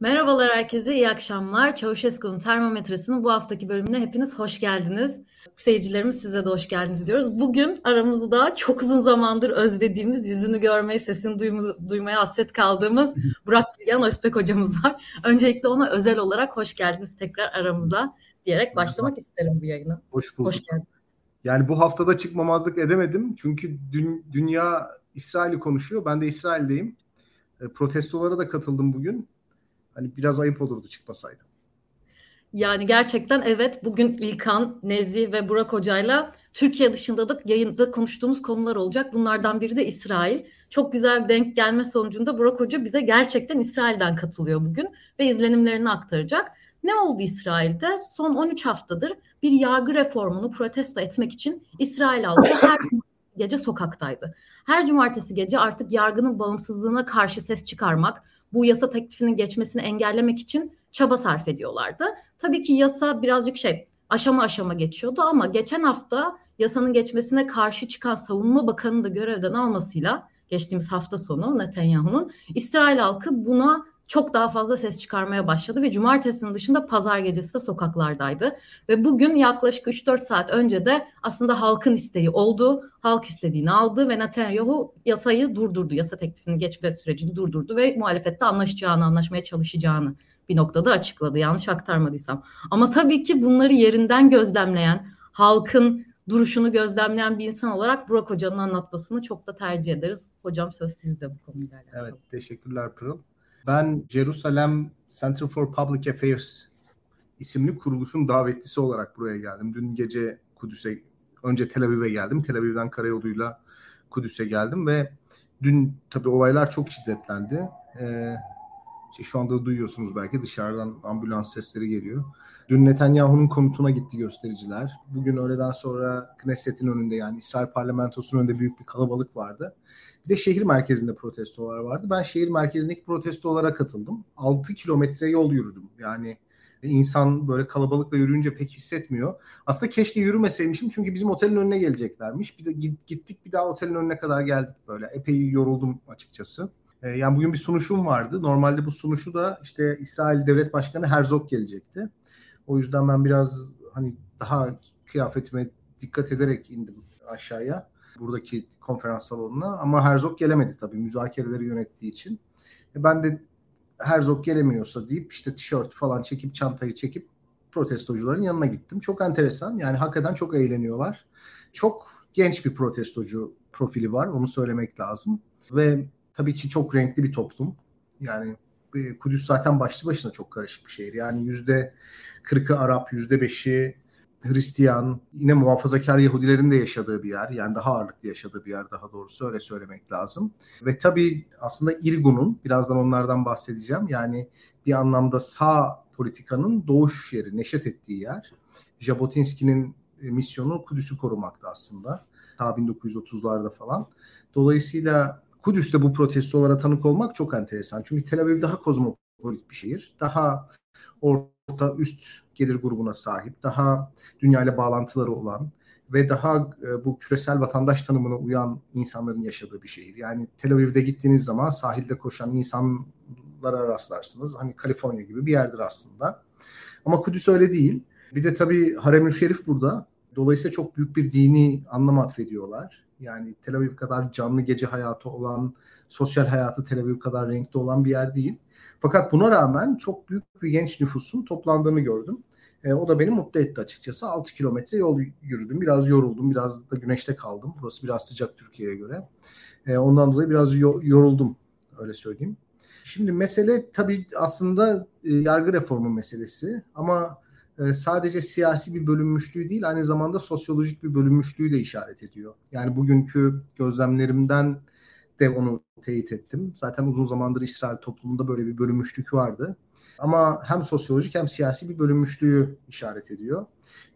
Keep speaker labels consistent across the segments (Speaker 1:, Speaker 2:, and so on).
Speaker 1: Merhabalar herkese, iyi akşamlar. Çavuşesku'nun termometresinin bu haftaki bölümüne hepiniz hoş geldiniz. Seyircilerimiz size de hoş geldiniz diyoruz. Bugün aramızda çok uzun zamandır özlediğimiz, yüzünü görmeyi, sesini duyma, duymaya hasret kaldığımız Burak Bilgen Özbek hocamız var. Öncelikle ona özel olarak hoş geldiniz tekrar aramıza diyerek başlamak isterim bu yayına.
Speaker 2: Hoş bulduk. Hoş geldiniz. Yani bu haftada çıkmamazlık edemedim. Çünkü dün, dünya İsrail'i konuşuyor. Ben de İsrail'deyim. E, protestolara da katıldım bugün. Hani biraz ayıp olurdu çıkmasaydım.
Speaker 1: Yani gerçekten evet bugün İlkan, Nezih ve Burak Hoca'yla Türkiye dışında da yayında konuştuğumuz konular olacak. Bunlardan biri de İsrail. Çok güzel bir denk gelme sonucunda Burak Hoca bize gerçekten İsrail'den katılıyor bugün ve izlenimlerini aktaracak. Ne oldu İsrail'de? Son 13 haftadır bir yargı reformunu protesto etmek için İsrail halkı her gece sokaktaydı. Her cumartesi gece artık yargının bağımsızlığına karşı ses çıkarmak, bu yasa teklifinin geçmesini engellemek için çaba sarf ediyorlardı. Tabii ki yasa birazcık şey aşama aşama geçiyordu ama geçen hafta yasanın geçmesine karşı çıkan savunma bakanını da görevden almasıyla geçtiğimiz hafta sonu Netanyahu'nun İsrail halkı buna çok daha fazla ses çıkarmaya başladı ve cumartesinin dışında pazar gecesi de sokaklardaydı. Ve bugün yaklaşık 3-4 saat önce de aslında halkın isteği oldu. Halk istediğini aldı ve Netanyahu yasayı durdurdu. Yasa teklifinin geçme sürecini durdurdu ve muhalefette anlaşacağını, anlaşmaya çalışacağını bir noktada açıkladı. Yanlış aktarmadıysam. Ama tabii ki bunları yerinden gözlemleyen, halkın duruşunu gözlemleyen bir insan olarak Burak Hoca'nın anlatmasını çok da tercih ederiz. Hocam söz sizde bu konuyla alakalı.
Speaker 2: Evet, teşekkürler Pırıl. Ben Jerusalem Center for Public Affairs isimli kuruluşun davetlisi olarak buraya geldim. Dün gece Kudüs'e, önce Tel Aviv'e geldim. Tel Aviv'den karayoluyla Kudüs'e geldim ve dün tabii olaylar çok şiddetlendi. Ee, işte şu anda duyuyorsunuz belki dışarıdan ambulans sesleri geliyor. Dün Netanyahu'nun konutuna gitti göstericiler. Bugün öğleden sonra Knesset'in önünde yani İsrail parlamentosunun önünde büyük bir kalabalık vardı. Bir de şehir merkezinde protestolar vardı. Ben şehir merkezindeki protestolara katıldım. 6 kilometre yol yürüdüm. Yani insan böyle kalabalıkla yürüyünce pek hissetmiyor. Aslında keşke yürümeseymişim çünkü bizim otelin önüne geleceklermiş. Bir de gittik bir daha otelin önüne kadar geldik böyle. Epey yoruldum açıkçası. Ee, yani bugün bir sunuşum vardı. Normalde bu sunuşu da işte İsrail Devlet Başkanı Herzog gelecekti. O yüzden ben biraz hani daha kıyafetime dikkat ederek indim aşağıya buradaki konferans salonuna ama Herzog gelemedi tabii müzakereleri yönettiği için. E ben de Herzog gelemiyorsa deyip işte tişört falan çekip çantayı çekip protestocuların yanına gittim. Çok enteresan yani hakikaten çok eğleniyorlar. Çok genç bir protestocu profili var onu söylemek lazım. Ve tabii ki çok renkli bir toplum. Yani Kudüs zaten başlı başına çok karışık bir şehir. Yani yüzde kırkı Arap, yüzde beşi Hristiyan, yine muhafazakar Yahudilerin de yaşadığı bir yer. Yani daha ağırlıklı yaşadığı bir yer daha doğrusu öyle söylemek lazım. Ve tabii aslında İrgun'un, birazdan onlardan bahsedeceğim. Yani bir anlamda sağ politikanın doğuş yeri, neşet ettiği yer. Jabotinski'nin e, misyonu Kudüs'ü korumakta aslında. Ta 1930'larda falan. Dolayısıyla Kudüs'te bu protestolara tanık olmak çok enteresan. Çünkü Tel Aviv daha kozmopolit bir şehir. Daha orta üst gelir grubuna sahip, daha dünyayla bağlantıları olan ve daha e, bu küresel vatandaş tanımına uyan insanların yaşadığı bir şehir. Yani Tel Aviv'de gittiğiniz zaman sahilde koşan insanlara rastlarsınız. Hani Kaliforniya gibi bir yerdir aslında. Ama Kudüs öyle değil. Bir de tabii Harem-ül Şerif burada. Dolayısıyla çok büyük bir dini anlam atfediyorlar. Yani Tel Aviv kadar canlı gece hayatı olan, sosyal hayatı Tel Aviv kadar renkli olan bir yer değil. Fakat buna rağmen çok büyük bir genç nüfusun toplandığını gördüm. E, o da beni mutlu etti açıkçası. 6 kilometre yol yürüdüm. Biraz yoruldum. Biraz da güneşte kaldım. Burası biraz sıcak Türkiye'ye göre. E, ondan dolayı biraz yo- yoruldum. Öyle söyleyeyim. Şimdi mesele tabii aslında e, yargı reformu meselesi. Ama e, sadece siyasi bir bölünmüşlüğü değil aynı zamanda sosyolojik bir bölünmüşlüğü de işaret ediyor. Yani bugünkü gözlemlerimden de onu teyit ettim. Zaten uzun zamandır İsrail toplumunda böyle bir bölünmüşlük vardı. Ama hem sosyolojik hem siyasi bir bölünmüşlüğü işaret ediyor.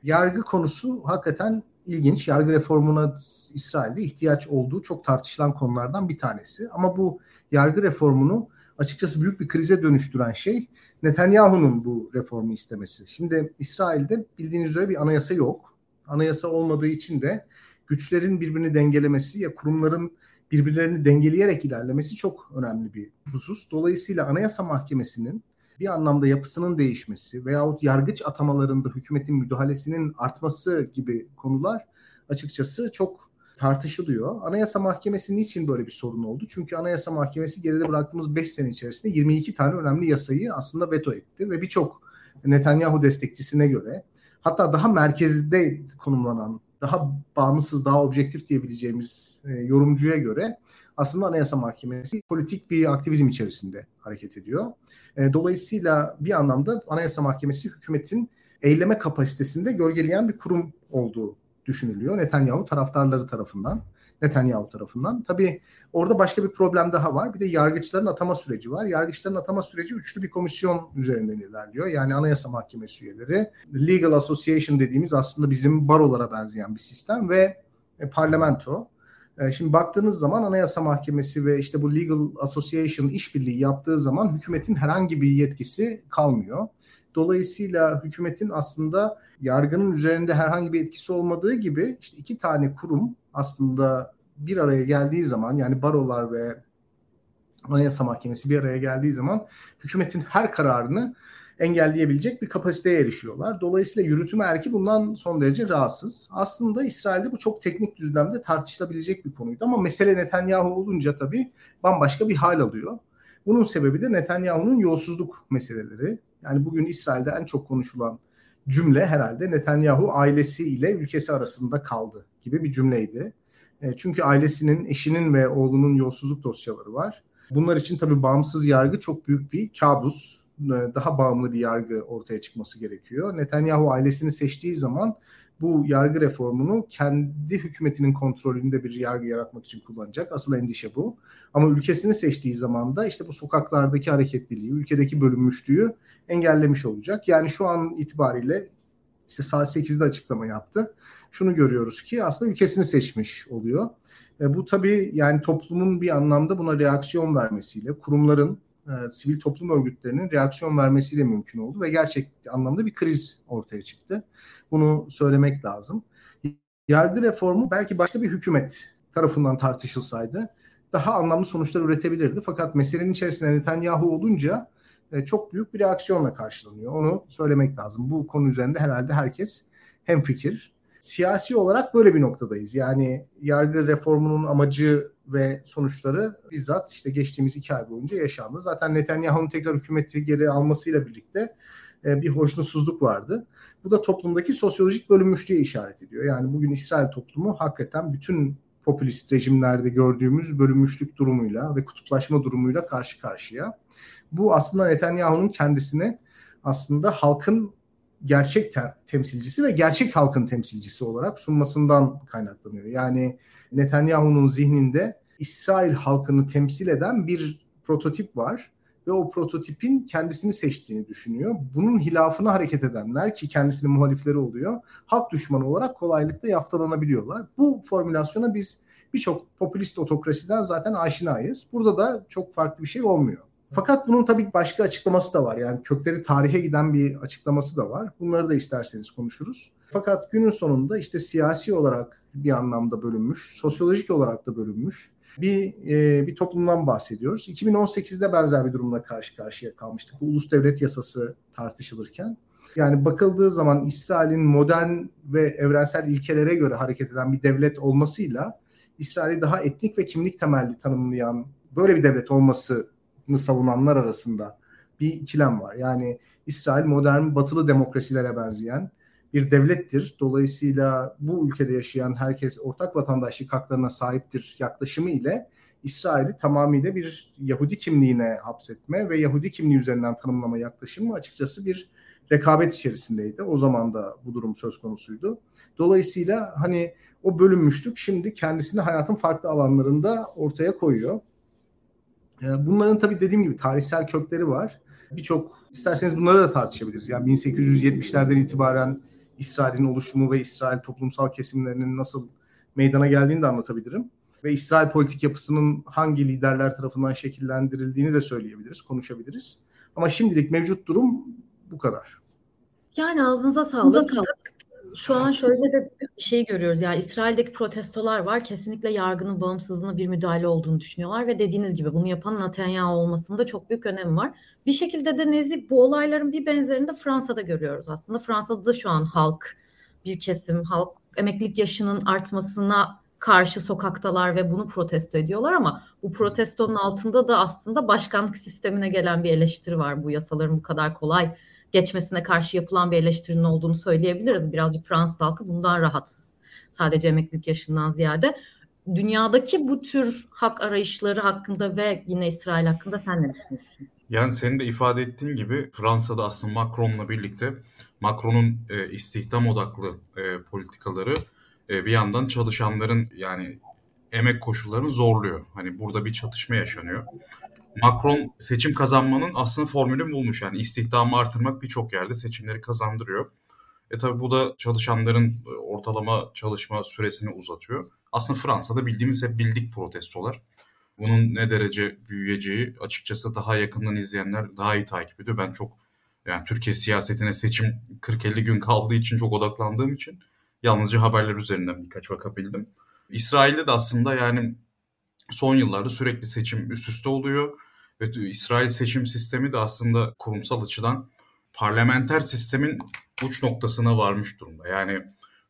Speaker 2: Yargı konusu hakikaten ilginç. Yargı reformuna İsrail'de ihtiyaç olduğu çok tartışılan konulardan bir tanesi. Ama bu yargı reformunu açıkçası büyük bir krize dönüştüren şey Netanyahu'nun bu reformu istemesi. Şimdi İsrail'de bildiğiniz üzere bir anayasa yok. Anayasa olmadığı için de güçlerin birbirini dengelemesi ya kurumların birbirlerini dengeleyerek ilerlemesi çok önemli bir husus. Dolayısıyla Anayasa Mahkemesi'nin bir anlamda yapısının değişmesi veyahut yargıç atamalarında hükümetin müdahalesinin artması gibi konular açıkçası çok tartışılıyor. Anayasa Mahkemesi niçin böyle bir sorun oldu? Çünkü Anayasa Mahkemesi geride bıraktığımız 5 sene içerisinde 22 tane önemli yasayı aslında veto etti ve birçok Netanyahu destekçisine göre hatta daha merkezde konumlanan, daha bağımsız, daha objektif diyebileceğimiz e, yorumcuya göre aslında Anayasa Mahkemesi politik bir aktivizm içerisinde hareket ediyor. E, dolayısıyla bir anlamda Anayasa Mahkemesi hükümetin eyleme kapasitesinde gölgeleyen bir kurum olduğu düşünülüyor Netanyahu taraftarları tarafından. Netanyahu tarafından. Tabii orada başka bir problem daha var. Bir de yargıçların atama süreci var. Yargıçların atama süreci üçlü bir komisyon üzerinden ilerliyor. Yani Anayasa Mahkemesi üyeleri, Legal Association dediğimiz aslında bizim barolara benzeyen bir sistem ve e, parlamento. E, şimdi baktığınız zaman Anayasa Mahkemesi ve işte bu Legal Association işbirliği yaptığı zaman hükümetin herhangi bir yetkisi kalmıyor. Dolayısıyla hükümetin aslında yargının üzerinde herhangi bir etkisi olmadığı gibi işte iki tane kurum aslında bir araya geldiği zaman yani barolar ve Anayasa Mahkemesi bir araya geldiği zaman hükümetin her kararını engelleyebilecek bir kapasiteye erişiyorlar. Dolayısıyla yürütüm erki bundan son derece rahatsız. Aslında İsrail'de bu çok teknik düzlemde tartışılabilecek bir konuydu ama mesele Netanyahu olunca tabii bambaşka bir hal alıyor. Bunun sebebi de Netanyahu'nun yolsuzluk meseleleri. Yani bugün İsrail'de en çok konuşulan cümle herhalde Netanyahu ailesiyle ülkesi arasında kaldı gibi bir cümleydi. E, çünkü ailesinin, eşinin ve oğlunun yolsuzluk dosyaları var. Bunlar için tabii bağımsız yargı çok büyük bir kabus. E, daha bağımlı bir yargı ortaya çıkması gerekiyor. Netanyahu ailesini seçtiği zaman bu yargı reformunu kendi hükümetinin kontrolünde bir yargı yaratmak için kullanacak. Asıl endişe bu. Ama ülkesini seçtiği zaman da işte bu sokaklardaki hareketliliği, ülkedeki bölünmüşlüğü engellemiş olacak. Yani şu an itibariyle işte saat 8'de açıklama yaptı. Şunu görüyoruz ki aslında ülkesini seçmiş oluyor. E, bu tabii yani toplumun bir anlamda buna reaksiyon vermesiyle, kurumların, e, sivil toplum örgütlerinin reaksiyon vermesiyle mümkün oldu ve gerçek anlamda bir kriz ortaya çıktı. Bunu söylemek lazım. Yargı reformu belki başka bir hükümet tarafından tartışılsaydı daha anlamlı sonuçlar üretebilirdi. Fakat meselenin içerisinde Netanyahu olunca e, çok büyük bir reaksiyonla karşılanıyor. Onu söylemek lazım. Bu konu üzerinde herhalde herkes hem fikir. Siyasi olarak böyle bir noktadayız. Yani yargı reformunun amacı ve sonuçları bizzat işte geçtiğimiz iki ay boyunca yaşandı. Zaten Netanyahu'nun tekrar hükümeti geri almasıyla birlikte e, bir hoşnutsuzluk vardı. Bu da toplumdaki sosyolojik bölünmüşlüğe işaret ediyor. Yani bugün İsrail toplumu hakikaten bütün popülist rejimlerde gördüğümüz bölünmüşlük durumuyla ve kutuplaşma durumuyla karşı karşıya. Bu aslında Netanyahu'nun kendisine aslında halkın gerçek te- temsilcisi ve gerçek halkın temsilcisi olarak sunmasından kaynaklanıyor. Yani Netanyahu'nun zihninde İsrail halkını temsil eden bir prototip var ve o prototipin kendisini seçtiğini düşünüyor. Bunun hilafına hareket edenler ki kendisinin muhalifleri oluyor, halk düşmanı olarak kolaylıkla yaftalanabiliyorlar. Bu formülasyona biz birçok popülist otokrasiden zaten aşinayız. Burada da çok farklı bir şey olmuyor. Fakat bunun tabii başka açıklaması da var. Yani kökleri tarihe giden bir açıklaması da var. Bunları da isterseniz konuşuruz. Fakat günün sonunda işte siyasi olarak bir anlamda bölünmüş, sosyolojik olarak da bölünmüş bir e, bir toplumdan bahsediyoruz. 2018'de benzer bir durumla karşı karşıya kalmıştık. Bu ulus devlet yasası tartışılırken. Yani bakıldığı zaman İsrail'in modern ve evrensel ilkelere göre hareket eden bir devlet olmasıyla İsrail'i daha etnik ve kimlik temelli tanımlayan böyle bir devlet olmasını savunanlar arasında bir ikilem var. Yani İsrail modern batılı demokrasilere benzeyen bir devlettir. Dolayısıyla bu ülkede yaşayan herkes ortak vatandaşlık haklarına sahiptir yaklaşımı ile İsrail'i tamamıyla bir Yahudi kimliğine hapsetme ve Yahudi kimliği üzerinden tanımlama yaklaşımı açıkçası bir rekabet içerisindeydi. O zaman da bu durum söz konusuydu. Dolayısıyla hani o bölünmüşlük şimdi kendisini hayatın farklı alanlarında ortaya koyuyor. Ee, bunların tabii dediğim gibi tarihsel kökleri var. Birçok isterseniz bunları da tartışabiliriz. Yani 1870'lerden itibaren İsrail'in oluşumu ve İsrail toplumsal kesimlerinin nasıl meydana geldiğini de anlatabilirim. Ve İsrail politik yapısının hangi liderler tarafından şekillendirildiğini de söyleyebiliriz, konuşabiliriz. Ama şimdilik mevcut durum bu kadar.
Speaker 1: Yani ağzınıza sağlık. Ağzınıza sağlık. Şu an şöyle de bir şey görüyoruz. Yani İsrail'deki protestolar var. Kesinlikle yargının bağımsızlığına bir müdahale olduğunu düşünüyorlar ve dediğiniz gibi bunu yapan Netanyahu olmasında çok büyük önemi var. Bir şekilde de Nezih bu olayların bir benzerini de Fransa'da görüyoruz aslında. Fransa'da da şu an halk bir kesim halk emeklilik yaşının artmasına karşı sokaktalar ve bunu protesto ediyorlar ama bu protestonun altında da aslında başkanlık sistemine gelen bir eleştiri var. Bu yasaların bu kadar kolay geçmesine karşı yapılan bir eleştirinin olduğunu söyleyebiliriz. Birazcık Fransız halkı bundan rahatsız. Sadece emeklilik yaşından ziyade. Dünyadaki bu tür hak arayışları hakkında ve yine İsrail hakkında sen ne düşünüyorsun?
Speaker 3: Yani senin de ifade ettiğin gibi Fransa'da aslında Macron'la birlikte Macron'un e, istihdam odaklı e, politikaları e, bir yandan çalışanların yani emek koşullarını zorluyor. Hani burada bir çatışma yaşanıyor. Macron seçim kazanmanın aslında formülü bulmuş. Yani istihdamı artırmak birçok yerde seçimleri kazandırıyor. E tabi bu da çalışanların e, ortalama çalışma süresini uzatıyor. Aslında Fransa'da bildiğimiz hep bildik protestolar. Bunun ne derece büyüyeceği açıkçası daha yakından izleyenler daha iyi takip ediyor. Ben çok yani Türkiye siyasetine seçim 40-50 gün kaldığı için çok odaklandığım için yalnızca haberler üzerinden birkaç bakabildim. İsrail'de de aslında yani son yıllarda sürekli seçim üst üste oluyor. Ve İsrail seçim sistemi de aslında kurumsal açıdan parlamenter sistemin uç noktasına varmış durumda. Yani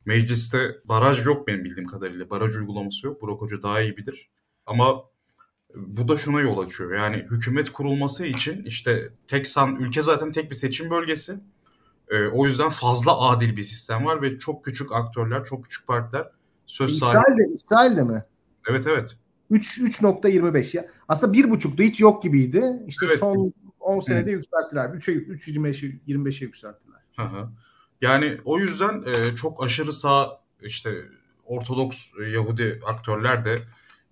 Speaker 3: mecliste baraj yok benim bildiğim kadarıyla. Baraj uygulaması yok. Burak Hoca daha iyi bilir. Ama bu da şuna yol açıyor. Yani hükümet kurulması için işte tek san ülke zaten tek bir seçim bölgesi. Ee, o yüzden fazla adil bir sistem var ve çok küçük aktörler, çok küçük partiler söz
Speaker 2: sahibi. İsrail'de, İsrail'de mi?
Speaker 3: Evet evet.
Speaker 2: 3 3.25 ya. Aslında 1.5'da hiç yok gibiydi. İşte evet. son 10 senede Hı. yükselttiler. 3'e 3.25'e 25'e yükselttiler.
Speaker 3: Hı hı. Yani o yüzden e, çok aşırı sağ işte Ortodoks e, Yahudi aktörler de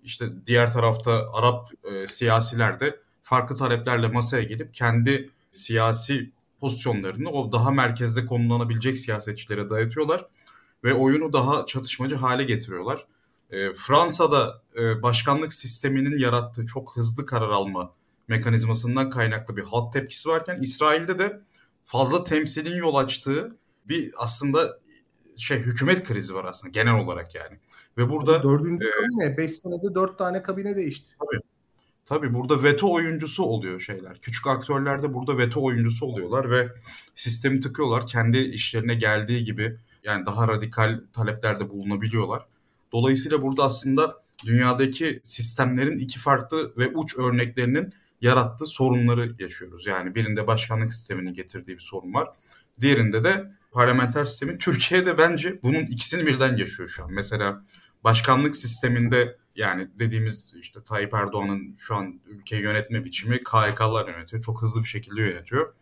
Speaker 3: işte diğer tarafta Arap e, siyasiler de farklı taleplerle masaya gelip kendi siyasi pozisyonlarını o daha merkezde konulanabilecek siyasetçilere dayatıyorlar ve oyunu daha çatışmacı hale getiriyorlar. E, Fransa'da e, başkanlık sisteminin yarattığı çok hızlı karar alma mekanizmasından kaynaklı bir halk tepkisi varken İsrail'de de fazla temsilin yol açtığı bir aslında şey hükümet krizi var aslında genel olarak yani. Ve burada
Speaker 2: dördüncü e, kabine 5 senede dört tane kabine değişti.
Speaker 3: Tabii. Tabii burada veto oyuncusu oluyor şeyler. Küçük aktörler de burada veto oyuncusu oluyorlar ve sistemi tıkıyorlar. Kendi işlerine geldiği gibi yani daha radikal taleplerde bulunabiliyorlar. Dolayısıyla burada aslında dünyadaki sistemlerin iki farklı ve uç örneklerinin yarattığı sorunları yaşıyoruz. Yani birinde başkanlık sisteminin getirdiği bir sorun var. Diğerinde de parlamenter sistemin Türkiye'de bence bunun ikisini birden yaşıyor şu an. Mesela başkanlık sisteminde yani dediğimiz işte Tayyip Erdoğan'ın şu an ülkeyi yönetme biçimi KHK'lar yönetiyor. Çok hızlı bir şekilde yönetiyor.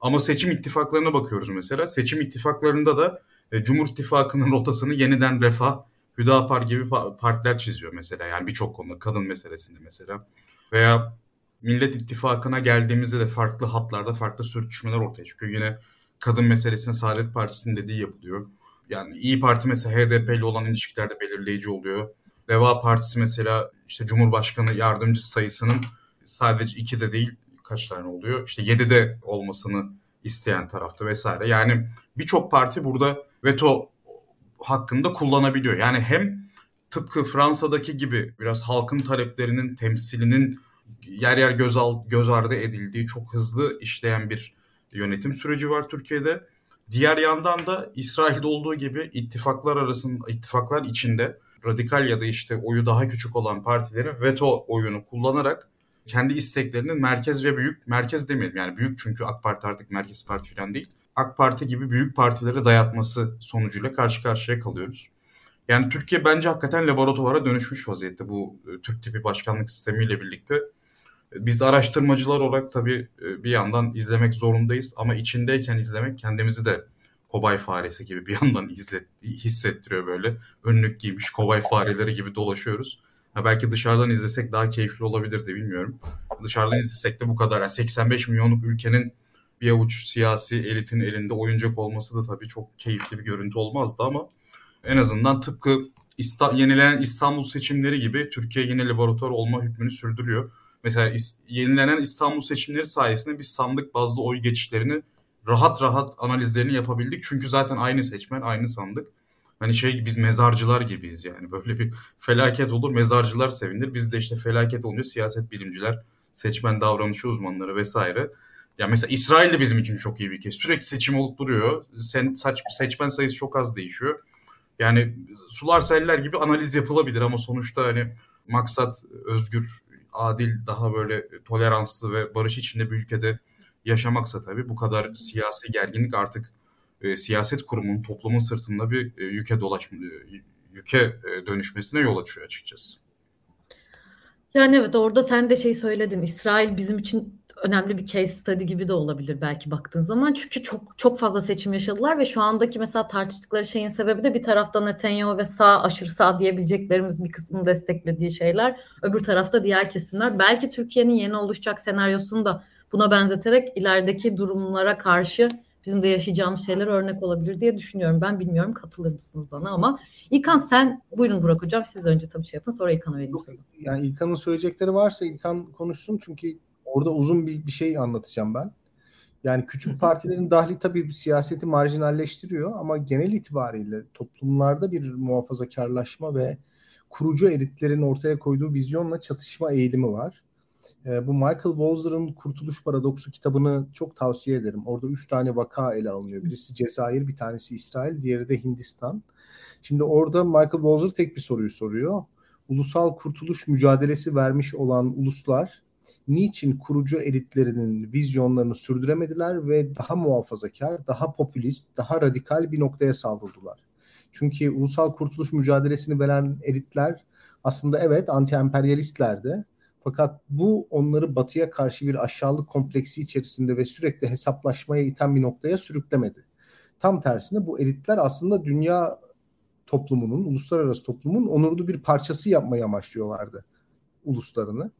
Speaker 3: Ama seçim ittifaklarına bakıyoruz mesela. Seçim ittifaklarında da e, Cumhur İttifakı'nın rotasını yeniden Refah, Hüdapar gibi partiler çiziyor mesela. Yani birçok konuda kadın meselesinde mesela. Veya Millet İttifakı'na geldiğimizde de farklı hatlarda farklı sürtüşmeler ortaya çıkıyor. Yine kadın meselesinde Saadet Partisi'nin dediği yapılıyor. Yani İyi Parti mesela HDP ile olan ilişkilerde belirleyici oluyor. Deva Partisi mesela işte Cumhurbaşkanı yardımcısı sayısının sadece iki de değil kaç tane oluyor? İşte yedi de olmasını isteyen tarafta vesaire. Yani birçok parti burada veto hakkında kullanabiliyor. Yani hem tıpkı Fransa'daki gibi biraz halkın taleplerinin temsilinin yer yer göz, al, göz ardı edildiği çok hızlı işleyen bir yönetim süreci var Türkiye'de. Diğer yandan da İsrail'de olduğu gibi ittifaklar arasında ittifaklar içinde radikal ya da işte oyu daha küçük olan partilerin veto oyunu kullanarak kendi isteklerinin merkez ve büyük merkez demeyelim yani büyük çünkü AK Parti artık merkez parti falan değil. AK Parti gibi büyük partilere dayatması sonucuyla karşı karşıya kalıyoruz. Yani Türkiye bence hakikaten laboratuvara dönüşmüş vaziyette bu e, Türk tipi başkanlık sistemiyle birlikte. Biz araştırmacılar olarak tabii e, bir yandan izlemek zorundayız ama içindeyken izlemek kendimizi de kobay faresi gibi bir yandan hissettiriyor böyle. Önlük giymiş kobay fareleri gibi dolaşıyoruz. Ha belki dışarıdan izlesek daha keyifli olabilirdi bilmiyorum. Dışarıdan izlesek de bu kadar. Yani 85 milyonluk ülkenin bir avuç siyasi elitin elinde oyuncak olması da tabii çok keyifli bir görüntü olmazdı ama en azından tıpkı İsta yenilenen İstanbul seçimleri gibi Türkiye yine laboratuvar olma hükmünü sürdürüyor. Mesela yenilenen İstanbul seçimleri sayesinde biz sandık bazlı oy geçişlerini rahat rahat analizlerini yapabildik. Çünkü zaten aynı seçmen, aynı sandık. Hani şey biz mezarcılar gibiyiz yani. Böyle bir felaket olur mezarcılar sevinir. Biz de işte felaket olunca siyaset bilimciler, seçmen davranışı uzmanları vesaire. Ya mesela İsrail de bizim için çok iyi bir kez. Sürekli seçim olup duruyor. Sen saç, seçmen sayısı çok az değişiyor. Yani sular seller gibi analiz yapılabilir ama sonuçta hani maksat özgür, adil, daha böyle toleranslı ve barış içinde bir ülkede yaşamaksa tabii bu kadar siyasi gerginlik artık e, siyaset kurumunun toplumun sırtında bir e, yüke dolaşma e, yüke e, dönüşmesine yol açıyor açıkçası.
Speaker 1: Yani evet orada sen de şey söyledin. İsrail bizim için önemli bir case study gibi de olabilir belki baktığın zaman. Çünkü çok çok fazla seçim yaşadılar ve şu andaki mesela tartıştıkları şeyin sebebi de bir tarafta Netanyahu ve sağ aşırı sağ diyebileceklerimiz bir kısmını desteklediği şeyler. Öbür tarafta diğer kesimler. Belki Türkiye'nin yeni oluşacak senaryosunu da buna benzeterek ilerideki durumlara karşı bizim de yaşayacağımız şeyler örnek olabilir diye düşünüyorum. Ben bilmiyorum katılır mısınız bana ama İlkan sen buyurun Burak Hocam siz önce tabii şey yapın sonra İlkan'a vereyim sözü.
Speaker 2: Yani İlkan'ın söyleyecekleri varsa İlkan konuşsun çünkü orada uzun bir, bir şey anlatacağım ben. Yani küçük partilerin dahli tabii bir siyaseti marjinalleştiriyor ama genel itibariyle toplumlarda bir muhafazakarlaşma ve kurucu elitlerin ortaya koyduğu vizyonla çatışma eğilimi var. E, bu Michael Walzer'ın Kurtuluş Paradoksu kitabını çok tavsiye ederim. Orada üç tane vaka ele alınıyor. Birisi Cezayir, bir tanesi İsrail, diğeri de Hindistan. Şimdi orada Michael Walzer tek bir soruyu soruyor. Ulusal kurtuluş mücadelesi vermiş olan uluslar niçin kurucu elitlerinin vizyonlarını sürdüremediler ve daha muhafazakar, daha popülist, daha radikal bir noktaya savruldular. Çünkü ulusal kurtuluş mücadelesini veren elitler aslında evet anti-emperyalistlerdi fakat bu onları batıya karşı bir aşağılık kompleksi içerisinde ve sürekli hesaplaşmaya iten bir noktaya sürüklemedi. Tam tersine bu elitler aslında dünya toplumunun, uluslararası toplumun onurlu bir parçası yapmayı amaçlıyorlardı uluslarını.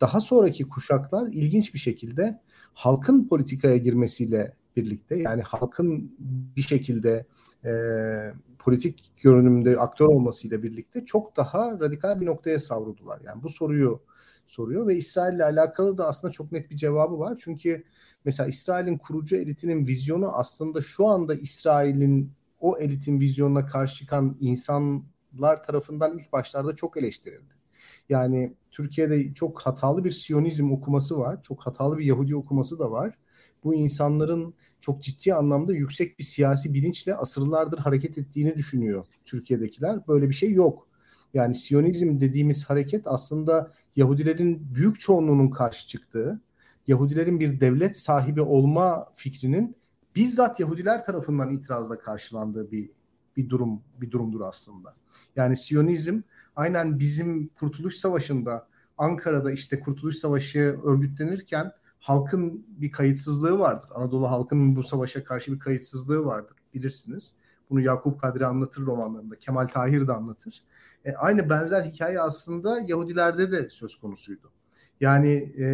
Speaker 2: Daha sonraki kuşaklar ilginç bir şekilde halkın politikaya girmesiyle birlikte yani halkın bir şekilde e, politik görünümde aktör olmasıyla birlikte çok daha radikal bir noktaya savruldular. Yani bu soruyu soruyor ve İsrail ile alakalı da aslında çok net bir cevabı var. Çünkü mesela İsrail'in kurucu elitinin vizyonu aslında şu anda İsrail'in o elitin vizyonuna karşı çıkan insanlar tarafından ilk başlarda çok eleştirildi. Yani Türkiye'de çok hatalı bir Siyonizm okuması var. Çok hatalı bir Yahudi okuması da var. Bu insanların çok ciddi anlamda yüksek bir siyasi bilinçle asırlardır hareket ettiğini düşünüyor Türkiye'dekiler. Böyle bir şey yok. Yani Siyonizm dediğimiz hareket aslında Yahudilerin büyük çoğunluğunun karşı çıktığı, Yahudilerin bir devlet sahibi olma fikrinin bizzat Yahudiler tarafından itirazla karşılandığı bir bir durum bir durumdur aslında. Yani Siyonizm aynen bizim Kurtuluş Savaşı'nda Ankara'da işte Kurtuluş Savaşı örgütlenirken halkın bir kayıtsızlığı vardır. Anadolu halkının bu savaşa karşı bir kayıtsızlığı vardır bilirsiniz. Bunu Yakup Kadri anlatır romanlarında. Kemal Tahir de anlatır. E, aynı benzer hikaye aslında Yahudilerde de söz konusuydu. Yani e,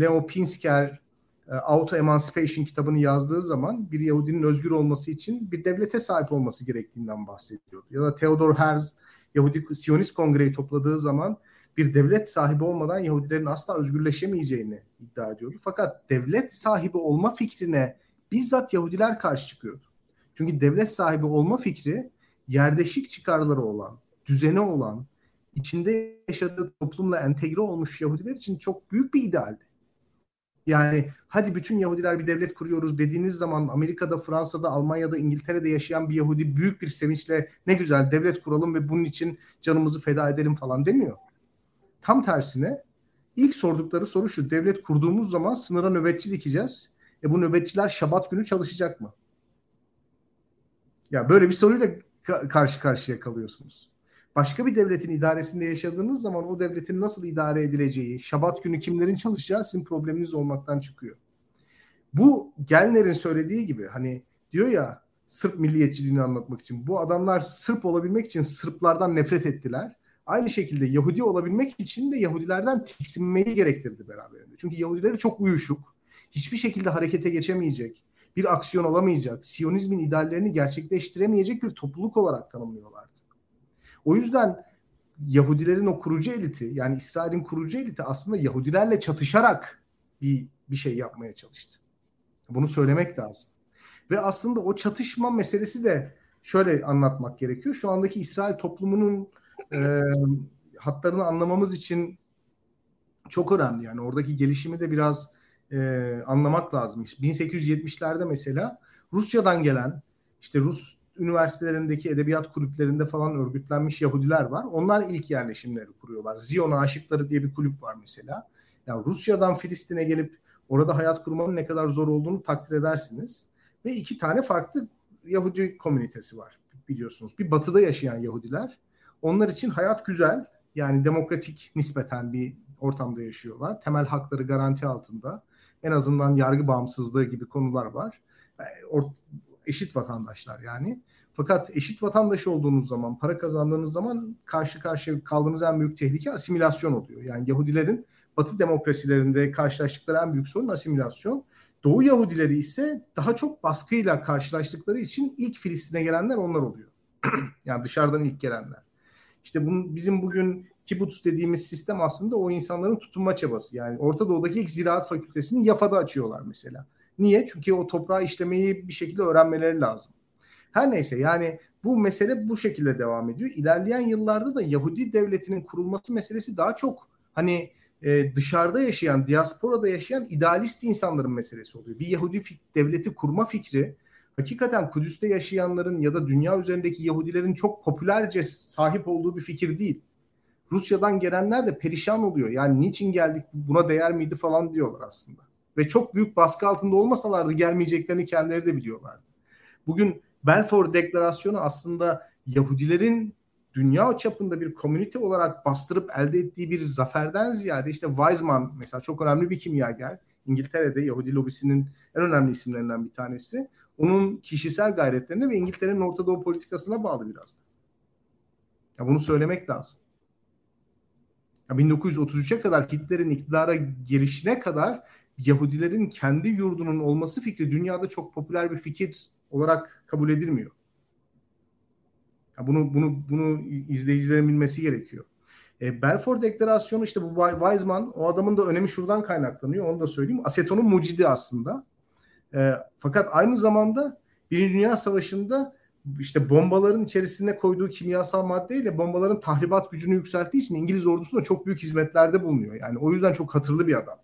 Speaker 2: Leo Pinsker e, Auto Emancipation kitabını yazdığı zaman bir Yahudinin özgür olması için bir devlete sahip olması gerektiğinden bahsediyordu. Ya da Theodor Herz Yahudi Siyonist Kongreyi topladığı zaman bir devlet sahibi olmadan Yahudilerin asla özgürleşemeyeceğini iddia ediyordu. Fakat devlet sahibi olma fikrine bizzat Yahudiler karşı çıkıyordu. Çünkü devlet sahibi olma fikri yerdeşik çıkarları olan, düzeni olan, içinde yaşadığı toplumla entegre olmuş Yahudiler için çok büyük bir idealdi. Yani hadi bütün Yahudiler bir devlet kuruyoruz dediğiniz zaman Amerika'da, Fransa'da, Almanya'da, İngiltere'de yaşayan bir Yahudi büyük bir sevinçle ne güzel devlet kuralım ve bunun için canımızı feda edelim falan demiyor. Tam tersine ilk sordukları soru şu. Devlet kurduğumuz zaman sınıra nöbetçi dikeceğiz. E bu nöbetçiler şabat günü çalışacak mı? Ya böyle bir soruyla karşı karşıya kalıyorsunuz başka bir devletin idaresinde yaşadığınız zaman o devletin nasıl idare edileceği, şabat günü kimlerin çalışacağı sizin probleminiz olmaktan çıkıyor. Bu Gelner'in söylediği gibi hani diyor ya Sırp milliyetçiliğini anlatmak için bu adamlar Sırp olabilmek için Sırplardan nefret ettiler. Aynı şekilde Yahudi olabilmek için de Yahudilerden tiksinmeyi gerektirdi beraberinde. Çünkü Yahudileri çok uyuşuk, hiçbir şekilde harekete geçemeyecek, bir aksiyon olamayacak, Siyonizmin ideallerini gerçekleştiremeyecek bir topluluk olarak tanımlıyorlardı. O yüzden Yahudilerin o kurucu eliti yani İsrail'in kurucu eliti aslında Yahudilerle çatışarak bir bir şey yapmaya çalıştı. Bunu söylemek lazım. Ve aslında o çatışma meselesi de şöyle anlatmak gerekiyor. Şu andaki İsrail toplumunun e, hatlarını anlamamız için çok önemli. Yani oradaki gelişimi de biraz e, anlamak lazım. 1870'lerde mesela Rusya'dan gelen işte Rus üniversitelerindeki edebiyat kulüplerinde falan örgütlenmiş Yahudiler var. Onlar ilk yerleşimleri kuruyorlar. Ziyon Aşıkları diye bir kulüp var mesela. Yani Rusya'dan Filistin'e gelip orada hayat kurmanın ne kadar zor olduğunu takdir edersiniz. Ve iki tane farklı Yahudi komünitesi var biliyorsunuz. Bir batıda yaşayan Yahudiler. Onlar için hayat güzel. Yani demokratik nispeten bir ortamda yaşıyorlar. Temel hakları garanti altında. En azından yargı bağımsızlığı gibi konular var. Eşit vatandaşlar yani. Fakat eşit vatandaş olduğunuz zaman, para kazandığınız zaman karşı karşıya kaldığınız en büyük tehlike asimilasyon oluyor. Yani Yahudilerin Batı demokrasilerinde karşılaştıkları en büyük sorun asimilasyon. Doğu Yahudileri ise daha çok baskıyla karşılaştıkları için ilk Filistin'e gelenler onlar oluyor. yani dışarıdan ilk gelenler. İşte bunun, bizim bugün kibbutz dediğimiz sistem aslında o insanların tutunma çabası. Yani Orta Doğu'daki ilk ziraat fakültesini Yafa'da açıyorlar mesela. Niye? Çünkü o toprağı işlemeyi bir şekilde öğrenmeleri lazım. Her neyse yani bu mesele bu şekilde devam ediyor. İlerleyen yıllarda da Yahudi devletinin kurulması meselesi daha çok hani e, dışarıda yaşayan, diasporada yaşayan idealist insanların meselesi oluyor. Bir Yahudi devleti kurma fikri hakikaten Kudüs'te yaşayanların ya da dünya üzerindeki Yahudilerin çok popülerce sahip olduğu bir fikir değil. Rusya'dan gelenler de perişan oluyor. Yani niçin geldik buna değer miydi falan diyorlar aslında. Ve çok büyük baskı altında olmasalardı gelmeyeceklerini kendileri de biliyorlardı. Bugün Balfour Deklarasyonu aslında Yahudilerin dünya çapında bir komünite olarak bastırıp elde ettiği bir zaferden ziyade işte Weizmann mesela çok önemli bir kimyager. İngiltere'de Yahudi lobisinin en önemli isimlerinden bir tanesi. Onun kişisel gayretlerine ve İngiltere'nin Orta Doğu politikasına bağlı biraz da. Ya bunu söylemek lazım. Ya 1933'e kadar Hitler'in iktidara gelişine kadar Yahudilerin kendi yurdunun olması fikri dünyada çok popüler bir fikir olarak kabul edilmiyor. Ya bunu bunu bunu izleyicilerin bilmesi gerekiyor. E, Balfour Deklarasyonu işte bu Weizmann o adamın da önemi şuradan kaynaklanıyor. Onu da söyleyeyim. Asetonun mucidi aslında. E, fakat aynı zamanda Birinci Dünya Savaşı'nda işte bombaların içerisine koyduğu kimyasal maddeyle bombaların tahribat gücünü yükselttiği için İngiliz ordusuna çok büyük hizmetlerde bulunuyor. Yani o yüzden çok hatırlı bir adam.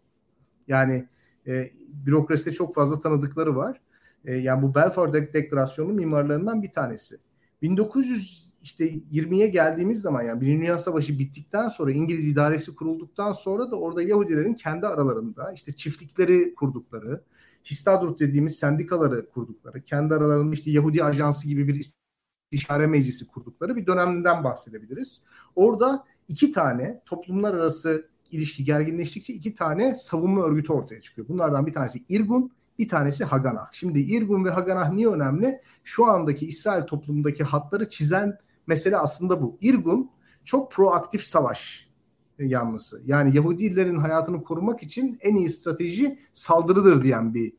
Speaker 2: Yani e, bürokraside çok fazla tanıdıkları var. E, yani bu Balfour Deklarasyonu mimarlarından bir tanesi. 1900 işte 20'ye geldiğimiz zaman yani Birinci Dünya Savaşı bittikten sonra İngiliz idaresi kurulduktan sonra da orada Yahudilerin kendi aralarında işte çiftlikleri kurdukları, Histadrut dediğimiz sendikaları kurdukları, kendi aralarında işte Yahudi Ajansı gibi bir istişare meclisi kurdukları bir dönemden bahsedebiliriz. Orada iki tane toplumlar arası ilişki gerginleştikçe iki tane savunma örgütü ortaya çıkıyor. Bunlardan bir tanesi İrgun, bir tanesi Haganah. Şimdi İrgun ve Haganah niye önemli? Şu andaki İsrail toplumundaki hatları çizen mesele aslında bu. İrgun çok proaktif savaş yanlısı. Yani Yahudilerin hayatını korumak için en iyi strateji saldırıdır diyen bir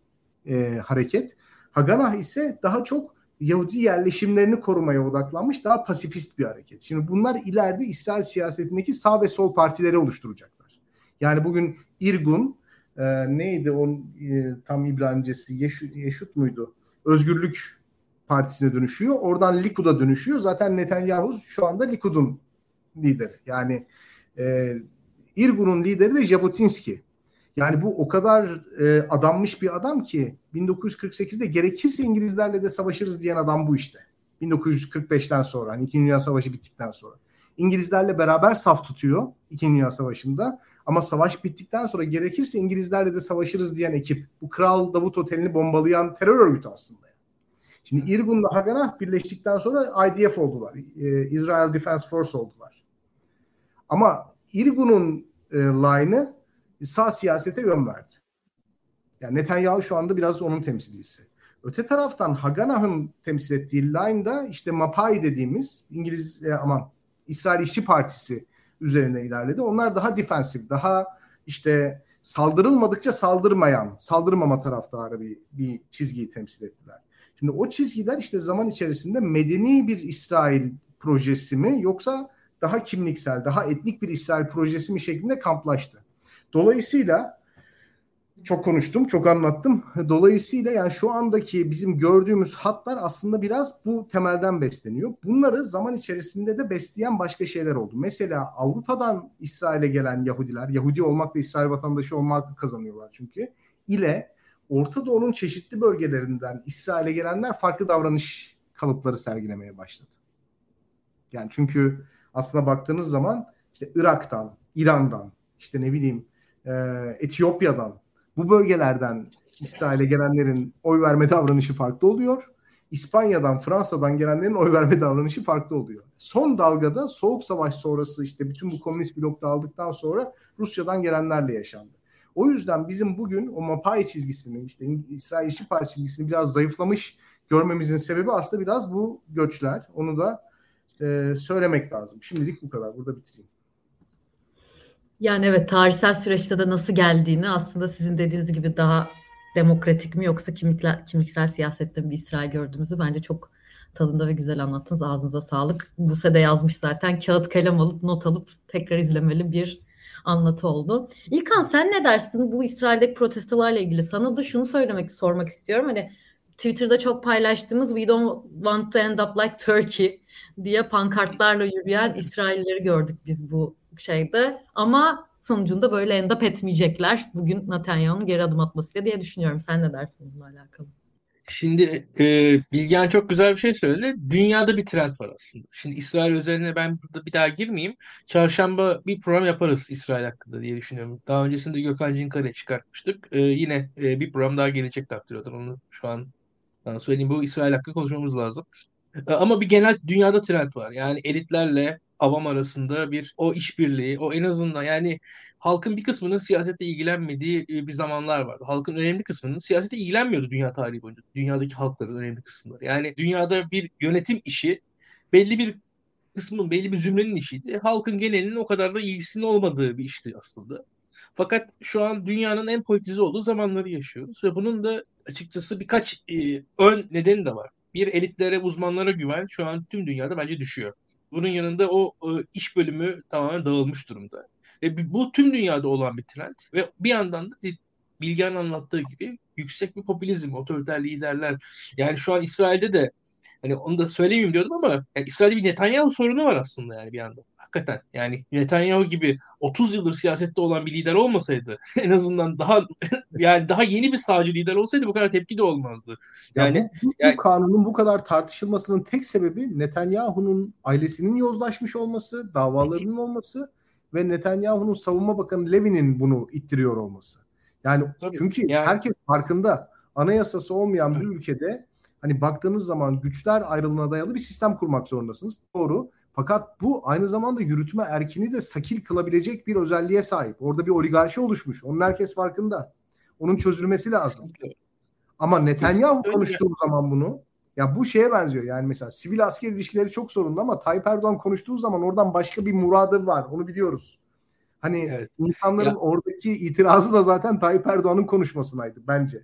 Speaker 2: e, hareket. Haganah ise daha çok Yahudi yerleşimlerini korumaya odaklanmış daha pasifist bir hareket. Şimdi bunlar ileride İsrail siyasetindeki sağ ve sol partileri oluşturacaklar. Yani bugün İrgun e, neydi onun e, tam İbranicesi Yeşut, Yeşut muydu? Özgürlük Partisi'ne dönüşüyor. Oradan Likud'a dönüşüyor. Zaten Netanyahu şu anda Likud'un lideri. Yani e, İrgun'un lideri de Jabotinski. Yani bu o kadar e, adanmış bir adam ki 1948'de gerekirse İngilizlerle de savaşırız diyen adam bu işte. 1945'ten sonra hani İkinci Dünya Savaşı bittikten sonra. İngilizlerle beraber saf tutuyor İkinci Dünya Savaşı'nda. Ama savaş bittikten sonra gerekirse İngilizlerle de savaşırız diyen ekip. Bu Kral Davut Oteli'ni bombalayan terör örgütü aslında. Şimdi İrgun'la Haganah birleştikten sonra IDF oldular. E, Israel Defense Force oldular. Ama İrgun'un e, line'ı sağ siyasete yön verdi. Yani Netanyahu şu anda biraz onun temsilcisi. Öte taraftan Haganah'ın temsil ettiği line'da işte Mapai dediğimiz İngiliz e, aman İsrail İşçi Partisi üzerine ilerledi. Onlar daha defensif, daha işte saldırılmadıkça saldırmayan, saldırmama taraftarı bir, bir çizgiyi temsil ettiler. Şimdi o çizgiler işte zaman içerisinde medeni bir İsrail projesi mi yoksa daha kimliksel, daha etnik bir İsrail projesi mi şeklinde kamplaştı. Dolayısıyla çok konuştum, çok anlattım. Dolayısıyla yani şu andaki bizim gördüğümüz hatlar aslında biraz bu temelden besleniyor. Bunları zaman içerisinde de besleyen başka şeyler oldu. Mesela Avrupa'dan İsrail'e gelen Yahudiler, Yahudi olmakla İsrail vatandaşı olmak kazanıyorlar çünkü. ile Orta Doğu'nun çeşitli bölgelerinden İsrail'e gelenler farklı davranış kalıpları sergilemeye başladı. Yani çünkü aslına baktığınız zaman işte Irak'tan, İran'dan, işte ne bileyim Etiyopya'dan bu bölgelerden İsrail'e gelenlerin oy verme davranışı farklı oluyor. İspanya'dan, Fransa'dan gelenlerin oy verme davranışı farklı oluyor. Son dalgada Soğuk Savaş sonrası işte bütün bu komünist blok dağıldıktan sonra Rusya'dan gelenlerle yaşandı. O yüzden bizim bugün o Mapai çizgisini işte İsrail İşçi Partisi çizgisini biraz zayıflamış görmemizin sebebi aslında biraz bu göçler. Onu da e, söylemek lazım. Şimdilik bu kadar. Burada bitireyim.
Speaker 1: Yani evet tarihsel süreçte de nasıl geldiğini aslında sizin dediğiniz gibi daha demokratik mi yoksa kimlikler, kimliksel siyasette mi bir İsrail gördüğümüzü bence çok tadında ve güzel anlattınız. Ağzınıza sağlık. Buse de yazmış zaten. Kağıt kalem alıp not alıp tekrar izlemeli bir anlatı oldu. İlkan sen ne dersin bu İsrail'deki protestolarla ilgili? Sana da şunu söylemek, sormak istiyorum. Hani Twitter'da çok paylaştığımız We don't want to end up like Turkey diye pankartlarla yürüyen İsrailleri gördük biz bu şeyde. Ama sonucunda böyle end up etmeyecekler bugün Netanyahu'nun geri adım atmasıyla diye düşünüyorum. Sen ne dersin bununla alakalı?
Speaker 4: Şimdi e, Bilgehan çok güzel bir şey söyledi. Dünyada bir trend var aslında. Şimdi İsrail üzerine ben burada bir daha girmeyeyim. Çarşamba bir program yaparız İsrail hakkında diye düşünüyorum. Daha öncesinde Gökhan Cinkar'ı çıkartmıştık. E, yine e, bir program daha gelecek takdir Onu şu an söyleyeyim. Bu İsrail hakkında konuşmamız lazım. E, ama bir genel dünyada trend var. Yani elitlerle avam arasında bir o işbirliği, o en azından yani halkın bir kısmının siyasette ilgilenmediği e, bir zamanlar vardı. Halkın önemli kısmının siyasete ilgilenmiyordu dünya tarihi boyunca. Dünyadaki halkların önemli kısımları. Yani dünyada bir yönetim işi belli bir kısmın, belli bir zümrenin işiydi. Halkın genelinin o kadar da ilgisinin olmadığı bir işti aslında. Fakat şu an dünyanın en politize olduğu zamanları yaşıyoruz ve bunun da açıkçası birkaç e, ön nedeni de var. Bir elitlere, uzmanlara güven şu an tüm dünyada bence düşüyor. Bunun yanında o e, iş bölümü tamamen dağılmış durumda. Ve bu tüm dünyada olan bir trend. Ve bir yandan da Bilgehan anlattığı gibi yüksek bir popülizm, otoriter liderler. Yani şu an İsrail'de de hani onu da söylemeyeyim diyordum ama yani İsrail'de bir Netanyahu sorunu var aslında yani bir yandan hakikaten yani Netanyahu gibi 30 yıldır siyasette olan bir lider olmasaydı en azından daha yani daha yeni bir sağcı lider olsaydı bu kadar tepki de olmazdı.
Speaker 2: Yani, ya bu, bu, yani, kanunun bu kadar tartışılmasının tek sebebi Netanyahu'nun ailesinin yozlaşmış olması, davalarının olması ve Netanyahu'nun savunma bakanı Levin'in bunu ittiriyor olması. Yani Tabii, çünkü yani, herkes farkında anayasası olmayan bir ülkede hani baktığınız zaman güçler ayrılığına dayalı bir sistem kurmak zorundasınız. Doğru. Fakat bu aynı zamanda yürütme erkini de sakil kılabilecek bir özelliğe sahip. Orada bir oligarşi oluşmuş. Onun herkes farkında. Onun çözülmesi lazım. Ama Netanyahu konuştuğu zaman bunu ya bu şeye benziyor. Yani mesela sivil asker ilişkileri çok sorunlu ama Tayyip Erdoğan konuştuğu zaman oradan başka bir muradı var. Onu biliyoruz. Hani evet. insanların ya. oradaki itirazı da zaten Tayyip Erdoğan'ın konuşmasınaydı bence.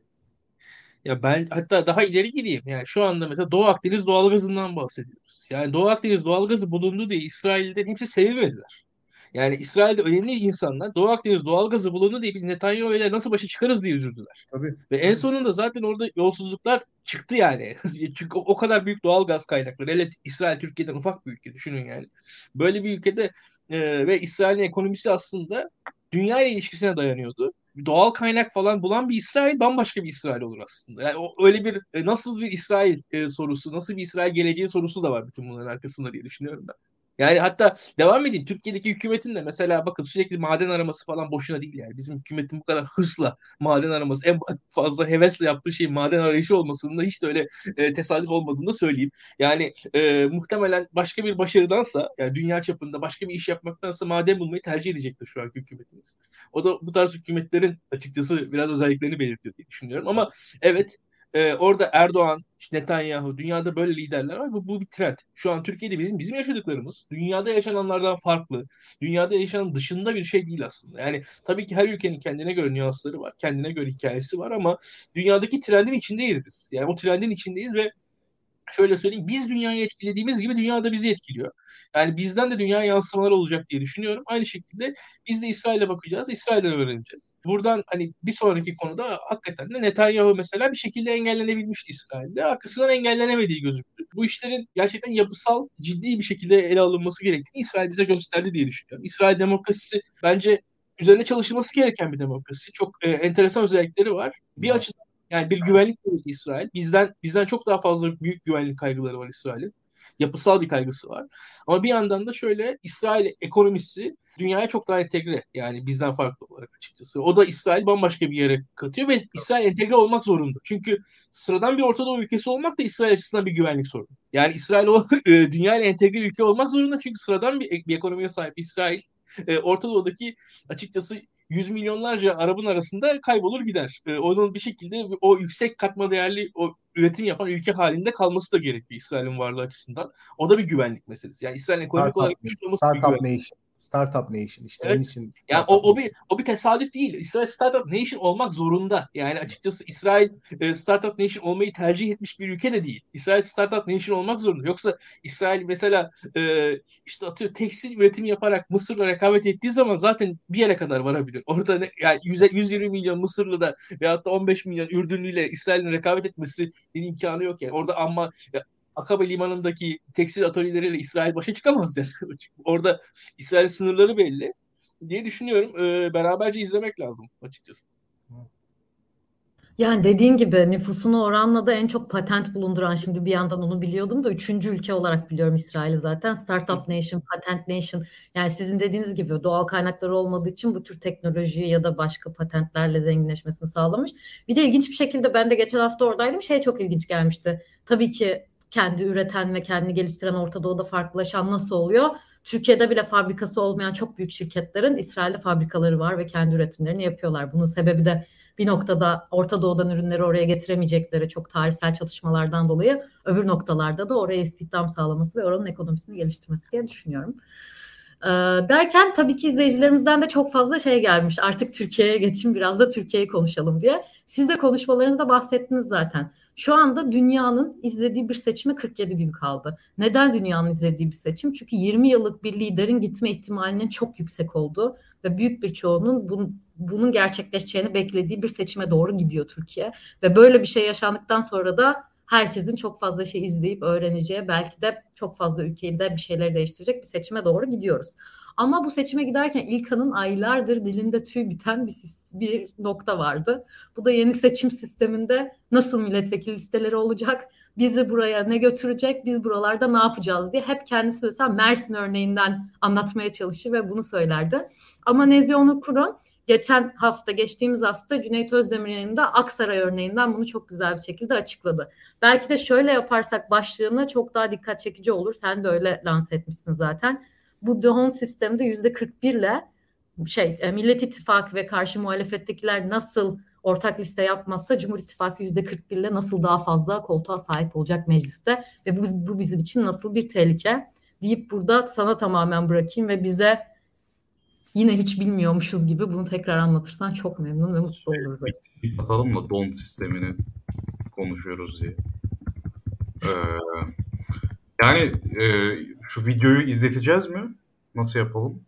Speaker 4: Ya ben hatta daha ileri gideyim. Yani şu anda mesela Doğu Akdeniz doğalgazından bahsediyoruz. Yani Doğu Akdeniz doğalgazı bulundu diye İsrail'den hepsi sevinmediler. Yani İsrail'de önemli insanlar Doğu Akdeniz doğalgazı bulundu diye biz Netanyahu ile nasıl başa çıkarız diye üzüldüler.
Speaker 2: Tabii.
Speaker 4: Ve en sonunda zaten orada yolsuzluklar çıktı yani. Çünkü o kadar büyük doğalgaz kaynakları. Hele İsrail Türkiye'den ufak bir ülke düşünün yani. Böyle bir ülkede e, ve İsrail'in ekonomisi aslında dünya ile ilişkisine dayanıyordu doğal kaynak falan bulan bir İsrail bambaşka bir İsrail olur aslında. Yani o öyle bir e, nasıl bir İsrail e, sorusu, nasıl bir İsrail geleceği sorusu da var bütün bunların arkasında diye düşünüyorum ben. Yani hatta devam edeyim. Türkiye'deki hükümetin de mesela bakın sürekli maden araması falan boşuna değil yani. Bizim hükümetin bu kadar hırsla maden araması en fazla hevesle yaptığı şey maden arayışı olmasının da hiç de öyle e, tesadüf olmadığını da söyleyeyim. Yani e, muhtemelen başka bir başarıdansa yani dünya çapında başka bir iş yapmaktansa maden bulmayı tercih edecektir şu anki hükümetimiz. O da bu tarz hükümetlerin açıkçası biraz özelliklerini belirtiyor diye düşünüyorum. Ama evet e, orada Erdoğan, Netanyahu, dünyada böyle liderler var. Bu, bu bir trend. Şu an Türkiye'de bizim bizim yaşadıklarımız dünyada yaşananlardan farklı. Dünyada yaşanan dışında bir şey değil aslında. Yani tabii ki her ülkenin kendine göre nüansları var. Kendine göre hikayesi var ama dünyadaki trendin içindeyiz biz. Yani o trendin içindeyiz ve şöyle söyleyeyim biz dünyayı etkilediğimiz gibi dünya da bizi etkiliyor. Yani bizden de dünya yansımaları olacak diye düşünüyorum. Aynı şekilde biz de İsrail'e bakacağız, İsrail'den öğreneceğiz. Buradan hani bir sonraki konuda hakikaten de Netanyahu mesela bir şekilde engellenebilmişti İsrail'de. Arkasından engellenemediği gözüktü. Bu işlerin gerçekten yapısal, ciddi bir şekilde ele alınması gerektiğini İsrail bize gösterdi diye düşünüyorum. İsrail demokrasisi bence üzerine çalışılması gereken bir demokrasi. Çok e, enteresan özellikleri var. Bir açıdan yani bir güvenlik devleti İsrail. Bizden bizden çok daha fazla büyük güvenlik kaygıları var İsrail'in. Yapısal bir kaygısı var. Ama bir yandan da şöyle İsrail ekonomisi dünyaya çok daha entegre. Yani bizden farklı olarak açıkçası. O da İsrail bambaşka bir yere katıyor ve İsrail entegre olmak zorunda. Çünkü sıradan bir Orta Doğu ülkesi olmak da İsrail açısından bir güvenlik sorunu. Yani İsrail o e, dünya ile entegre ülke olmak zorunda çünkü sıradan bir, bir ekonomiye sahip İsrail e, Orta Doğu'daki açıkçası yüz milyonlarca Arap'ın arasında kaybolur gider. E, onun bir şekilde o yüksek katma değerli o üretim yapan ülke halinde kalması da gerekiyor İsrail'in varlığı açısından. O da bir güvenlik meselesi. Yani İsrail'in ekonomik olarak güçlü olması bir güvenlik.
Speaker 2: Startup Nation işte
Speaker 4: Evet.
Speaker 2: onun için.
Speaker 4: Yani o, o bir o bir tesadüf değil. İsrail Startup Nation olmak zorunda. Yani açıkçası İsrail e, Startup Nation olmayı tercih etmiş bir ülke de değil. İsrail Startup Nation olmak zorunda. Yoksa İsrail mesela e, işte atıyor tekstil üretimi yaparak Mısır'la rekabet ettiği zaman zaten bir yere kadar varabilir. Orada ne, yani 100, 120 milyon Mısırlı da veyahut da 15 milyon Ürdünlüyle İsrail'in rekabet etmesi imkanı yok yani. Orada ama ya, Akabe limanındaki tekstil atölyeleriyle İsrail başa çıkamaz yani. Orada İsrail sınırları belli diye düşünüyorum. Ee, beraberce izlemek lazım açıkçası.
Speaker 1: Yani dediğin gibi nüfusuna oranla da en çok patent bulunduran şimdi bir yandan onu biliyordum da üçüncü ülke olarak biliyorum İsrail'i zaten. Startup Nation, Patent Nation yani sizin dediğiniz gibi doğal kaynakları olmadığı için bu tür teknolojiyi ya da başka patentlerle zenginleşmesini sağlamış. Bir de ilginç bir şekilde ben de geçen hafta oradaydım şey çok ilginç gelmişti. Tabii ki kendi üreten ve kendini geliştiren Orta Doğu'da farklılaşan nasıl oluyor? Türkiye'de bile fabrikası olmayan çok büyük şirketlerin İsrail'de fabrikaları var ve kendi üretimlerini yapıyorlar. Bunun sebebi de bir noktada Orta Doğu'dan ürünleri oraya getiremeyecekleri çok tarihsel çalışmalardan dolayı öbür noktalarda da oraya istihdam sağlaması ve oranın ekonomisini geliştirmesi diye düşünüyorum. Ee, derken tabii ki izleyicilerimizden de çok fazla şey gelmiş. Artık Türkiye'ye geçin biraz da Türkiye'yi konuşalım diye. Siz de konuşmalarınızda bahsettiniz zaten. Şu anda dünyanın izlediği bir seçime 47 gün kaldı. Neden dünyanın izlediği bir seçim? Çünkü 20 yıllık bir liderin gitme ihtimalinin çok yüksek olduğu ve büyük bir çoğunun bunun, bunun gerçekleşeceğini beklediği bir seçime doğru gidiyor Türkiye. Ve böyle bir şey yaşandıktan sonra da herkesin çok fazla şey izleyip öğreneceği belki de çok fazla ülkeyi bir şeyleri değiştirecek bir seçime doğru gidiyoruz. Ama bu seçime giderken İlkan'ın aylardır dilinde tüy biten bir, bir nokta vardı. Bu da yeni seçim sisteminde nasıl milletvekili listeleri olacak, bizi buraya ne götürecek, biz buralarda ne yapacağız diye hep kendisi mesela Mersin örneğinden anlatmaya çalışır ve bunu söylerdi. Ama Nezih Onur Kuru geçen hafta, geçtiğimiz hafta Cüneyt Özdemir yayında Aksaray örneğinden bunu çok güzel bir şekilde açıkladı. Belki de şöyle yaparsak başlığına çok daha dikkat çekici olur. Sen de öyle lanse etmişsin zaten. Bu Dehon sistemde yüzde 41 ile şey e, Millet İttifakı ve karşı muhalefettekiler nasıl ortak liste yapmazsa Cumhur İttifakı yüzde 41 ile nasıl daha fazla koltuğa sahip olacak mecliste ve bu, bu bizim için nasıl bir tehlike deyip burada sana tamamen bırakayım ve bize yine hiç bilmiyormuşuz gibi bunu tekrar anlatırsan çok memnun ve mutlu oluruz.
Speaker 3: Bir bakalım da DOM sistemini konuşuyoruz diye. Ee, yani e, şu videoyu izleteceğiz mi? Nasıl yapalım?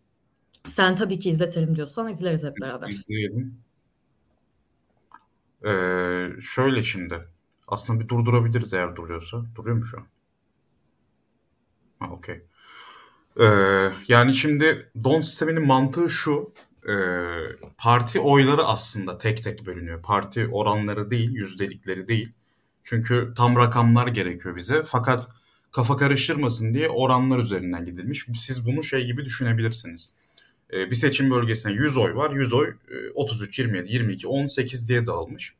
Speaker 1: Sen tabii ki izletelim diyorsan izleriz hep beraber.
Speaker 3: İzleyelim. Ee, şöyle şimdi. Aslında bir durdurabiliriz eğer duruyorsa. Duruyor mu şu an? Ha okey. Ee, yani şimdi DON sisteminin mantığı şu. E, parti oyları aslında tek tek bölünüyor. Parti oranları değil, yüzdelikleri değil. Çünkü tam rakamlar gerekiyor bize. Fakat kafa karıştırmasın diye oranlar üzerinden gidilmiş. Siz bunu şey gibi düşünebilirsiniz. E, bir seçim bölgesine 100 oy var. 100 oy e, 33, 27, 22, 18 diye dağılmış.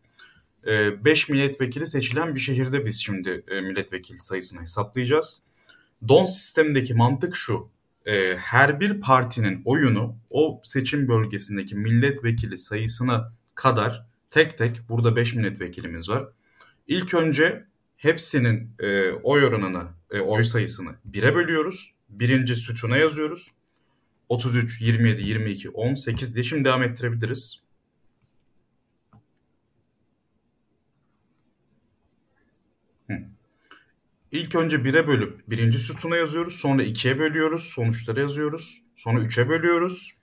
Speaker 3: 5 e, milletvekili seçilen bir şehirde biz şimdi e, milletvekili sayısını hesaplayacağız. Don sistemindeki mantık şu. E, her bir partinin oyunu o seçim bölgesindeki milletvekili sayısına kadar tek tek burada 5 milletvekilimiz var. İlk önce hepsinin e, oy oranını, e, oy sayısını 1'e bölüyoruz. Birinci sütuna yazıyoruz. 33, 27, 22, 18 diye şimdi devam ettirebiliriz. İlk önce 1'e bölüp birinci sütuna yazıyoruz. Sonra 2'ye bölüyoruz. Sonuçları yazıyoruz. Sonra 3'e bölüyoruz.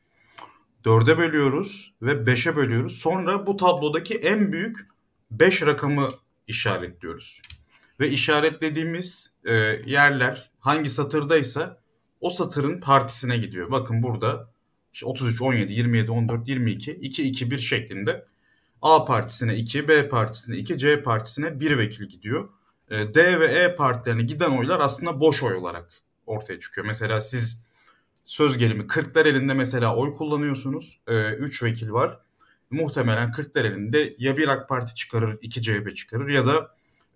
Speaker 3: 4'e bölüyoruz ve 5'e bölüyoruz. Sonra bu tablodaki en büyük 5 rakamı işaretliyoruz. Ve işaretlediğimiz e, yerler hangi satırdaysa o satırın partisine gidiyor. Bakın burada işte 33, 17, 27, 14, 22, 2, 2, 1 şeklinde A partisine 2, B partisine 2, C partisine 1 vekil gidiyor. E, D ve E partilerine giden oylar aslında boş oy olarak ortaya çıkıyor. Mesela siz söz gelimi Kırklar elinde mesela oy kullanıyorsunuz. 3 e, vekil var. Muhtemelen Kırklar elinde ya bir AK Parti çıkarır, 2 CHP çıkarır ya da 3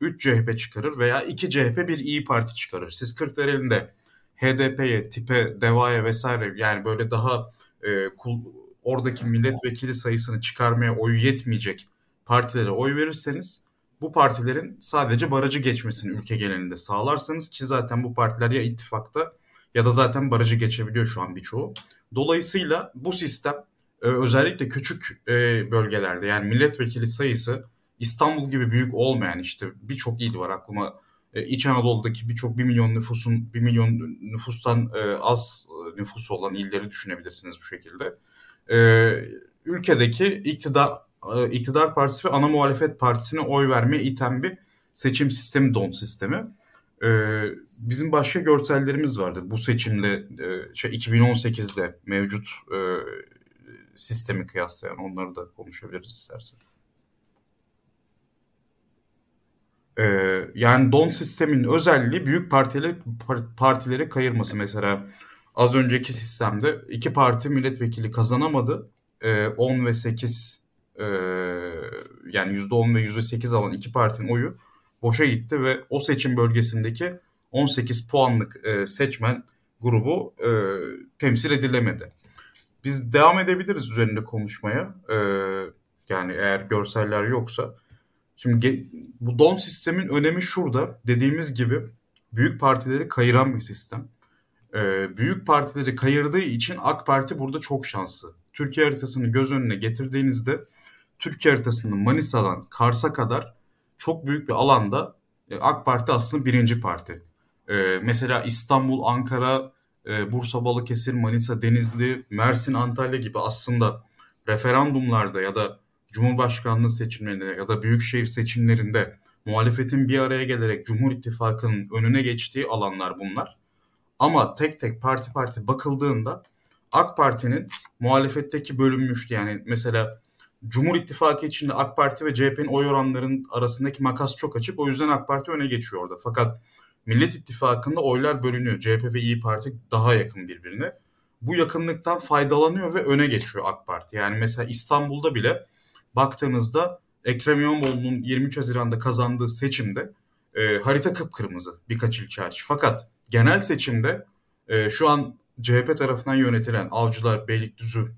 Speaker 3: e, CHP çıkarır veya 2 CHP bir İyi Parti çıkarır. Siz Kırklar elinde HDP'ye, TİP'e, DEVA'ya vesaire yani böyle daha e, kul, oradaki milletvekili sayısını çıkarmaya oyu yetmeyecek partilere oy verirseniz bu partilerin sadece barajı geçmesini ülke genelinde sağlarsanız ki zaten bu partiler ya ittifakta ya da zaten barajı geçebiliyor şu an birçoğu. Dolayısıyla bu sistem e, özellikle küçük e, bölgelerde yani milletvekili sayısı İstanbul gibi büyük olmayan işte birçok il var aklıma e, İç Anadolu'daki birçok bir milyon nüfusun bir milyon nüfustan az nüfusu olan illeri düşünebilirsiniz bu şekilde. Ülkedeki iktidar iktidar partisi ve ana muhalefet partisine oy vermeye iten bir seçim sistemi don sistemi. Bizim başka görsellerimiz vardı. Bu seçimde e, şey 2018'de mevcut e, sistemi kıyaslayan onları da konuşabiliriz istersen. Ee, yani don sistemin özelliği büyük partileri partilere kayırması. Mesela az önceki sistemde iki parti milletvekili kazanamadı. Ee, 10 ve 8 e, yani %10 ve %8 alan iki partinin oyu boşa gitti ve o seçim bölgesindeki 18 puanlık e, seçmen grubu e, temsil edilemedi. Biz devam edebiliriz üzerinde konuşmaya. E, yani eğer görseller yoksa. Şimdi bu don sistemin önemi şurada. Dediğimiz gibi büyük partileri kayıran bir sistem. E, büyük partileri kayırdığı için AK Parti burada çok şanslı. Türkiye haritasını göz önüne getirdiğinizde Türkiye haritasının Manisa'dan Kars'a kadar çok büyük bir alanda e, AK Parti aslında birinci parti. E, mesela İstanbul, Ankara, e, Bursa, Balıkesir, Manisa, Denizli, Mersin, Antalya gibi aslında referandumlarda ya da Cumhurbaşkanlığı seçimlerinde ya da büyükşehir seçimlerinde muhalefetin bir araya gelerek Cumhur İttifakı'nın önüne geçtiği alanlar bunlar. Ama tek tek parti parti bakıldığında AK Parti'nin muhalefetteki bölünmüştü. Yani mesela Cumhur İttifakı içinde AK Parti ve CHP'nin oy oranlarının arasındaki makas çok açık. O yüzden AK Parti öne geçiyor orada. Fakat Millet İttifakı'nda oylar bölünüyor. CHP ve İyi Parti daha yakın birbirine. Bu yakınlıktan faydalanıyor ve öne geçiyor AK Parti. Yani mesela İstanbul'da bile baktığınızda Ekrem İmamoğlu'nun 23 Haziran'da kazandığı seçimde e, harita kıpkırmızı birkaç ilçe hariç. Fakat genel seçimde e, şu an CHP tarafından yönetilen Avcılar, Beylikdüzü,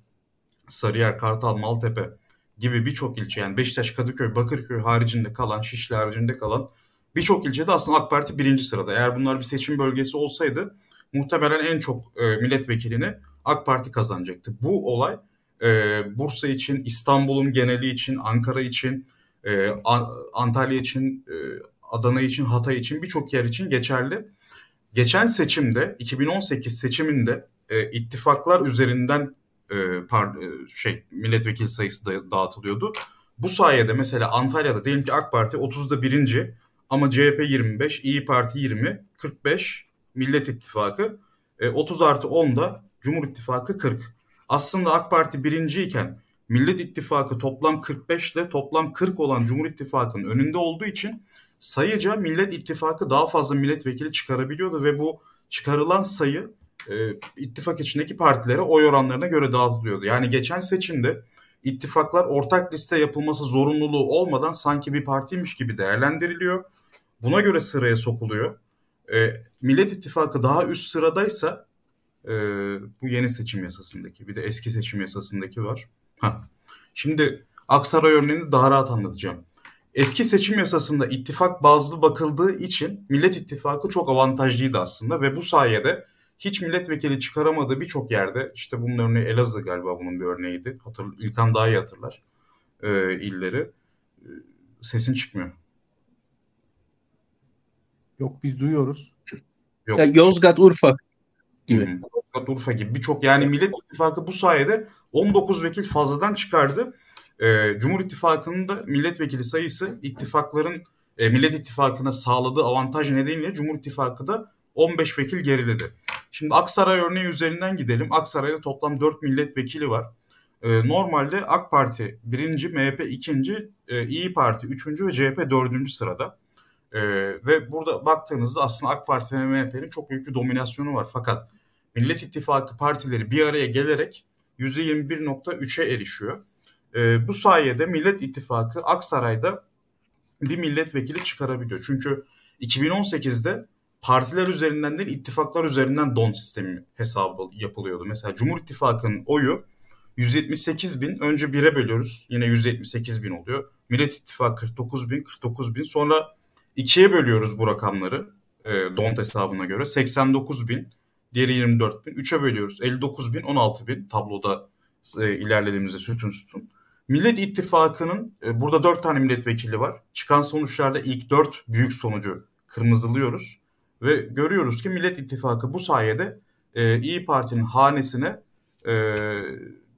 Speaker 3: Sarıyer, Kartal, Maltepe gibi birçok ilçe yani Beşiktaş, Kadıköy, Bakırköy haricinde kalan, Şişli haricinde kalan birçok ilçede aslında AK Parti birinci sırada. Eğer bunlar bir seçim bölgesi olsaydı muhtemelen en çok e, milletvekilini AK Parti kazanacaktı. Bu olay e, Bursa için, İstanbul'un geneli için, Ankara için, e, Antalya için, e, Adana için, Hatay için birçok yer için geçerli. Geçen seçimde 2018 seçiminde e, ittifaklar üzerinden e, şey milletvekili sayısı da dağıtılıyordu. Bu sayede mesela Antalya'da diyelim ki AK Parti 30'da birinci ama CHP 25, İyi Parti 20, 45 Millet İttifakı, e, 30 artı 10'da Cumhur İttifakı 40. Aslında AK Parti birinciyken Millet İttifakı toplam 45 ile toplam 40 olan Cumhur İttifakı'nın önünde olduğu için sayıca Millet İttifakı daha fazla milletvekili çıkarabiliyordu ve bu çıkarılan sayı e, ittifak içindeki partilere oy oranlarına göre dağıtılıyordu. Yani geçen seçimde ittifaklar ortak liste yapılması zorunluluğu olmadan sanki bir partiymiş gibi değerlendiriliyor. Buna göre sıraya sokuluyor. E, Millet İttifakı daha üst sıradaysa e, bu yeni seçim yasasındaki bir de eski seçim yasasındaki var. Ha. Şimdi Aksaray örneğini daha rahat anlatacağım. Eski seçim yasasında ittifak bazlı bakıldığı için Millet İttifakı çok avantajlıydı aslında ve bu sayede hiç milletvekili çıkaramadığı birçok yerde işte bunun örneği Elazığ galiba bunun bir örneğiydi. Hatır, İlkan daha iyi hatırlar e, illeri. E, sesin çıkmıyor.
Speaker 2: Yok biz duyuyoruz.
Speaker 3: Yok.
Speaker 4: Ya Yozgat, Urfa gibi.
Speaker 3: Hı hı. Yozgat, Urfa gibi birçok yani Millet İttifakı bu sayede 19 vekil fazladan çıkardı. Ee, Cumhur İttifakı'nın da milletvekili sayısı ittifakların e, Millet İttifakı'na sağladığı avantaj nedeniyle Cumhur İttifakı da 15 vekil geriledi. Şimdi Aksaray örneği üzerinden gidelim. Aksaray'da toplam 4 milletvekili var. Ee, normalde AK Parti birinci, MHP ikinci, e, İyi Parti üçüncü ve CHP dördüncü sırada. Ee, ve burada baktığınızda aslında AK Parti ve MHP'nin çok büyük bir dominasyonu var. Fakat Millet İttifakı partileri bir araya gelerek %21.3'e erişiyor. Ee, bu sayede Millet İttifakı Aksaray'da bir milletvekili çıkarabiliyor. Çünkü 2018'de partiler üzerinden değil ittifaklar üzerinden don sistemi hesabı yapılıyordu. Mesela Cumhur İttifakı'nın oyu 178 bin önce 1'e bölüyoruz yine 178 bin oluyor. Millet İttifakı 49 bin 49 bin sonra 2'ye bölüyoruz bu rakamları e, DONT hesabına göre 89 bin diğeri 24 bin 3'e bölüyoruz 59 bin 16 bin tabloda e, ilerlediğimizde sütun sütun. Millet İttifakı'nın e, burada 4 tane milletvekili var. Çıkan sonuçlarda ilk 4 büyük sonucu kırmızılıyoruz. Ve görüyoruz ki Millet İttifakı bu sayede e, İyi Parti'nin hanesine e,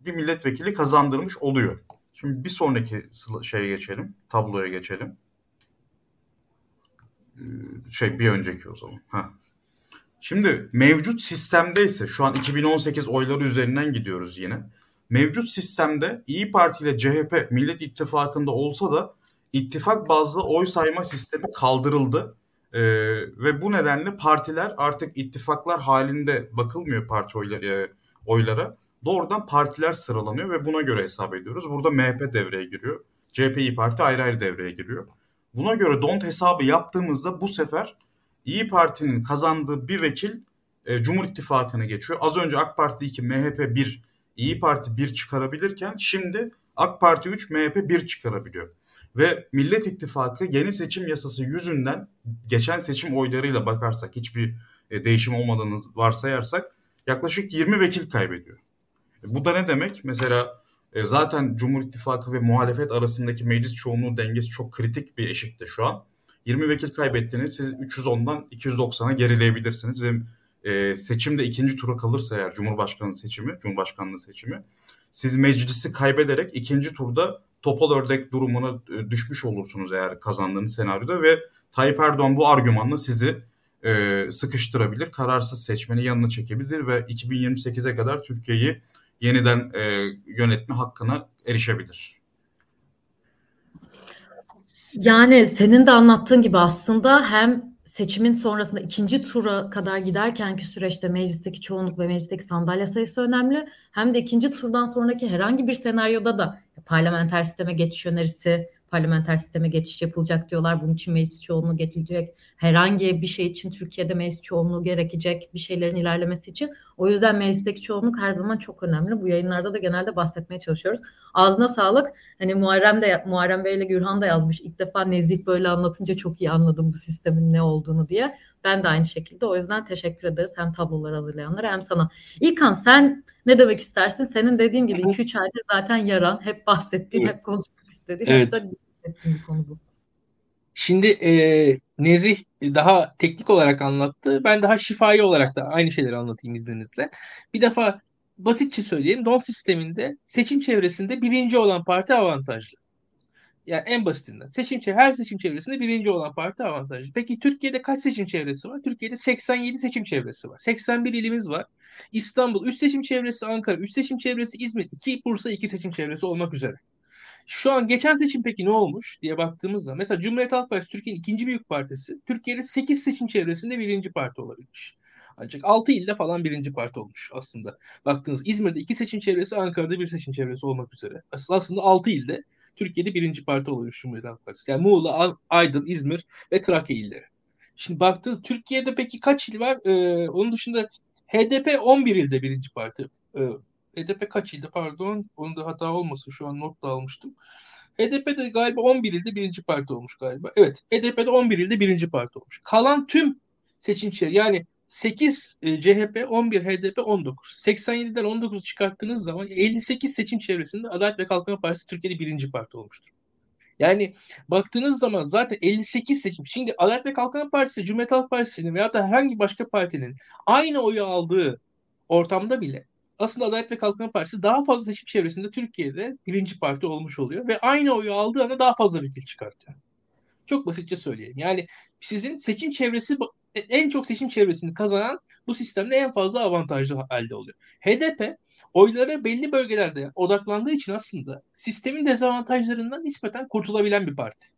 Speaker 3: bir milletvekili kazandırmış oluyor. Şimdi bir sonraki şeye geçelim, tabloya geçelim. Ee, şey bir önceki o zaman. Ha. Şimdi mevcut sistemde ise şu an 2018 oyları üzerinden gidiyoruz yine. Mevcut sistemde İyi Parti ile CHP Millet İttifakı'nda olsa da ittifak bazlı oy sayma sistemi kaldırıldı. Ee, ve bu nedenle partiler artık ittifaklar halinde bakılmıyor parti oyları, e, oylara. Doğrudan partiler sıralanıyor ve buna göre hesap ediyoruz. Burada MHP devreye giriyor. CHP İyi Parti ayrı ayrı devreye giriyor. Buna göre DONT hesabı yaptığımızda bu sefer İyi Parti'nin kazandığı bir vekil e, Cumhur İttifakı'na geçiyor. Az önce AK Parti 2, MHP 1, İyi Parti 1 çıkarabilirken şimdi AK Parti 3, MHP 1 çıkarabiliyor. Ve Millet İttifakı yeni seçim yasası yüzünden geçen seçim oylarıyla bakarsak hiçbir e, değişim olmadığını varsayarsak yaklaşık 20 vekil kaybediyor. E, bu da ne demek? Mesela e, zaten Cumhur İttifakı ve muhalefet arasındaki meclis çoğunluğu dengesi çok kritik bir eşikte şu an. 20 vekil kaybettiniz siz 310'dan 290'a gerileyebilirsiniz ve e, seçimde ikinci tura kalırsa eğer Cumhurbaşkanı seçimi, Cumhurbaşkanlığı seçimi siz meclisi kaybederek ikinci turda topal ördek durumuna e, düşmüş olursunuz eğer kazandığınız senaryoda ve Tayyip Erdoğan bu argümanla sizi e, sıkıştırabilir, kararsız seçmeni yanına çekebilir ve 2028'e kadar Türkiye'yi yeniden e, yönetme hakkına erişebilir.
Speaker 1: Yani senin de anlattığın gibi aslında hem seçimin sonrasında ikinci tura kadar giderkenki süreçte meclisteki çoğunluk ve meclisteki sandalye sayısı önemli. Hem de ikinci turdan sonraki herhangi bir senaryoda da parlamenter sisteme geçiş önerisi parlamenter sisteme geçiş yapılacak diyorlar. Bunun için meclis çoğunluğu geçilecek. Herhangi bir şey için Türkiye'de meclis çoğunluğu gerekecek bir şeylerin ilerlemesi için. O yüzden meclisteki çoğunluk her zaman çok önemli. Bu yayınlarda da genelde bahsetmeye çalışıyoruz. Ağzına sağlık. Hani Muharrem de Muharrem Bey ile Gürhan da yazmış. İlk defa Nezih böyle anlatınca çok iyi anladım bu sistemin ne olduğunu diye. Ben de aynı şekilde. O yüzden teşekkür ederiz hem tabloları hazırlayanlara hem sana. İlkan sen ne demek istersin? Senin dediğim gibi 2-3 ayda zaten yaran, hep bahsettiğin, evet. hep konuşmak istediğin, evet. hep bir konu bu.
Speaker 4: Şimdi e, Nezih daha teknik olarak anlattı. Ben daha şifai olarak da aynı şeyleri anlatayım izninizle. Bir defa basitçe söyleyeyim. DON sisteminde seçim çevresinde birinci olan parti avantajlı. Yani en basitinden. Seçim her seçim çevresinde birinci olan parti avantajlı. Peki Türkiye'de kaç seçim çevresi var? Türkiye'de 87 seçim çevresi var. 81 ilimiz var. İstanbul 3 seçim çevresi, Ankara 3 seçim çevresi, İzmir 2, Bursa 2 seçim çevresi olmak üzere. Şu an geçen seçim peki ne olmuş diye baktığımızda mesela Cumhuriyet Halk Partisi Türkiye'nin ikinci büyük partisi. Türkiye'de 8 seçim çevresinde birinci parti olabilmiş. Ancak 6 ilde falan birinci parti olmuş aslında. Baktığınız İzmir'de 2 seçim çevresi, Ankara'da bir seçim çevresi olmak üzere. Aslında 6 ilde Türkiye'de birinci parti olmuş Cumhuriyet Halk Partisi. Yani Muğla, Aydın, İzmir ve Trakya illeri. Şimdi baktığınız Türkiye'de peki kaç il var? Ee, onun dışında HDP 11 ilde birinci parti. Ee, HDP kaç ilde pardon. Onu da hata olmasın. Şu an not da almıştım. HDP'de galiba 11 ilde birinci parti olmuş galiba. Evet HDP'de 11 ilde birinci parti olmuş. Kalan tüm seçimciler yani 8 e, CHP, 11 HDP, 19. 87'den 19 çıkarttığınız zaman 58 seçim çevresinde Adalet ve Kalkınma Partisi Türkiye'de birinci parti olmuştur. Yani baktığınız zaman zaten 58 seçim. Şimdi Adalet ve Kalkınma Partisi, Cumhuriyet Halk Partisi'nin veya da herhangi başka partinin aynı oyu aldığı ortamda bile aslında Adalet ve Kalkınma Partisi daha fazla seçim çevresinde Türkiye'de birinci parti olmuş oluyor ve aynı oyu aldığı anda daha fazla vekil çıkartıyor. Çok basitçe söyleyeyim. Yani sizin seçim çevresi en çok seçim çevresini kazanan bu sistemde en fazla avantajlı halde oluyor. HDP oyları belli bölgelerde odaklandığı için aslında sistemin dezavantajlarından nispeten kurtulabilen bir parti.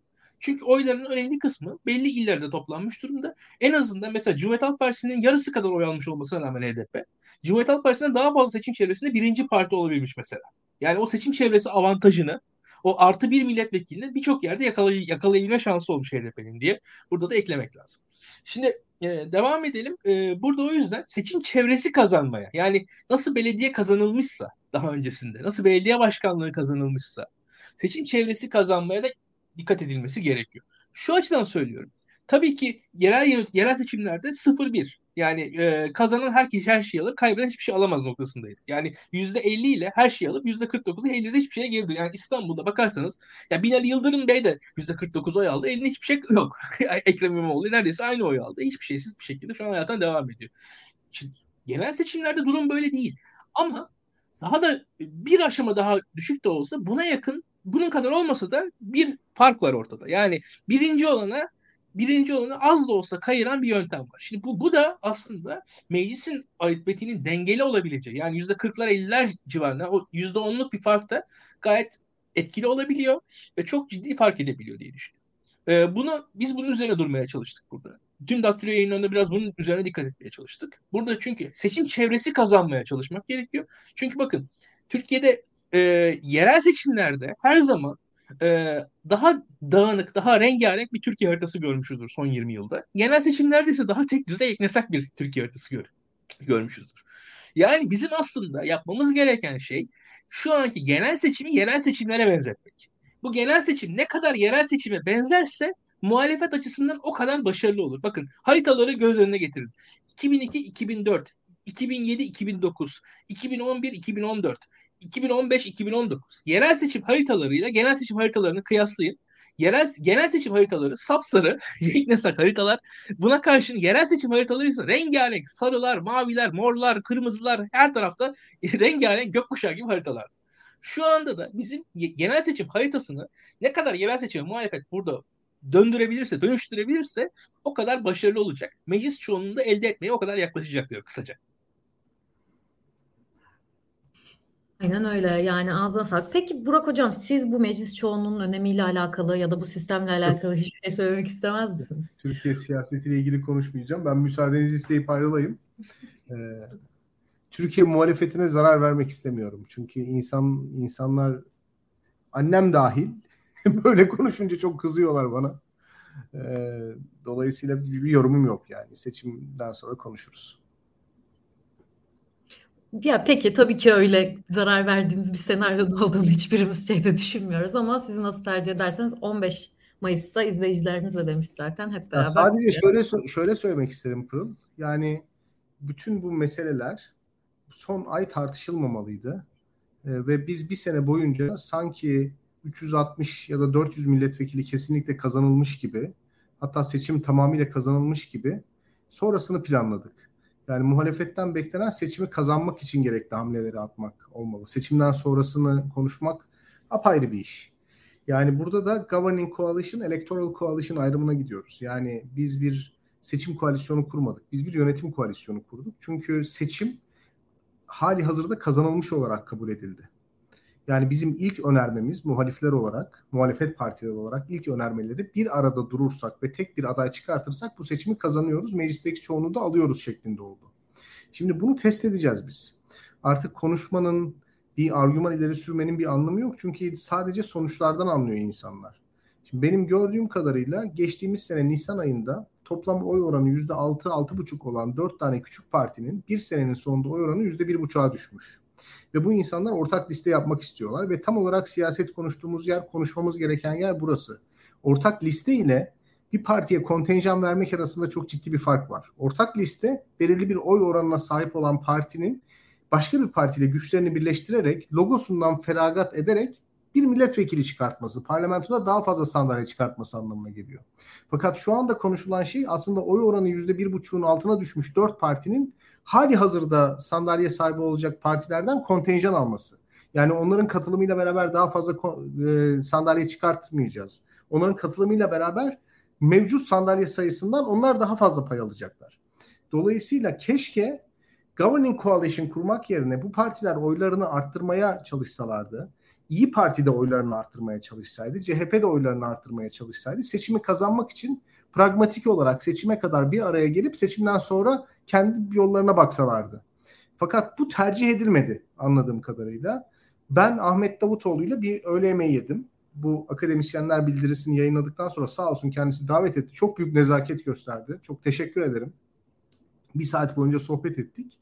Speaker 4: Çünkü oyların önemli kısmı belli illerde toplanmış durumda. En azından mesela Cumhuriyet Halk Partisi'nin yarısı kadar oy almış olmasına rağmen HDP, Cumhuriyet Halk Partisi'nden daha fazla seçim çevresinde birinci parti olabilmiş mesela. Yani o seçim çevresi avantajını o artı bir milletvekilinin birçok yerde yakalay yakalayabilme şansı olmuş HDP'nin diye burada da eklemek lazım. Şimdi e, devam edelim. E, burada o yüzden seçim çevresi kazanmaya yani nasıl belediye kazanılmışsa daha öncesinde nasıl belediye başkanlığı kazanılmışsa seçim çevresi kazanmaya da dikkat edilmesi gerekiyor. Şu açıdan söylüyorum. Tabii ki yerel yerel seçimlerde 0-1 yani e, kazanan herkes her şeyi alır, kaybeden hiçbir şey alamaz noktasındaydık. Yani %50 ile her şeyi alıp %49'u elinizde hiçbir şeye geri Yani İstanbul'da bakarsanız ya Binali Yıldırım Bey de %49 oy aldı. Elinde hiçbir şey yok. Ekrem İmamoğlu neredeyse aynı oy aldı. Hiçbir şeysiz bir şekilde şu an hayatına devam ediyor. Şimdi, genel seçimlerde durum böyle değil. Ama daha da bir aşama daha düşük de olsa buna yakın bunun kadar olmasa da bir fark var ortada. Yani birinci olana birinci olanı az da olsa kayıran bir yöntem var. Şimdi bu, bu da aslında meclisin aritmetiğinin dengeli olabileceği yani yüzde kırklar elliler civarında o yüzde onluk bir fark da gayet etkili olabiliyor ve çok ciddi fark edebiliyor diye düşünüyorum. Ee, bunu biz bunun üzerine durmaya çalıştık burada. Tüm daktilo yayınlarında biraz bunun üzerine dikkat etmeye çalıştık. Burada çünkü seçim çevresi kazanmaya çalışmak gerekiyor. Çünkü bakın Türkiye'de e, yerel seçimlerde her zaman e, daha dağınık, daha rengarenk bir Türkiye haritası görmüşüzdür son 20 yılda. Genel seçimlerde ise daha tek düzey eknesak bir Türkiye haritası gör, görmüşüzdür. Yani bizim aslında yapmamız gereken şey şu anki genel seçimi yerel seçimlere benzetmek. Bu genel seçim ne kadar yerel seçime benzerse muhalefet açısından o kadar başarılı olur. Bakın haritaları göz önüne getirin. 2002-2004, 2007-2009, 2011-2014, 2015-2019 yerel seçim haritalarıyla genel seçim haritalarını kıyaslayın. Yerel genel seçim haritaları sapsarı, yeknesak haritalar. Buna karşın yerel seçim haritaları ise rengarenk sarılar, maviler, morlar, kırmızılar her tarafta rengarenk gökkuşağı gibi haritalar. Şu anda da bizim genel seçim haritasını ne kadar yerel seçim muhalefet burada döndürebilirse, dönüştürebilirse o kadar başarılı olacak. Meclis çoğunluğunu elde etmeye o kadar yaklaşacak diyor kısaca.
Speaker 1: Aynen öyle yani ağzına sağlık. Peki Burak Hocam siz bu meclis çoğunluğunun önemiyle alakalı ya da bu sistemle alakalı hiçbir şey söylemek istemez misiniz?
Speaker 2: Türkiye siyasetiyle ilgili konuşmayacağım. Ben müsaadenizi isteyip ayrılayım. Ee, Türkiye muhalefetine zarar vermek istemiyorum. Çünkü insan insanlar annem dahil böyle konuşunca çok kızıyorlar bana. Ee, dolayısıyla bir, bir yorumum yok yani. Seçimden sonra konuşuruz.
Speaker 1: Ya peki tabii ki öyle zarar verdiğiniz bir senaryoda olduğunu hiçbirimiz şeyde düşünmüyoruz ama siz nasıl tercih ederseniz 15 Mayıs'ta izleyicilerimizle demiş zaten hep beraber. Ya
Speaker 2: sadece şöyle şöyle söylemek isterim Pırıl. Yani bütün bu meseleler son ay tartışılmamalıydı. Ee, ve biz bir sene boyunca sanki 360 ya da 400 milletvekili kesinlikle kazanılmış gibi hatta seçim tamamıyla kazanılmış gibi sonrasını planladık. Yani muhalefetten beklenen seçimi kazanmak için gerekli hamleleri atmak olmalı. Seçimden sonrasını konuşmak apayrı bir iş. Yani burada da governing coalition, electoral coalition ayrımına gidiyoruz. Yani biz bir seçim koalisyonu kurmadık. Biz bir yönetim koalisyonu kurduk. Çünkü seçim hali hazırda kazanılmış olarak kabul edildi. Yani bizim ilk önermemiz muhalifler olarak, muhalefet partileri olarak ilk önermeleri bir arada durursak ve tek bir aday çıkartırsak bu seçimi kazanıyoruz. Meclisteki çoğunluğu da alıyoruz şeklinde oldu. Şimdi bunu test edeceğiz biz. Artık konuşmanın bir argüman ileri sürmenin bir anlamı yok. Çünkü sadece sonuçlardan anlıyor insanlar. Şimdi benim gördüğüm kadarıyla geçtiğimiz sene Nisan ayında toplam oy oranı %6-6,5 olan 4 tane küçük partinin bir senenin sonunda oy oranı %1,5'a düşmüş. Ve bu insanlar ortak liste yapmak istiyorlar ve tam olarak siyaset konuştuğumuz yer, konuşmamız gereken yer burası. Ortak liste ile bir partiye kontenjan vermek arasında çok ciddi bir fark var. Ortak liste belirli bir oy oranına sahip olan partinin başka bir partiyle güçlerini birleştirerek logosundan feragat ederek bir milletvekili çıkartması, parlamentoda daha fazla sandalye çıkartması anlamına geliyor. Fakat şu anda konuşulan şey aslında oy oranı yüzde bir buçuğun altına düşmüş dört partinin hali hazırda sandalye sahibi olacak partilerden kontenjan alması. Yani onların katılımıyla beraber daha fazla e, sandalye çıkartmayacağız. Onların katılımıyla beraber mevcut sandalye sayısından onlar daha fazla pay alacaklar. Dolayısıyla keşke governing coalition kurmak yerine bu partiler oylarını arttırmaya çalışsalardı. İyi Parti de oylarını arttırmaya çalışsaydı, CHP de oylarını arttırmaya çalışsaydı seçimi kazanmak için pragmatik olarak seçime kadar bir araya gelip seçimden sonra kendi yollarına baksalardı. Fakat bu tercih edilmedi anladığım kadarıyla. Ben Ahmet Davutoğlu'yla bir öğle yemeği yedim. Bu akademisyenler bildirisini yayınladıktan sonra sağ olsun kendisi davet etti. Çok büyük nezaket gösterdi. Çok teşekkür ederim. Bir saat boyunca sohbet ettik.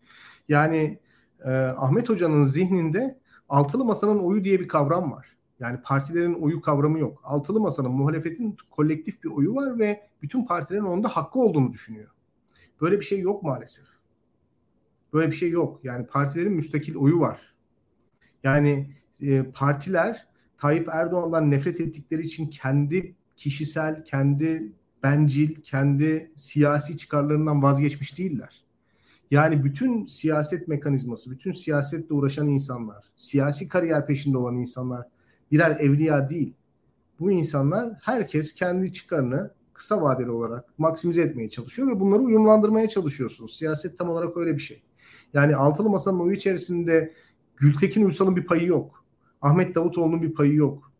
Speaker 2: Yani e, Ahmet Hoca'nın zihninde altılı masanın oyu diye bir kavram var. Yani partilerin oyu kavramı yok. Altılı masanın muhalefetin kolektif bir oyu var ve bütün partilerin onda hakkı olduğunu düşünüyor. Böyle bir şey yok maalesef. Böyle bir şey yok. Yani partilerin müstakil oyu var. Yani e, partiler Tayyip Erdoğan'dan nefret ettikleri için kendi kişisel, kendi bencil, kendi siyasi çıkarlarından vazgeçmiş değiller. Yani bütün siyaset mekanizması, bütün siyasetle uğraşan insanlar, siyasi kariyer peşinde olan insanlar birer evliya değil. Bu insanlar herkes kendi çıkarını kısa vadeli olarak maksimize etmeye çalışıyor ve bunları uyumlandırmaya çalışıyorsunuz. Siyaset tam olarak öyle bir şey. Yani altılı masanın oyu içerisinde Gültekin Uysal'ın bir payı yok. Ahmet Davutoğlu'nun bir payı yok.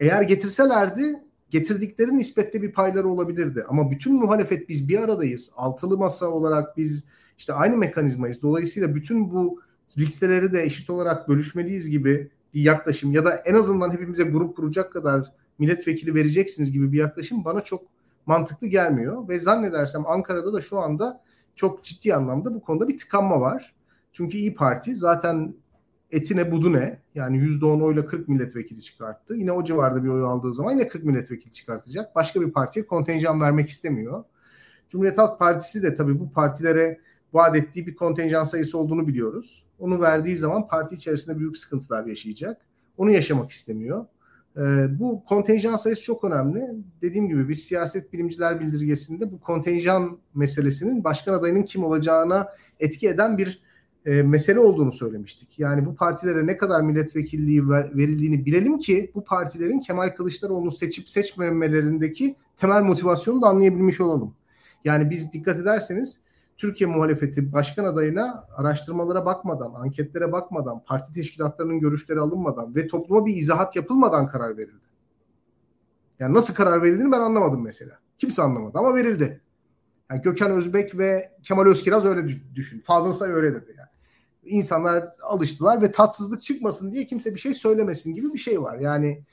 Speaker 2: Eğer getirselerdi getirdikleri nispette bir payları olabilirdi. Ama bütün muhalefet biz bir aradayız. Altılı masa olarak biz işte aynı mekanizmayız. Dolayısıyla bütün bu listeleri de eşit olarak bölüşmeliyiz gibi bir yaklaşım ya da en azından hepimize grup kuracak kadar milletvekili vereceksiniz gibi bir yaklaşım bana çok mantıklı gelmiyor ve zannedersem Ankara'da da şu anda çok ciddi anlamda bu konuda bir tıkanma var. Çünkü İyi Parti zaten etine budu ne? Yani %10 oyla 40 milletvekili çıkarttı. Yine o civarda bir oy aldığı zaman yine 40 milletvekili çıkartacak. Başka bir partiye kontenjan vermek istemiyor. Cumhuriyet Halk Partisi de tabii bu partilere vaat ettiği bir kontenjan sayısı olduğunu biliyoruz. Onu verdiği zaman parti içerisinde büyük sıkıntılar yaşayacak. Onu yaşamak istemiyor. Ee, bu kontenjan sayısı çok önemli. Dediğim gibi biz siyaset bilimciler bildirgesinde bu kontenjan meselesinin başkan adayının kim olacağına etki eden bir e, mesele olduğunu söylemiştik. Yani bu partilere ne kadar milletvekilliği ver, verildiğini bilelim ki bu partilerin Kemal Kılıçdaroğlu'nu seçip seçmemelerindeki temel motivasyonu da anlayabilmiş olalım. Yani biz dikkat ederseniz Türkiye muhalefeti başkan adayına araştırmalara bakmadan, anketlere bakmadan, parti teşkilatlarının görüşleri alınmadan ve topluma bir izahat yapılmadan karar verildi. Yani nasıl karar verildiğini ben anlamadım mesela. Kimse anlamadı ama verildi. Yani Gökhan Özbek ve Kemal Özkiraz öyle düşün. Fazıl Say öyle dedi yani. İnsanlar alıştılar ve tatsızlık çıkmasın diye kimse bir şey söylemesin gibi bir şey var. Yani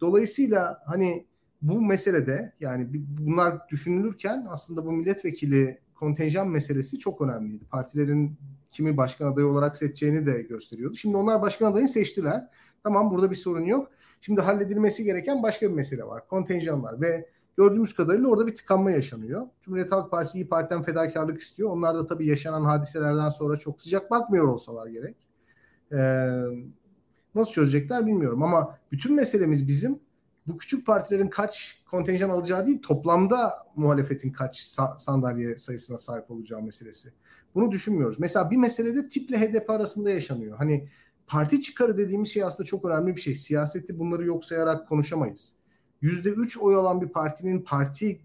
Speaker 2: dolayısıyla hani bu meselede yani bunlar düşünülürken aslında bu milletvekili kontenjan meselesi çok önemliydi. Partilerin kimi başkan adayı olarak seçeceğini de gösteriyordu. Şimdi onlar başkan adayını seçtiler. Tamam burada bir sorun yok. Şimdi halledilmesi gereken başka bir mesele var. Kontenjanlar ve gördüğümüz kadarıyla orada bir tıkanma yaşanıyor. Cumhuriyet Halk Partisi İyi Parti'den fedakarlık istiyor. Onlar da tabii yaşanan hadiselerden sonra çok sıcak bakmıyor olsalar gerek. Ee, nasıl çözecekler bilmiyorum ama bütün meselemiz bizim bu küçük partilerin kaç kontenjan alacağı değil toplamda muhalefetin kaç sandalye sayısına sahip olacağı meselesi. Bunu düşünmüyoruz. Mesela bir meselede tiple HDP arasında yaşanıyor. Hani parti çıkarı dediğimiz şey aslında çok önemli bir şey. Siyaseti bunları yok sayarak konuşamayız. %3 oy alan bir partinin parti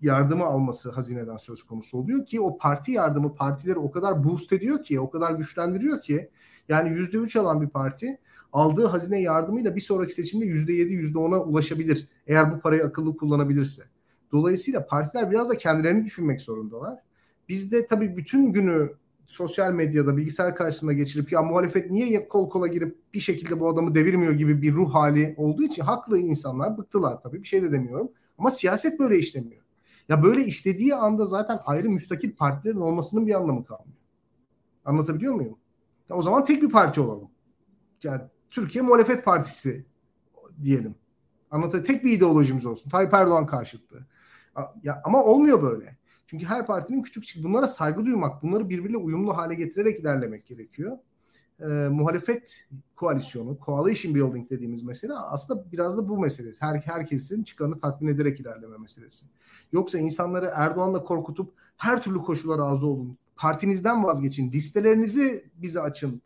Speaker 2: yardımı alması hazineden söz konusu oluyor ki o parti yardımı partileri o kadar boost ediyor ki, o kadar güçlendiriyor ki yani %3 alan bir parti aldığı hazine yardımıyla bir sonraki seçimde %7, %10'a ulaşabilir. Eğer bu parayı akıllı kullanabilirse. Dolayısıyla partiler biraz da kendilerini düşünmek zorundalar. Biz de tabii bütün günü sosyal medyada bilgisayar karşısında geçirip ya muhalefet niye kol kola girip bir şekilde bu adamı devirmiyor gibi bir ruh hali olduğu için haklı insanlar bıktılar tabii bir şey de demiyorum. Ama siyaset böyle işlemiyor. Ya böyle işlediği anda zaten ayrı müstakil partilerin olmasının bir anlamı kalmıyor. Anlatabiliyor muyum? Ya o zaman tek bir parti olalım. Yani Türkiye Muhalefet Partisi diyelim. Anlatabiliyor Tek bir ideolojimiz olsun. Tayyip Erdoğan karşıtı. Ya, ama olmuyor böyle. Çünkü her partinin küçük bunlara saygı duymak, bunları birbirine uyumlu hale getirerek ilerlemek gerekiyor. e, muhalefet koalisyonu, coalition building dediğimiz mesele aslında biraz da bu meselesi. Her, herkesin çıkarını tatmin ederek ilerleme meselesi. Yoksa insanları Erdoğan'la korkutup her türlü koşula razı olun, partinizden vazgeçin, listelerinizi bize açın,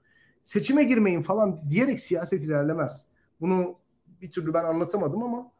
Speaker 2: seçime girmeyin falan diyerek siyaset ilerlemez. Bunu bir türlü ben anlatamadım ama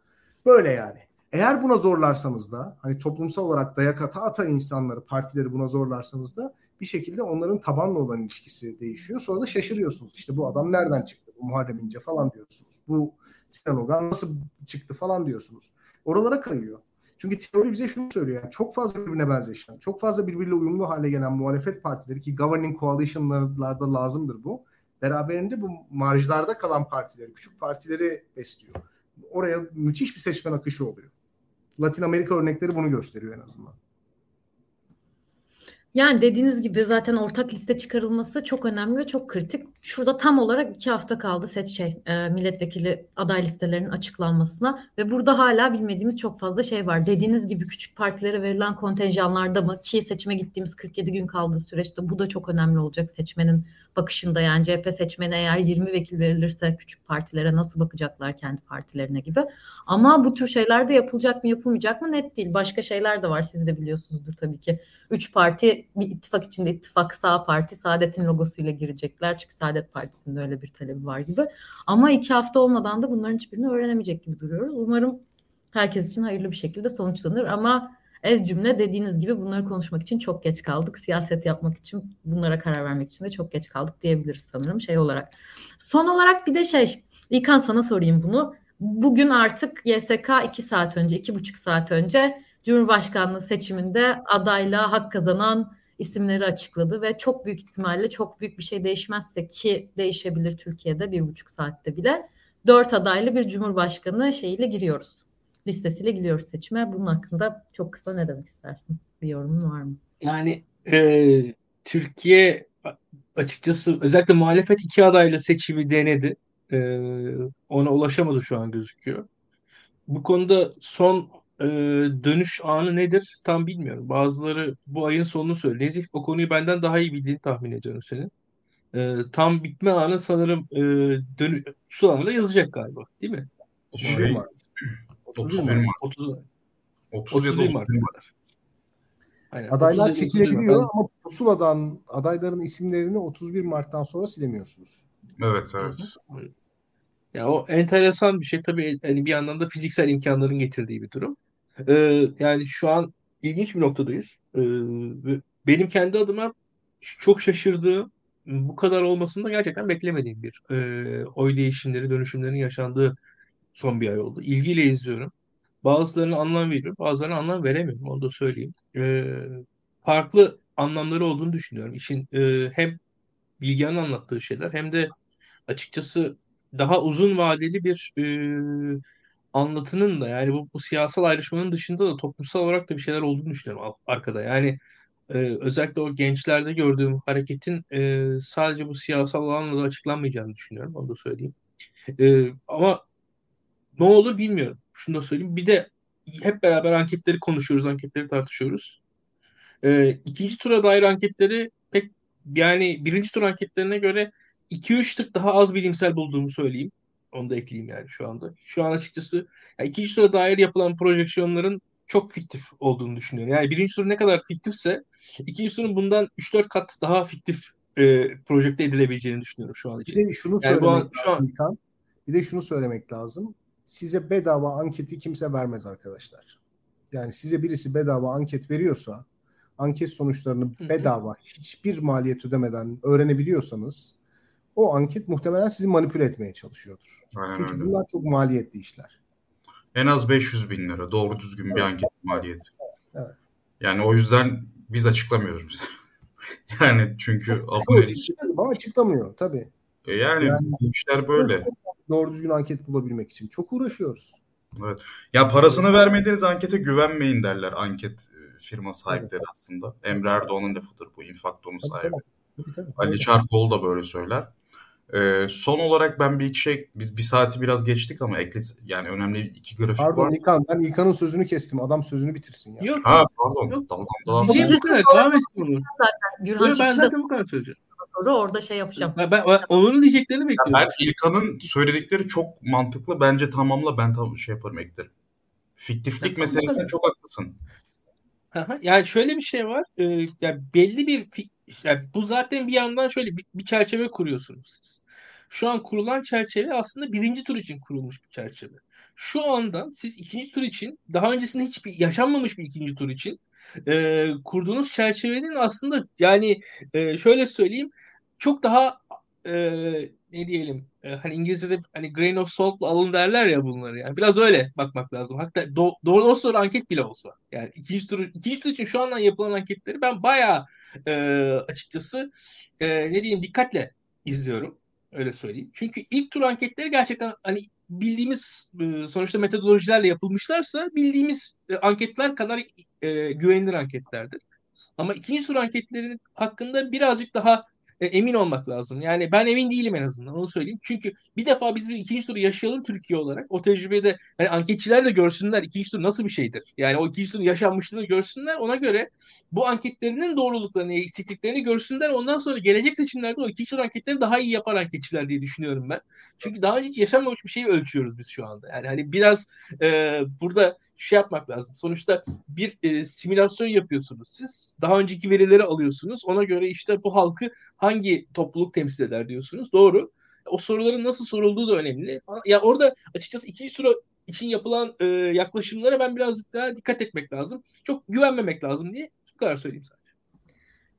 Speaker 2: böyle yani. Eğer buna zorlarsanız da hani toplumsal olarak dayak ata ata insanları, partileri buna zorlarsanız da bir şekilde onların tabanla olan ilişkisi değişiyor. Sonra da şaşırıyorsunuz. İşte bu adam nereden çıktı? Bu Muharrem İnce falan diyorsunuz. Bu Sinan nasıl çıktı falan diyorsunuz. Oralara kayıyor. Çünkü teori bize şunu söylüyor. Yani çok fazla birbirine benzeşen, çok fazla birbiriyle uyumlu hale gelen muhalefet partileri ki governing coalition'larda lazımdır bu. Beraberinde bu marjlarda kalan partileri, küçük partileri besliyor. Oraya müthiş bir seçmen akışı oluyor. Latin Amerika örnekleri bunu gösteriyor en azından.
Speaker 1: Yani dediğiniz gibi zaten ortak liste çıkarılması çok önemli ve çok kritik. Şurada tam olarak iki hafta kaldı seç şey e, milletvekili aday listelerinin açıklanmasına ve burada hala bilmediğimiz çok fazla şey var. Dediğiniz gibi küçük partilere verilen kontenjanlarda mı ki seçime gittiğimiz 47 gün kaldığı süreçte bu da çok önemli olacak seçmenin bakışında yani CHP seçmeni eğer 20 vekil verilirse küçük partilere nasıl bakacaklar kendi partilerine gibi. Ama bu tür şeyler de yapılacak mı yapılmayacak mı net değil. Başka şeyler de var siz de biliyorsunuzdur tabii ki. Üç parti bir ittifak içinde ittifak sağ parti Saadet'in logosuyla girecekler. Çünkü Saadet Partisi'nde öyle bir talebi var gibi. Ama iki hafta olmadan da bunların hiçbirini öğrenemeyecek gibi duruyoruz. Umarım herkes için hayırlı bir şekilde sonuçlanır ama Ez cümle dediğiniz gibi bunları konuşmak için çok geç kaldık. Siyaset yapmak için bunlara karar vermek için de çok geç kaldık diyebiliriz sanırım şey olarak. Son olarak bir de şey İlkan sana sorayım bunu. Bugün artık YSK 2 saat önce, 2,5 saat önce Cumhurbaşkanlığı seçiminde adayla hak kazanan isimleri açıkladı ve çok büyük ihtimalle çok büyük bir şey değişmezse ki değişebilir Türkiye'de bir buçuk saatte bile dört adaylı bir cumhurbaşkanı şeyiyle giriyoruz listesiyle gidiyoruz seçime. Bunun hakkında çok kısa ne demek istersin? Bir yorumun var mı?
Speaker 4: Yani e, Türkiye açıkçası özellikle muhalefet iki adayla seçimi denedi. E, ona ulaşamadı şu an gözüküyor. Bu konuda son e, dönüş anı nedir tam bilmiyorum. Bazıları bu ayın sonunu söylüyor. Nezih o konuyu benden daha iyi bildiğini tahmin ediyorum senin. E, tam bitme anı sanırım e, dönü, su anında yazacak galiba değil mi?
Speaker 3: Şey, 31 Mart. 30, 30 ya da 31 Mart.
Speaker 2: Aynen. Adaylar çekilebiliyor ama pusuladan adayların isimlerini 31 Mart'tan sonra silemiyorsunuz.
Speaker 3: Evet, evet.
Speaker 4: Ya o enteresan bir şey tabii yani bir yandan da fiziksel imkanların getirdiği bir durum. Ee, yani şu an ilginç bir noktadayız. Ee, benim kendi adıma çok şaşırdığım bu kadar olmasını da gerçekten beklemediğim bir e, oy değişimleri, dönüşümlerin yaşandığı son bir ay oldu. İlgiyle izliyorum. Bazılarına anlam veriyorum, bazılarına anlam veremiyorum. Onu da söyleyeyim. Ee, farklı anlamları olduğunu düşünüyorum. İşin e, hem Bilgehan'ın anlattığı şeyler hem de açıkçası daha uzun vadeli bir e, anlatının da yani bu, bu siyasal ayrışmanın dışında da toplumsal olarak da bir şeyler olduğunu düşünüyorum arkada. Yani e, özellikle o gençlerde gördüğüm hareketin e, sadece bu siyasal alanla da açıklanmayacağını düşünüyorum. Onu da söyleyeyim. E, ama ne olur bilmiyorum. Şunu da söyleyeyim. Bir de hep beraber anketleri konuşuyoruz, anketleri tartışıyoruz. Ee, ikinci tura dair anketleri pek yani birinci tur anketlerine göre 2-3 tık daha az bilimsel bulduğumu söyleyeyim. Onu da ekleyeyim yani şu anda. Şu an açıkçası yani ikinci tura dair yapılan projeksiyonların çok fiktif olduğunu düşünüyorum. Yani birinci tur ne kadar fiktifse ikinci turun bundan 3-4 kat daha fiktif e, projekte edilebileceğini düşünüyorum şu an için.
Speaker 2: Bir de şunu yani söylemek an, şu an, bir de şunu söylemek lazım size bedava anketi kimse vermez arkadaşlar. Yani size birisi bedava anket veriyorsa anket sonuçlarını bedava hiçbir maliyet ödemeden öğrenebiliyorsanız o anket muhtemelen sizi manipüle etmeye çalışıyordur. Aynen Çünkü öyle. bunlar çok maliyetli işler.
Speaker 3: En az 500 bin lira doğru düzgün evet. bir anket maliyeti. Evet. Yani o yüzden biz açıklamıyoruz. yani çünkü abone...
Speaker 2: Ama açıklamıyor tabii.
Speaker 3: E yani, yani işler böyle
Speaker 2: doğru düzgün anket bulabilmek için. Çok uğraşıyoruz.
Speaker 3: Evet. Ya parasını vermediğiniz ankete güvenmeyin derler anket e, firma sahipleri evet. aslında. Emre Erdoğan'ın lafıdır bu. Infakto'nun sahibi. Tabii, tabii. Ali Çarkoğlu da böyle söyler. Ee, son olarak ben bir iki şey, biz bir saati biraz geçtik ama ekle, yani önemli iki grafik
Speaker 2: pardon,
Speaker 3: var.
Speaker 2: İlkan, ben İlkan'ın sözünü kestim. Adam sözünü bitirsin ya.
Speaker 3: Yok. Ha pardon. Yok. Dalgan
Speaker 4: dalgan. Diyeceğim bu kadar. Devam etsin. Zaten Gürhan ben zaten bu kadar söyleyeceğim.
Speaker 1: soru orada şey yapacağım.
Speaker 4: Ben, ben, ben onun diyeceklerini bekliyorum.
Speaker 3: Ben İlkan'ın söyledikleri çok mantıklı. Bence tamamla ben tam şey yaparım eklerim. Fiktiflik
Speaker 1: Ya,
Speaker 3: meselesine çok haklısın.
Speaker 4: Aha, Yani şöyle bir şey var. Ee, yani belli bir pi- yani bu zaten bir yandan şöyle bir, bir çerçeve kuruyorsunuz siz. Şu an kurulan çerçeve aslında birinci tur için kurulmuş bir çerçeve. Şu anda siz ikinci tur için daha öncesinde hiçbir yaşanmamış bir ikinci tur için e, kurduğunuz çerçevenin aslında yani e, şöyle söyleyeyim çok daha e, ne diyelim e, hani İngilizce'de hani grain of salt'la alın derler ya bunları yani biraz öyle bakmak lazım. Hatta do- doğru soru anket bile olsa yani ikinci tur ikinci tur için şu andan yapılan anketleri ben bayağı e, açıkçası e, ne diyeyim dikkatle izliyorum öyle söyleyeyim. Çünkü ilk tur anketleri gerçekten hani bildiğimiz e, sonuçta metodolojilerle yapılmışlarsa bildiğimiz e, anketler kadar e, güvenilir anketlerdir. Ama ikinci tur anketlerinin hakkında birazcık daha e, emin olmak lazım. Yani ben emin değilim en azından onu söyleyeyim. Çünkü bir defa biz bir ikinci turu yaşayalım Türkiye olarak. O tecrübeyi de hani anketçiler de görsünler ikinci tur nasıl bir şeydir. Yani o ikinci turun yaşanmışlığını görsünler. Ona göre bu anketlerinin doğruluklarını, eksikliklerini görsünler. Ondan sonra gelecek seçimlerde o ikinci tur anketleri daha iyi yapar anketçiler diye düşünüyorum ben. Çünkü daha önce hiç yaşanmamış bir şeyi ölçüyoruz biz şu anda. Yani hani biraz e, burada şey yapmak lazım. Sonuçta bir e, simülasyon yapıyorsunuz siz. Daha önceki verileri alıyorsunuz. Ona göre işte bu halkı hangi topluluk temsil eder diyorsunuz. Doğru. O soruların nasıl sorulduğu da önemli. Ya orada açıkçası ikinci soru için yapılan e, yaklaşımlara ben birazcık daha dikkat etmek lazım. Çok güvenmemek lazım diye bu kadar söyleyeyim sadece.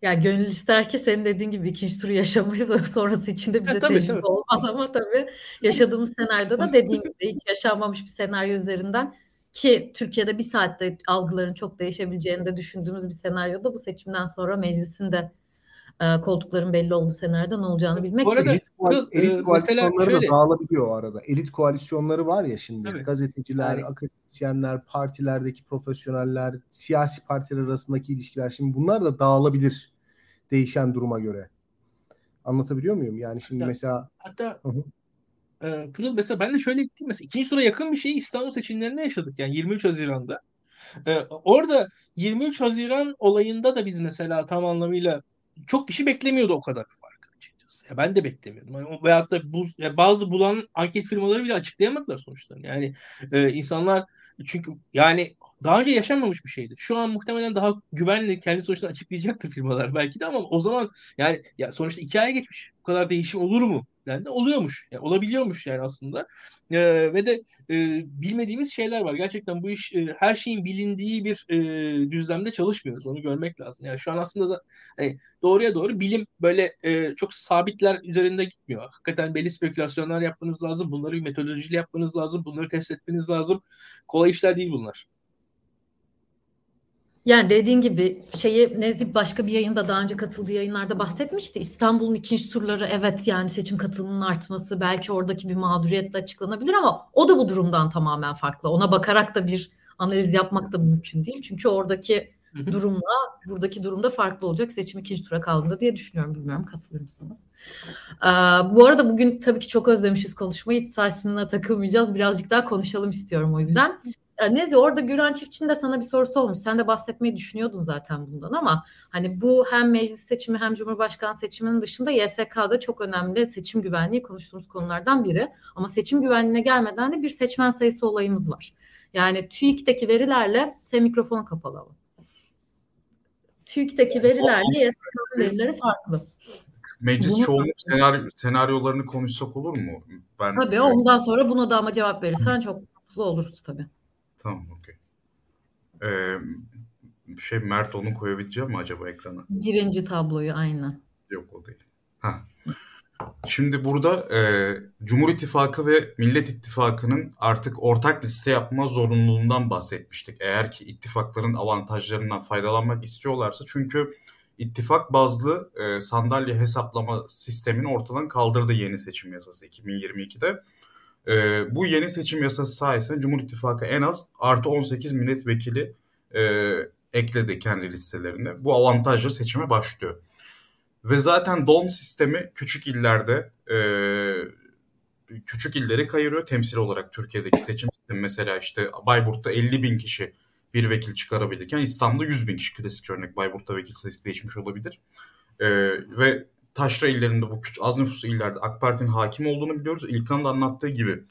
Speaker 1: Ya gönül ister ki senin dediğin gibi ikinci turu yaşamayız sonrası içinde bize
Speaker 4: Ya, tabii,
Speaker 1: tecrübe
Speaker 4: tabii.
Speaker 1: olmaz ama tabii yaşadığımız senaryoda da dediğin gibi hiç yaşanmamış bir senaryo üzerinden ki Türkiye'de bir saatte algıların çok değişebileceğini de düşündüğümüz bir senaryoda bu seçimden sonra meclisin de e, koltukların belli olduğu senaryoda ne olacağını bilmek
Speaker 4: Bu arada-.
Speaker 2: Elit, elit
Speaker 4: e,
Speaker 2: koalisyonları
Speaker 4: şöyle-
Speaker 2: da dağılabiliyor o arada. Elit koalisyonları var ya şimdi.
Speaker 4: Tabii.
Speaker 2: Gazeteciler,
Speaker 4: Yani-
Speaker 2: akademisyenler, partilerdeki profesyoneller, siyasi partiler arasındaki ilişkiler. Şimdi bunlar da dağılabilir değişen duruma göre. Anlatabiliyor muyum? Yani şimdi
Speaker 4: Ya-
Speaker 2: mesela
Speaker 4: Hatta
Speaker 2: Hı hı.
Speaker 4: Pırıl mesela ben de şöyle gittim. Mesela ikinci tura yakın bir şeyi İstanbul seçimlerinde yaşadık. Yani 23 Haziran'da. E, orada 23 Haziran olayında da biz mesela tam anlamıyla çok kişi beklemiyordu o kadar farkı açıkçası. Ya ben de beklemiyordum. Yani, veyahut da bu, ya bazı bulan anket firmaları bile açıklayamadılar sonuçta. Yani e, insanlar çünkü yani daha önce yaşanmamış bir şeydi. Şu an muhtemelen daha güvenli kendi sonuçlarını açıklayacaktır firmalar belki de ama o zaman yani ya sonuçta iki ay geçmiş. Bu kadar değişim olur mu? Yani oluyormuş. Yani olabiliyormuş yani aslında. E, ve de e, bilmediğimiz şeyler var. Gerçekten bu iş e, her şeyin bilindiği bir e, düzlemde çalışmıyoruz. Onu görmek lazım. Yani şu an aslında da hani doğruya doğru bilim böyle e, çok sabitler üzerinde gitmiyor. Hakikaten belli spekülasyonlar yapmanız lazım. Bunları bir metodolojiyle yapmanız lazım. Bunları test etmeniz lazım. Kolay işler değil bunlar.
Speaker 1: Yani dediğin gibi şeyi Nezih başka bir yayında daha önce katıldığı yayınlarda bahsetmişti. İstanbul'un ikinci turları evet yani seçim katılımının artması belki oradaki bir mağduriyetle açıklanabilir ama o da bu durumdan tamamen farklı. Ona bakarak da bir analiz yapmak da mümkün değil. Çünkü oradaki durumla buradaki durumda farklı olacak seçim ikinci tura kaldığında diye düşünüyorum. Bilmiyorum katılır mısınız? Ee, bu arada bugün tabii ki çok özlemişiz konuşmayı. Saatine takılmayacağız. Birazcık daha konuşalım istiyorum o yüzden. Ee, Nezi orada Güran Çiftçi'nin de sana bir sorusu olmuş. Sen de bahsetmeyi düşünüyordun zaten bundan ama hani bu hem meclis seçimi hem cumhurbaşkanı seçiminin dışında YSK'da çok önemli seçim güvenliği konuştuğumuz konulardan biri. Ama seçim güvenliğine gelmeden de bir seçmen sayısı olayımız var. Yani TÜİK'teki verilerle sen mikrofon kapalı ama. TÜİK'teki verilerle YSK'nın verileri farklı.
Speaker 3: Meclis
Speaker 1: Bunu-
Speaker 3: çoğunluk senaryo, senaryolarını konuşsak olur mu? Ben
Speaker 1: Tabii ondan sonra buna da ama cevap verirsen çok mutlu oluruz tabii.
Speaker 3: Tamam okey. Ee, şey Mert onu koyabileceğim mi acaba ekrana?
Speaker 1: Birinci tabloyu aynen.
Speaker 3: Yok o değil. Heh. Şimdi burada e, Cumhur İttifakı ve Millet İttifakı'nın artık ortak liste yapma zorunluluğundan bahsetmiştik. Eğer ki ittifakların avantajlarından faydalanmak istiyorlarsa. Çünkü ittifak bazlı e, sandalye hesaplama sistemini ortadan kaldırdı yeni seçim yasası 2022'de. E, bu yeni seçim yasası sayesinde Cumhur İttifakı en az artı 18 milletvekili e, ekledi kendi listelerine. Bu avantajla seçime başlıyor. Ve zaten DOM sistemi küçük illerde e, küçük illeri kayırıyor temsil olarak Türkiye'deki seçim sistemi. Mesela işte Bayburt'ta 50 bin kişi bir vekil çıkarabilirken İstanbul'da 100 bin kişi klasik örnek Bayburt'ta vekil sayısı değişmiş olabilir. E, ve taşra illerinde bu küçük az nüfuslu illerde AK Parti'nin hakim olduğunu biliyoruz. İlkan'ın da anlattığı gibi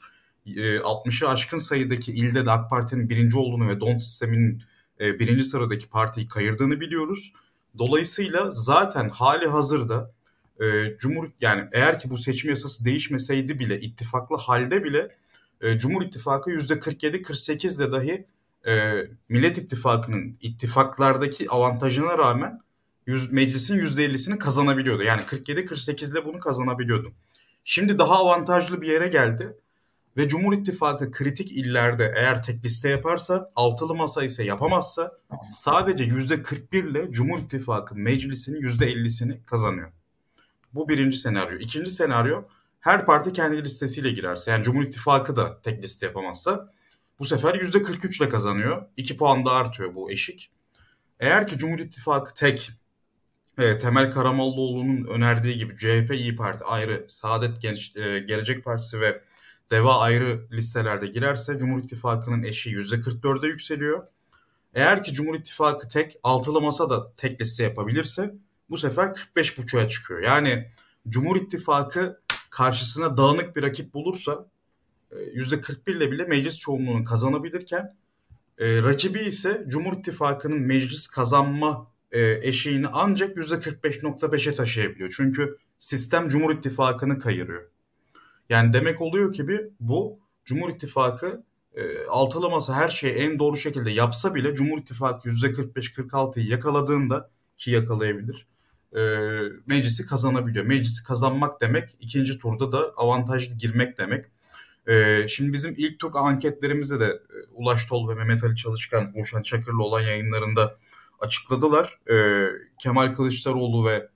Speaker 3: 60'ı aşkın sayıdaki ilde de AK Parti'nin birinci olduğunu ve don sisteminin birinci sıradaki partiyi kayırdığını biliyoruz. Dolayısıyla zaten hali hazırda e, Cumhur yani eğer ki bu seçim yasası değişmeseydi bile ittifaklı halde bile e, Cumhur İttifakı %47-48'de dahi e, Millet İttifakı'nın ittifaklardaki avantajına rağmen yüz, meclisin %50'sini kazanabiliyordu. Yani 47-48'de bunu kazanabiliyordu. Şimdi daha avantajlı bir yere geldi ve Cumhur İttifakı kritik illerde eğer tek liste yaparsa, altılı masa ise yapamazsa sadece %41 ile Cumhur İttifakı meclisinin %50'sini kazanıyor. Bu birinci senaryo. İkinci senaryo her parti kendi listesiyle girerse yani Cumhur İttifakı da tek liste yapamazsa bu sefer %43 ile kazanıyor. 2 puan da artıyor bu eşik. Eğer ki Cumhur İttifakı tek e, Temel Karamollaoğlu'nun önerdiği gibi CHP, İyi Parti ayrı, Saadet Genç, e, Gelecek Partisi ve DEVA ayrı listelerde girerse Cumhur İttifakı'nın eşiği %44'e yükseliyor. Eğer ki Cumhur İttifakı tek, altılı masa da tek liste yapabilirse bu sefer 45.5'a çıkıyor. Yani Cumhur İttifakı karşısına dağınık bir rakip bulursa %41 ile bile meclis çoğunluğunu kazanabilirken e, rakibi ise Cumhur İttifakı'nın meclis kazanma e, eşiğini ancak %45.5'e taşıyabiliyor. Çünkü sistem Cumhur İttifakı'nı kayırıyor. Yani demek oluyor ki bir bu Cumhur İttifakı e, altılı her şeyi en doğru şekilde yapsa bile Cumhur İttifakı %45-46'yı yakaladığında ki yakalayabilir e, meclisi kazanabiliyor. Meclisi kazanmak demek ikinci turda da avantajlı girmek demek. E, şimdi bizim ilk tur anketlerimizde de e, Ulaş Tol ve Mehmet Ali Çalışkan, Boşan Çakır'la olan yayınlarında açıkladılar. E, Kemal Kılıçdaroğlu ve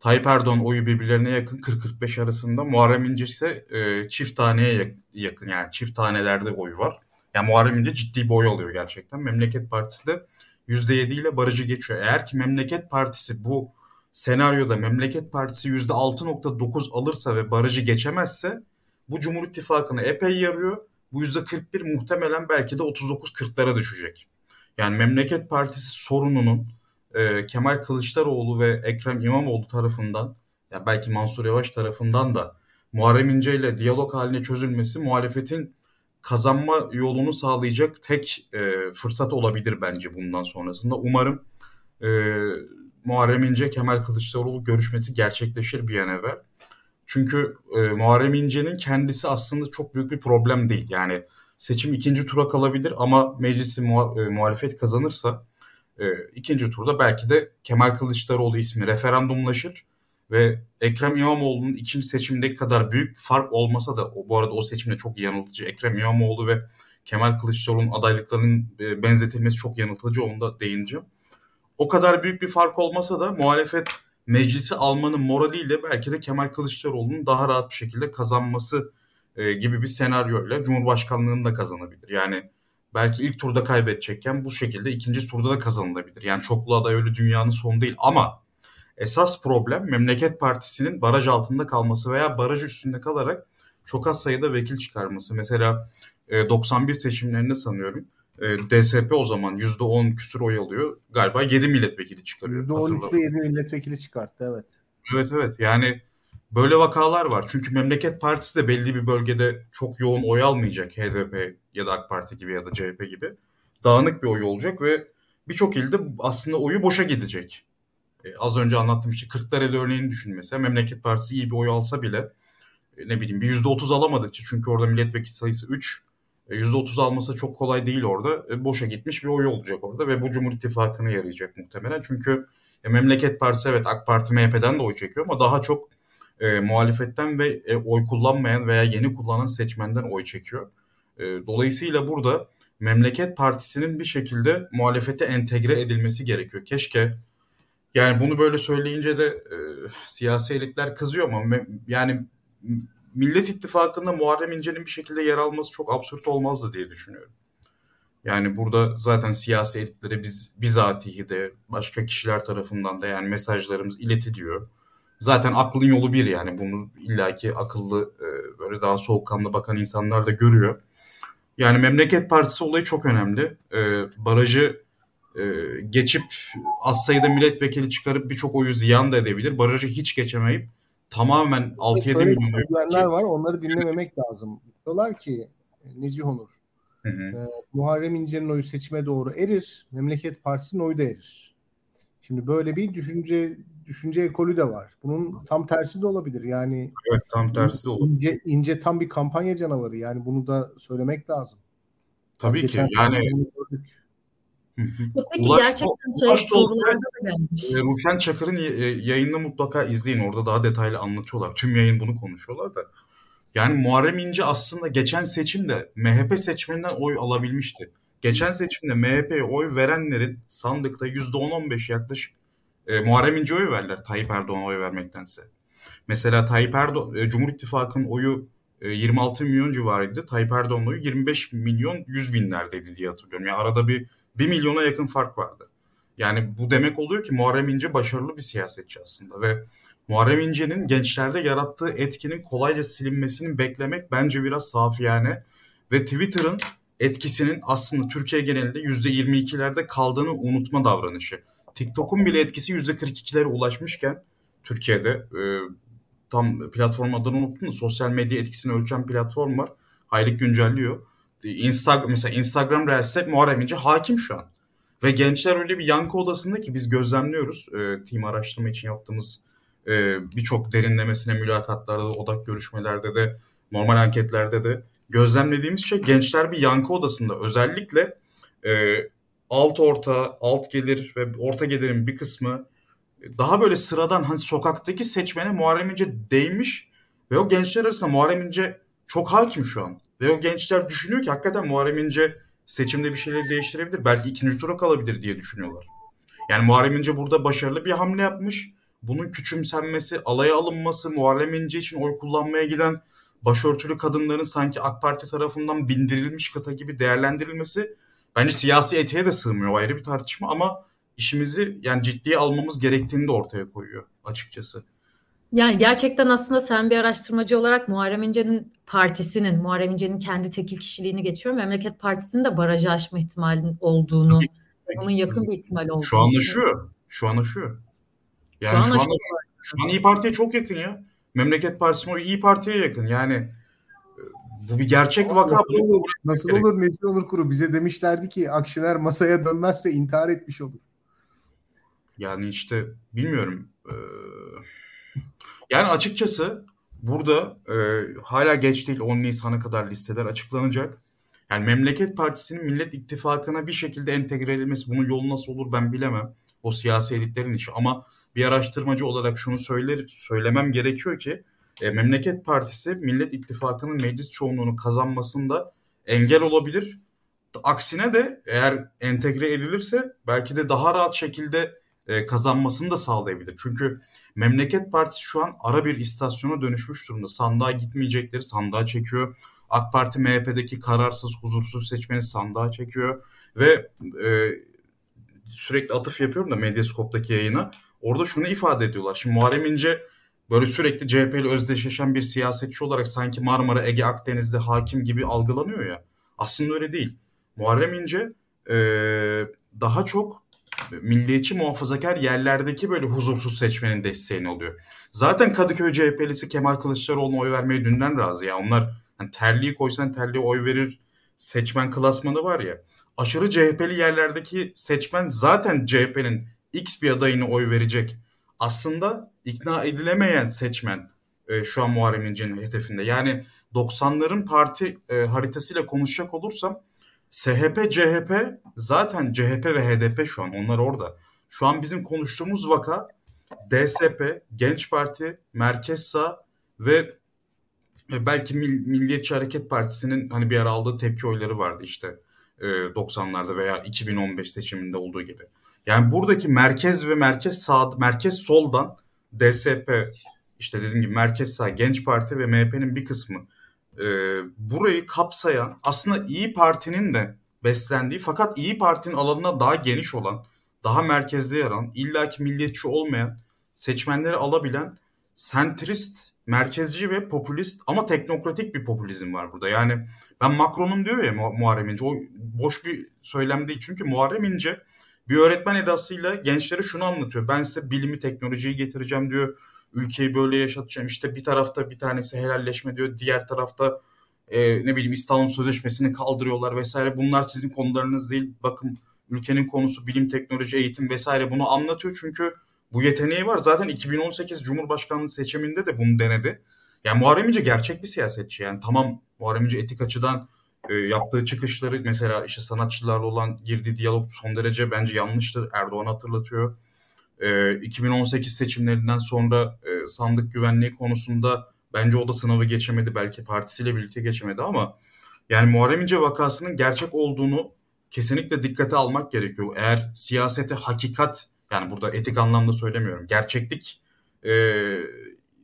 Speaker 3: Tayyip Erdoğan oyu birbirlerine yakın 40-45 arasında. Muharrem İnce ise e, çift taneye yakın yani çift tanelerde oy var. Yani Muharrem İnce ciddi bir oy alıyor gerçekten. Memleket Partisi de %7 ile barajı geçiyor. Eğer ki Memleket Partisi bu senaryoda Memleket Partisi %6.9 alırsa ve barajı geçemezse bu Cumhur İttifakı'na epey yarıyor. Bu %41 muhtemelen belki de 39-40'lara düşecek. Yani Memleket Partisi sorununun e, Kemal Kılıçdaroğlu ve Ekrem İmamoğlu tarafından ya belki Mansur Yavaş tarafından da Muharrem İnce ile diyalog haline çözülmesi muhalefetin kazanma yolunu sağlayacak tek e, fırsat olabilir bence bundan sonrasında. Umarım e, Muharrem İnce Kemal Kılıçdaroğlu görüşmesi gerçekleşir bir an evvel. Çünkü e, Muharrem İnce'nin kendisi aslında çok büyük bir problem değil. Yani seçim ikinci tura kalabilir ama meclisi muha- e, muhalefet kazanırsa e, ikinci turda belki de Kemal Kılıçdaroğlu ismi referandumlaşır ve Ekrem İmamoğlu'nun ikinci seçimdeki kadar büyük fark olmasa da bu arada o seçimde çok yanıltıcı. Ekrem İmamoğlu ve Kemal Kılıçdaroğlu'nun adaylıklarının e, benzetilmesi çok yanıltıcı. Onu da değineceğim o kadar büyük bir fark olmasa da muhalefet meclisi almanın moraliyle belki de Kemal Kılıçdaroğlu'nun daha rahat bir şekilde kazanması e, gibi bir senaryoyla Cumhurbaşkanlığını da kazanabilir. Yani belki ilk turda kaybedecekken bu şekilde ikinci turda da kazanılabilir. Yani çoklu aday öyle dünyanın sonu değil ama esas problem Memleket Partisi'nin baraj altında kalması veya baraj üstünde kalarak çok az sayıda vekil çıkarması. Mesela 91 e, seçimlerinde sanıyorum e, DSP o zaman %10 küsur oy alıyor. Galiba 7 milletvekili çıkarıyor.
Speaker 2: %13'te 7 milletvekili çıkarttı evet.
Speaker 3: Evet evet yani böyle vakalar var. Çünkü Memleket Partisi de belli bir bölgede çok yoğun oy almayacak. HDP ya da AK Parti gibi ya da CHP gibi. Dağınık bir oy olacak ve birçok ilde aslında oyu boşa gidecek. Ee, az önce anlattığım işte Kırklareli örneğini düşün mesela. Memleket Partisi iyi bir oy alsa bile e, ne bileyim bir %30 alamadıkça çünkü orada milletvekili sayısı 3 %30 alması çok kolay değil orada. E, boşa gitmiş bir oy olacak orada ve bu Cumhur İttifakı'na yarayacak muhtemelen. Çünkü e, Memleket Partisi evet AK Parti MHP'den de oy çekiyor ama daha çok e, muhalefetten ve e, oy kullanmayan veya yeni kullanan seçmenden oy çekiyor. E, dolayısıyla burada Memleket Partisi'nin bir şekilde muhalefete entegre edilmesi gerekiyor. Keşke yani bunu böyle söyleyince de e, siyasi elitler kızıyor ama yani Millet İttifakı'nda Muharrem İnce'nin bir şekilde yer alması çok absürt olmazdı diye düşünüyorum. Yani burada zaten siyasi elitlere biz bizatihi de başka kişiler tarafından da yani mesajlarımız iletiliyor. Zaten aklın yolu bir yani bunu illaki akıllı e, böyle daha soğukkanlı bakan insanlar da görüyor. Yani Memleket Partisi olayı çok önemli. E, barajı e, geçip az sayıda milletvekili çıkarıp birçok oyu ziyan da edebilir. Barajı hiç geçemeyip tamamen 6-7 milyon
Speaker 2: söyleyenler var onları dinlememek lazım. Diyorlar ki Nezih Onur hı hı. E, Muharrem İnce'nin oyu seçime doğru erir. Memleket Partisi'nin oyu da erir. Şimdi böyle bir düşünce düşünce ekolü de var. Bunun tam tersi de olabilir. Yani
Speaker 3: Evet, tam tersi de olabilir.
Speaker 2: İnce, ince tam bir kampanya canavarı. Yani bunu da söylemek lazım.
Speaker 3: Tabii Geçen ki. Yani
Speaker 1: Peki Ulaş, gerçekten şey, Ulaş gelmiş.
Speaker 3: E, Ruşen Çakır'ın yayınını mutlaka izleyin. Orada daha detaylı anlatıyorlar. Tüm yayın bunu konuşuyorlar da. Yani Muharrem İnce aslında geçen seçimde MHP seçmeninden oy alabilmişti. Geçen seçimde MHP'ye oy verenlerin sandıkta %10-15 yaklaşık e, Muharrem İnce oy verler Tayyip Erdoğan'a oy vermektense. Mesela Tayyip Erdoğan, e, Cumhur İttifakı'nın oyu e, 26 milyon civarıydı. Tayyip Erdoğan'ın oyu 25 milyon 100 binlerdeydi diye hatırlıyorum. Yani arada bir 1 milyona yakın fark vardı. Yani bu demek oluyor ki Muharrem İnce başarılı bir siyasetçi aslında ve Muharrem İnce'nin gençlerde yarattığı etkinin kolayca silinmesini beklemek bence biraz safiyane ve Twitter'ın etkisinin aslında Türkiye genelinde %22'lerde kaldığını unutma davranışı. TikTok'un bile etkisi %42'lere ulaşmışken Türkiye'de e, tam platform adını unuttum da sosyal medya etkisini ölçen platform var. Aylık güncelliyor. Instagram mesela Instagram Reels'te Muharrem İnce hakim şu an. Ve gençler öyle bir yankı odasında ki biz gözlemliyoruz. E, team araştırma için yaptığımız e, birçok derinlemesine mülakatlarda da, odak görüşmelerde de, normal anketlerde de gözlemlediğimiz şey gençler bir yankı odasında özellikle e, alt orta, alt gelir ve orta gelirin bir kısmı daha böyle sıradan hani sokaktaki seçmene Muharrem İnce değmiş ve o gençler arasında Muharrem İnce çok hakim şu an. Ve o gençler düşünüyor ki hakikaten Muharrem İnce seçimde bir şeyleri değiştirebilir. Belki ikinci tura kalabilir diye düşünüyorlar. Yani Muharrem İnce burada başarılı bir hamle yapmış. Bunun küçümsenmesi, alaya alınması, Muharrem İnce için oy kullanmaya giden başörtülü kadınların sanki AK Parti tarafından bindirilmiş kata gibi değerlendirilmesi bence siyasi etiğe de sığmıyor. O ayrı bir tartışma ama işimizi yani ciddiye almamız gerektiğini de ortaya koyuyor açıkçası.
Speaker 1: Yani gerçekten aslında sen bir araştırmacı olarak Muharrem İnce'nin partisinin, Muharrem İnce'nin kendi tekil kişiliğini geçiyor. Memleket Partisi'nin de barajı aşma ihtimalinin olduğunu, tabii, onun yakın bir ihtimal olduğunu.
Speaker 3: Şu an aşıyor. Şu an aşıyor. Yani şu an, şu an, şu an İyi Parti'ye çok yakın ya. Memleket Partisi İyi Parti'ye yakın. Yani bu bir gerçek vaka.
Speaker 2: Nasıl olur, nasıl olur Necip Onur Kuru? Bize demişlerdi ki Akşener masaya dönmezse intihar etmiş olur.
Speaker 3: Yani işte bilmiyorum. Ee, yani açıkçası burada e, hala geç değil 10 Nisan'a kadar listeler açıklanacak. Yani Memleket Partisi'nin Millet İttifakı'na bir şekilde entegre edilmesi bunun yolu nasıl olur ben bilemem. O siyasi elitlerin işi ama bir araştırmacı olarak şunu söyler, söylemem gerekiyor ki e, Memleket Partisi Millet İttifakı'nın meclis çoğunluğunu kazanmasında engel olabilir. Aksine de eğer entegre edilirse belki de daha rahat şekilde e, kazanmasını da sağlayabilir. Çünkü Memleket Partisi şu an ara bir istasyona dönüşmüş durumda. Sandığa gitmeyecekleri sandığa çekiyor. AK Parti MHP'deki kararsız, huzursuz seçmeni sandığa çekiyor. Ve e, sürekli atıf yapıyorum da Medyascope'daki yayına. Orada şunu ifade ediyorlar. Şimdi Muharrem İnce böyle sürekli CHP ile özdeşleşen bir siyasetçi olarak sanki Marmara, Ege, Akdeniz'de hakim gibi algılanıyor ya. Aslında öyle değil. Muharrem İnce e, daha çok milliyetçi muhafazakar yerlerdeki böyle huzursuz seçmenin desteğini alıyor. Zaten Kadıköy CHP'lisi Kemal Kılıçdaroğlu'na oy vermeye dünden razı ya. Onlar hani terliği koysan terliğe oy verir seçmen klasmanı var ya. Aşırı CHP'li yerlerdeki seçmen zaten CHP'nin X bir adayını oy verecek. Aslında ikna edilemeyen seçmen e, şu an Muharrem İnce'nin hedefinde. Yani 90'ların parti e, haritasıyla konuşacak olursam SHP, CHP zaten CHP ve HDP şu an onlar orada. Şu an bizim konuştuğumuz vaka DSP, Genç Parti, Merkez Sağ ve belki Milliyetçi Hareket Partisi'nin hani bir ara aldığı tepki oyları vardı işte 90'larda veya 2015 seçiminde olduğu gibi. Yani buradaki merkez ve merkez sağ, merkez soldan DSP, işte dediğim gibi merkez sağ, Genç Parti ve MHP'nin bir kısmı e, burayı kapsayan aslında İyi Parti'nin de beslendiği fakat İyi Parti'nin alanına daha geniş olan, daha merkezde yer alan, illaki milliyetçi olmayan seçmenleri alabilen sentrist, merkezci ve popülist ama teknokratik bir popülizm var burada. Yani ben Macron'um diyor ya Muharrem İnce. O boş bir söylem değil. Çünkü Muharrem İnce bir öğretmen edasıyla gençlere şunu anlatıyor. Ben size bilimi, teknolojiyi getireceğim diyor. Ülkeyi böyle yaşatacağım. İşte bir tarafta bir tanesi helalleşme diyor. Diğer tarafta e, ne bileyim İstanbul Sözleşmesi'ni kaldırıyorlar vesaire. Bunlar sizin konularınız değil. Bakın ülkenin konusu bilim, teknoloji, eğitim vesaire bunu anlatıyor. Çünkü bu yeteneği var. Zaten 2018 Cumhurbaşkanlığı seçiminde de bunu denedi. Yani Muharrem İnce gerçek bir siyasetçi. Yani tamam Muharrem İnce etik açıdan e, yaptığı çıkışları mesela işte sanatçılarla olan girdiği diyalog son derece bence yanlıştı. Erdoğan hatırlatıyor. E, 2018 seçimlerinden sonra e, sandık güvenliği konusunda bence o da sınavı geçemedi. Belki partisiyle birlikte geçemedi ama yani Muharrem İnce vakasının gerçek olduğunu kesinlikle dikkate almak gerekiyor. Eğer siyasete hakikat yani burada etik anlamda söylemiyorum. Gerçeklik e,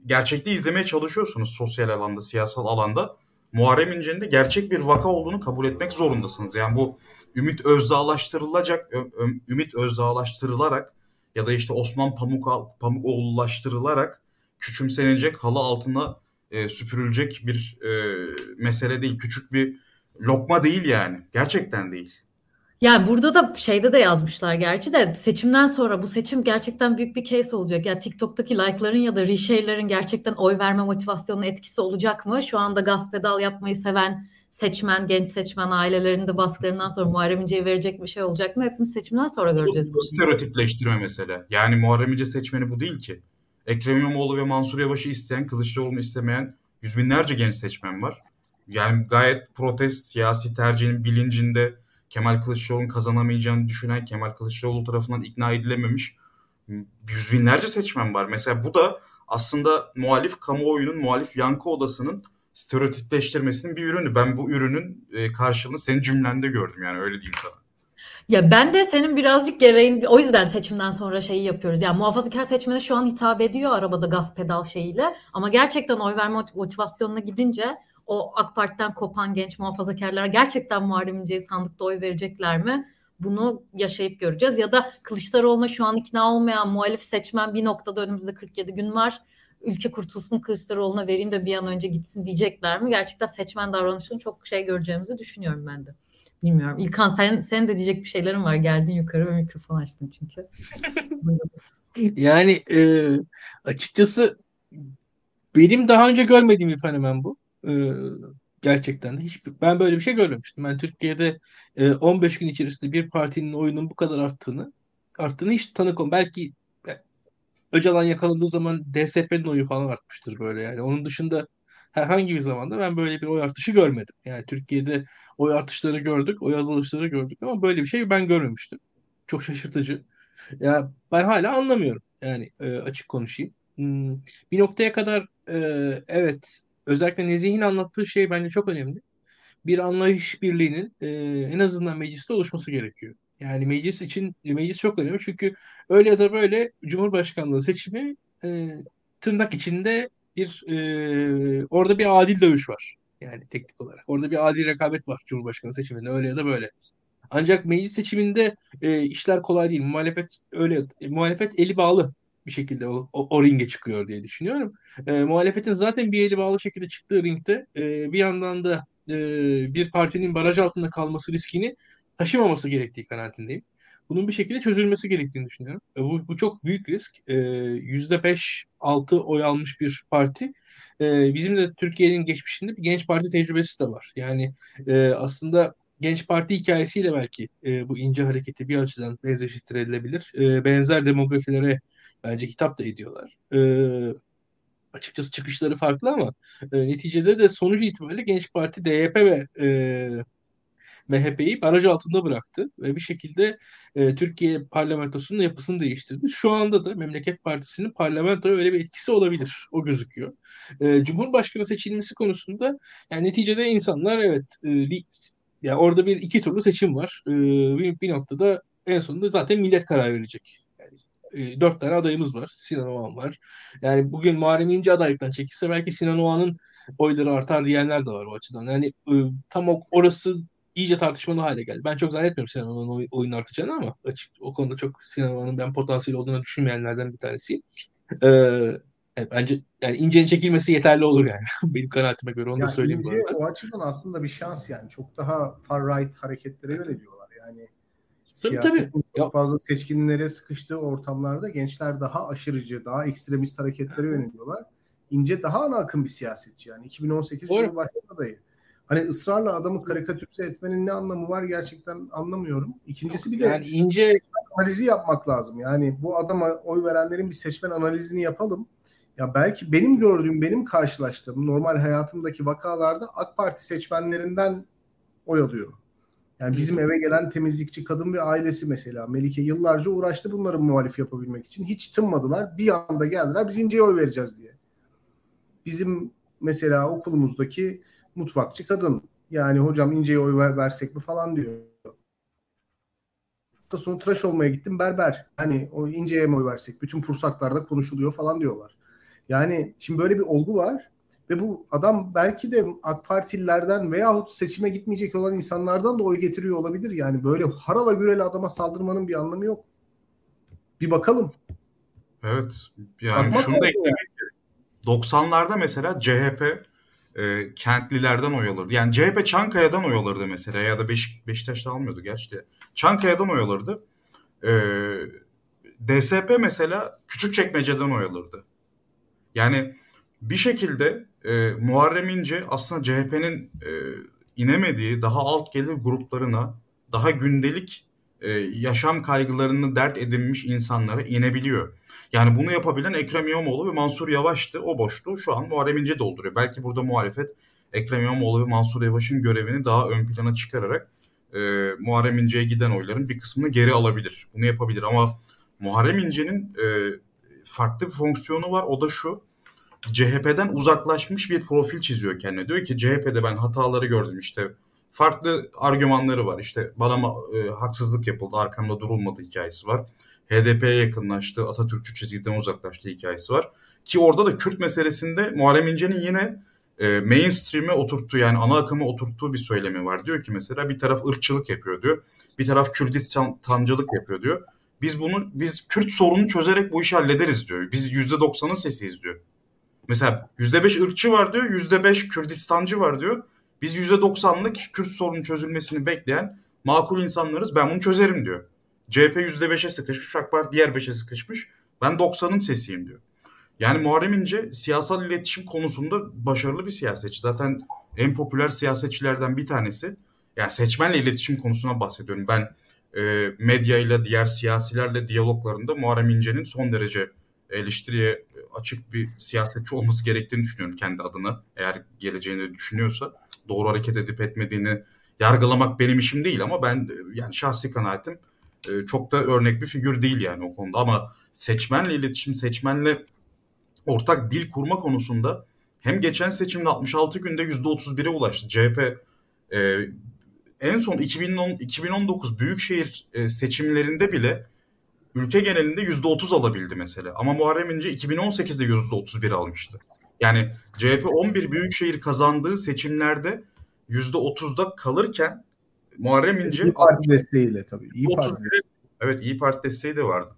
Speaker 3: gerçekliği izlemeye çalışıyorsunuz sosyal alanda, siyasal alanda. Muharrem İnce'nin de gerçek bir vaka olduğunu kabul etmek zorundasınız. Yani bu Ümit Özdağlaştırılacak, Ümit Özdağlaştırılarak ya da işte Osman Pamuk Pamukoğlulaştırılarak küçümsenecek, halı altına e, süpürülecek bir e, mesele değil. Küçük bir lokma değil yani. Gerçekten değil.
Speaker 1: Yani burada da şeyde de yazmışlar gerçi de seçimden sonra bu seçim gerçekten büyük bir case olacak. Ya TikTok'taki like'ların ya da reshare'lerin gerçekten oy verme motivasyonuna etkisi olacak mı? Şu anda gaz pedal yapmayı seven seçmen, genç seçmen ailelerinde baskılarından sonra Muharrem İnce'ye verecek bir şey olacak mı? Hepimiz seçimden sonra göreceğiz.
Speaker 3: Bu stereotipleştirme mesele. Yani Muharrem İnce seçmeni bu değil ki. Ekrem İmamoğlu ve Mansur Yavaş'ı isteyen, Kılıçdaroğlu'nu istemeyen yüz binlerce genç seçmen var. Yani gayet protest, siyasi tercihinin bilincinde Kemal Kılıçdaroğlu'nun kazanamayacağını düşünen Kemal Kılıçdaroğlu tarafından ikna edilememiş yüz binlerce seçmen var. Mesela bu da aslında muhalif kamuoyunun, muhalif yankı odasının stereotipleştirmesinin bir ürünü. Ben bu ürünün e, karşılığını senin cümlende gördüm yani öyle diyeyim sana.
Speaker 1: Ya ben de senin birazcık gereğin o yüzden seçimden sonra şeyi yapıyoruz. Yani muhafazakar seçmene şu an hitap ediyor arabada gaz pedal şeyiyle ama gerçekten oy verme motivasyonuna gidince o AK Parti'den kopan genç muhafazakarlar gerçekten Muharrem İnce'ye sandıkta oy verecekler mi? Bunu yaşayıp göreceğiz. Ya da Kılıçdaroğlu'na şu an ikna olmayan muhalif seçmen bir noktada önümüzde 47 gün var. Ülke kurtulsun Kılıçdaroğlu'na vereyim de bir an önce gitsin diyecekler mi? Gerçekten seçmen davranışını çok şey göreceğimizi düşünüyorum ben de. Bilmiyorum. İlkan sen, sen de diyecek bir şeylerin var. Geldin yukarı ve mikrofon açtın çünkü.
Speaker 4: yani e, açıkçası benim daha önce görmediğim bir fenomen bu. E, gerçekten de hiç ben böyle bir şey görmemiştim. Ben Türkiye'de e, 15 gün içerisinde bir partinin oyunun bu kadar arttığını arttığını hiç tanık olmadım. Belki Öcalan yakalandığı zaman DSP'nin oyu falan artmıştır böyle yani. Onun dışında herhangi bir zamanda ben böyle bir oy artışı görmedim. Yani Türkiye'de oy artışları gördük, oy azalışları gördük ama böyle bir şey ben görmemiştim. Çok şaşırtıcı. Ya ben hala anlamıyorum. Yani e, açık konuşayım. Hmm, bir noktaya kadar e, evet özellikle Nezih'in anlattığı şey bence çok önemli. Bir anlayış birliğinin e, en azından mecliste oluşması gerekiyor. Yani meclis için meclis çok önemli çünkü öyle ya da böyle Cumhurbaşkanlığı seçimi e, tırnak içinde bir e, orada bir adil dövüş var. Yani teknik olarak. Orada bir adil rekabet var Cumhurbaşkanı seçiminde öyle ya da böyle. Ancak meclis seçiminde e, işler kolay değil. Muhalefet öyle e, muhalefet eli bağlı bir şekilde o, o, o ringe çıkıyor diye düşünüyorum. E, muhalefetin zaten bir eli bağlı şekilde çıktığı ringde e, bir yandan da e, bir partinin baraj altında kalması riskini taşımaması gerektiği kanaatindeyim. Bunun bir şekilde çözülmesi gerektiğini düşünüyorum. E, bu, bu çok büyük risk. E, %5-6 oy almış bir parti. E, bizim de Türkiye'nin geçmişinde bir genç parti tecrübesi de var. Yani e, aslında genç parti hikayesiyle belki e, bu ince hareketi bir açıdan benzeştirilebilir. E, benzer demografilere bence hitap da ediyorlar. E, açıkçası çıkışları farklı ama e, neticede de sonuç itibariyle Genç Parti, DYP ve e, MHP'yi baraj altında bıraktı ve bir şekilde e, Türkiye parlamentosunun yapısını değiştirdi. Şu anda da Memleket Partisi'nin parlamentoya öyle bir etkisi olabilir. O gözüküyor. E, Cumhurbaşkanı seçilmesi konusunda yani neticede insanlar evet e, yani orada bir iki turlu seçim var. E, bir, bir noktada en sonunda zaten millet karar verecek. E, dört tane adayımız var. Sinan Oğan var. Yani bugün Muharrem İnce adaylıktan çekilse belki Sinan Oğan'ın oyları artar diyenler de var o açıdan. Yani e, tam orası iyice tartışmalı hale geldi. Ben çok zannetmiyorum Sinan'ın oy, oyun artacağını ama açık o konuda çok Sinan'ın ben potansiyel olduğunu düşünmeyenlerden bir tanesiyim. Ee, yani bence yani incenin çekilmesi yeterli olur yani. Benim kanaatime göre onu yani da söyleyeyim.
Speaker 2: Ince, o açıdan aslında bir şans yani. Çok daha far right hareketlere göre diyorlar. Yani
Speaker 4: tabii, tabii.
Speaker 2: Çok fazla seçkinlere sıkıştığı ortamlarda gençler daha aşırıcı, daha ekstremist hareketlere yöneliyorlar. İnce daha ana akım bir siyasetçi yani 2018 Cumhurbaşkanı adayı. Hani ısrarla adamı karikatürize etmenin ne anlamı var gerçekten anlamıyorum. İkincisi bir de
Speaker 4: yani ince
Speaker 2: analizi yapmak lazım. Yani bu adama oy verenlerin bir seçmen analizini yapalım. Ya belki benim gördüğüm, benim karşılaştığım normal hayatımdaki vakalarda AK Parti seçmenlerinden oy alıyor. Yani bizim eve gelen temizlikçi kadın ve ailesi mesela Melike yıllarca uğraştı bunları muhalif yapabilmek için. Hiç tınmadılar. Bir anda geldiler biz İnce'ye oy vereceğiz diye. Bizim mesela okulumuzdaki mutfakçı kadın. Yani hocam İnce'ye oy ver, versek mi falan diyor. Hafta sonu tıraş olmaya gittim berber. Hani o İnce'ye mi oy versek? Bütün pursaklarda konuşuluyor falan diyorlar. Yani şimdi böyle bir olgu var. Ve bu adam belki de AK Partililerden veyahut seçime gitmeyecek olan insanlardan da oy getiriyor olabilir. Yani böyle harala gürele adama saldırmanın bir anlamı yok. Bir bakalım.
Speaker 3: Evet. Yani Bakmak şunu da eklemek 90'larda mesela CHP e, kentlilerden oy alırdı. Yani CHP Çankaya'dan oy alırdı mesela ya da Beş, Beşiktaş'ta almıyordu gerçi de. Çankaya'dan oy alırdı. E, DSP mesela Küçükçekmece'den oy alırdı. Yani bir şekilde e, Muharrem İnce aslında CHP'nin e, inemediği daha alt gelir gruplarına daha gündelik e, yaşam kaygılarını dert edinmiş insanlara inebiliyor. Yani bunu yapabilen Ekrem İmamoğlu ve Mansur Yavaş'tı. O boşluğu şu an Muharrem İnce dolduruyor. Belki burada muhalefet Ekrem İmamoğlu ve Mansur Yavaş'ın görevini daha ön plana çıkararak e, Muharrem İnce'ye giden oyların bir kısmını geri alabilir. Bunu yapabilir ama Muharrem İnce'nin e, farklı bir fonksiyonu var. O da şu. CHP'den uzaklaşmış bir profil çiziyor kendine. Diyor ki CHP'de ben hataları gördüm işte. Farklı argümanları var. İşte bana e, haksızlık yapıldı, arkamda durulmadı hikayesi var. HDP'ye yakınlaştı, Atatürkçü çizgiden uzaklaştı hikayesi var. Ki orada da Kürt meselesinde Muharrem İnce'nin yine e, mainstream'e oturttuğu yani ana akıma oturttuğu bir söylemi var. Diyor ki mesela bir taraf ırkçılık yapıyor diyor. Bir taraf Kürdistancılık yapıyor diyor. Biz bunu biz Kürt sorunu çözerek bu işi hallederiz diyor. Biz %90'ın sesiyiz diyor. Mesela %5 ırkçı var diyor, %5 Kürdistancı var diyor. Biz %90'lık Kürt sorunun çözülmesini bekleyen makul insanlarız. Ben bunu çözerim diyor. CHP %5'e sıkışmış, AK Parti diğer 5'e sıkışmış. Ben 90'ın sesiyim diyor. Yani Muharrem İnce siyasal iletişim konusunda başarılı bir siyasetçi. Zaten en popüler siyasetçilerden bir tanesi. Yani seçmenle iletişim konusuna bahsediyorum. Ben e, medya ile diğer siyasilerle diyaloglarında Muharrem İnce'nin son derece eleştiriye açık bir siyasetçi olması gerektiğini düşünüyorum kendi adına. Eğer geleceğini düşünüyorsa doğru hareket edip etmediğini yargılamak benim işim değil ama ben yani şahsi kanaatim e, çok da örnek bir figür değil yani o konuda ama seçmenle iletişim, seçmenle ortak dil kurma konusunda hem geçen seçimde 66 günde %31'e ulaştı. CHP e, en son 2010 2019 büyükşehir e, seçimlerinde bile ülke genelinde %30 alabildi mesela. Ama Muharrem İnce 2018'de %31 almıştı. Yani CHP 11 büyükşehir kazandığı seçimlerde %30'da kalırken Muharrem İnce...
Speaker 2: İyi Parti desteğiyle tabii. İyi
Speaker 3: Parti. Evet İyi Parti desteği de vardı.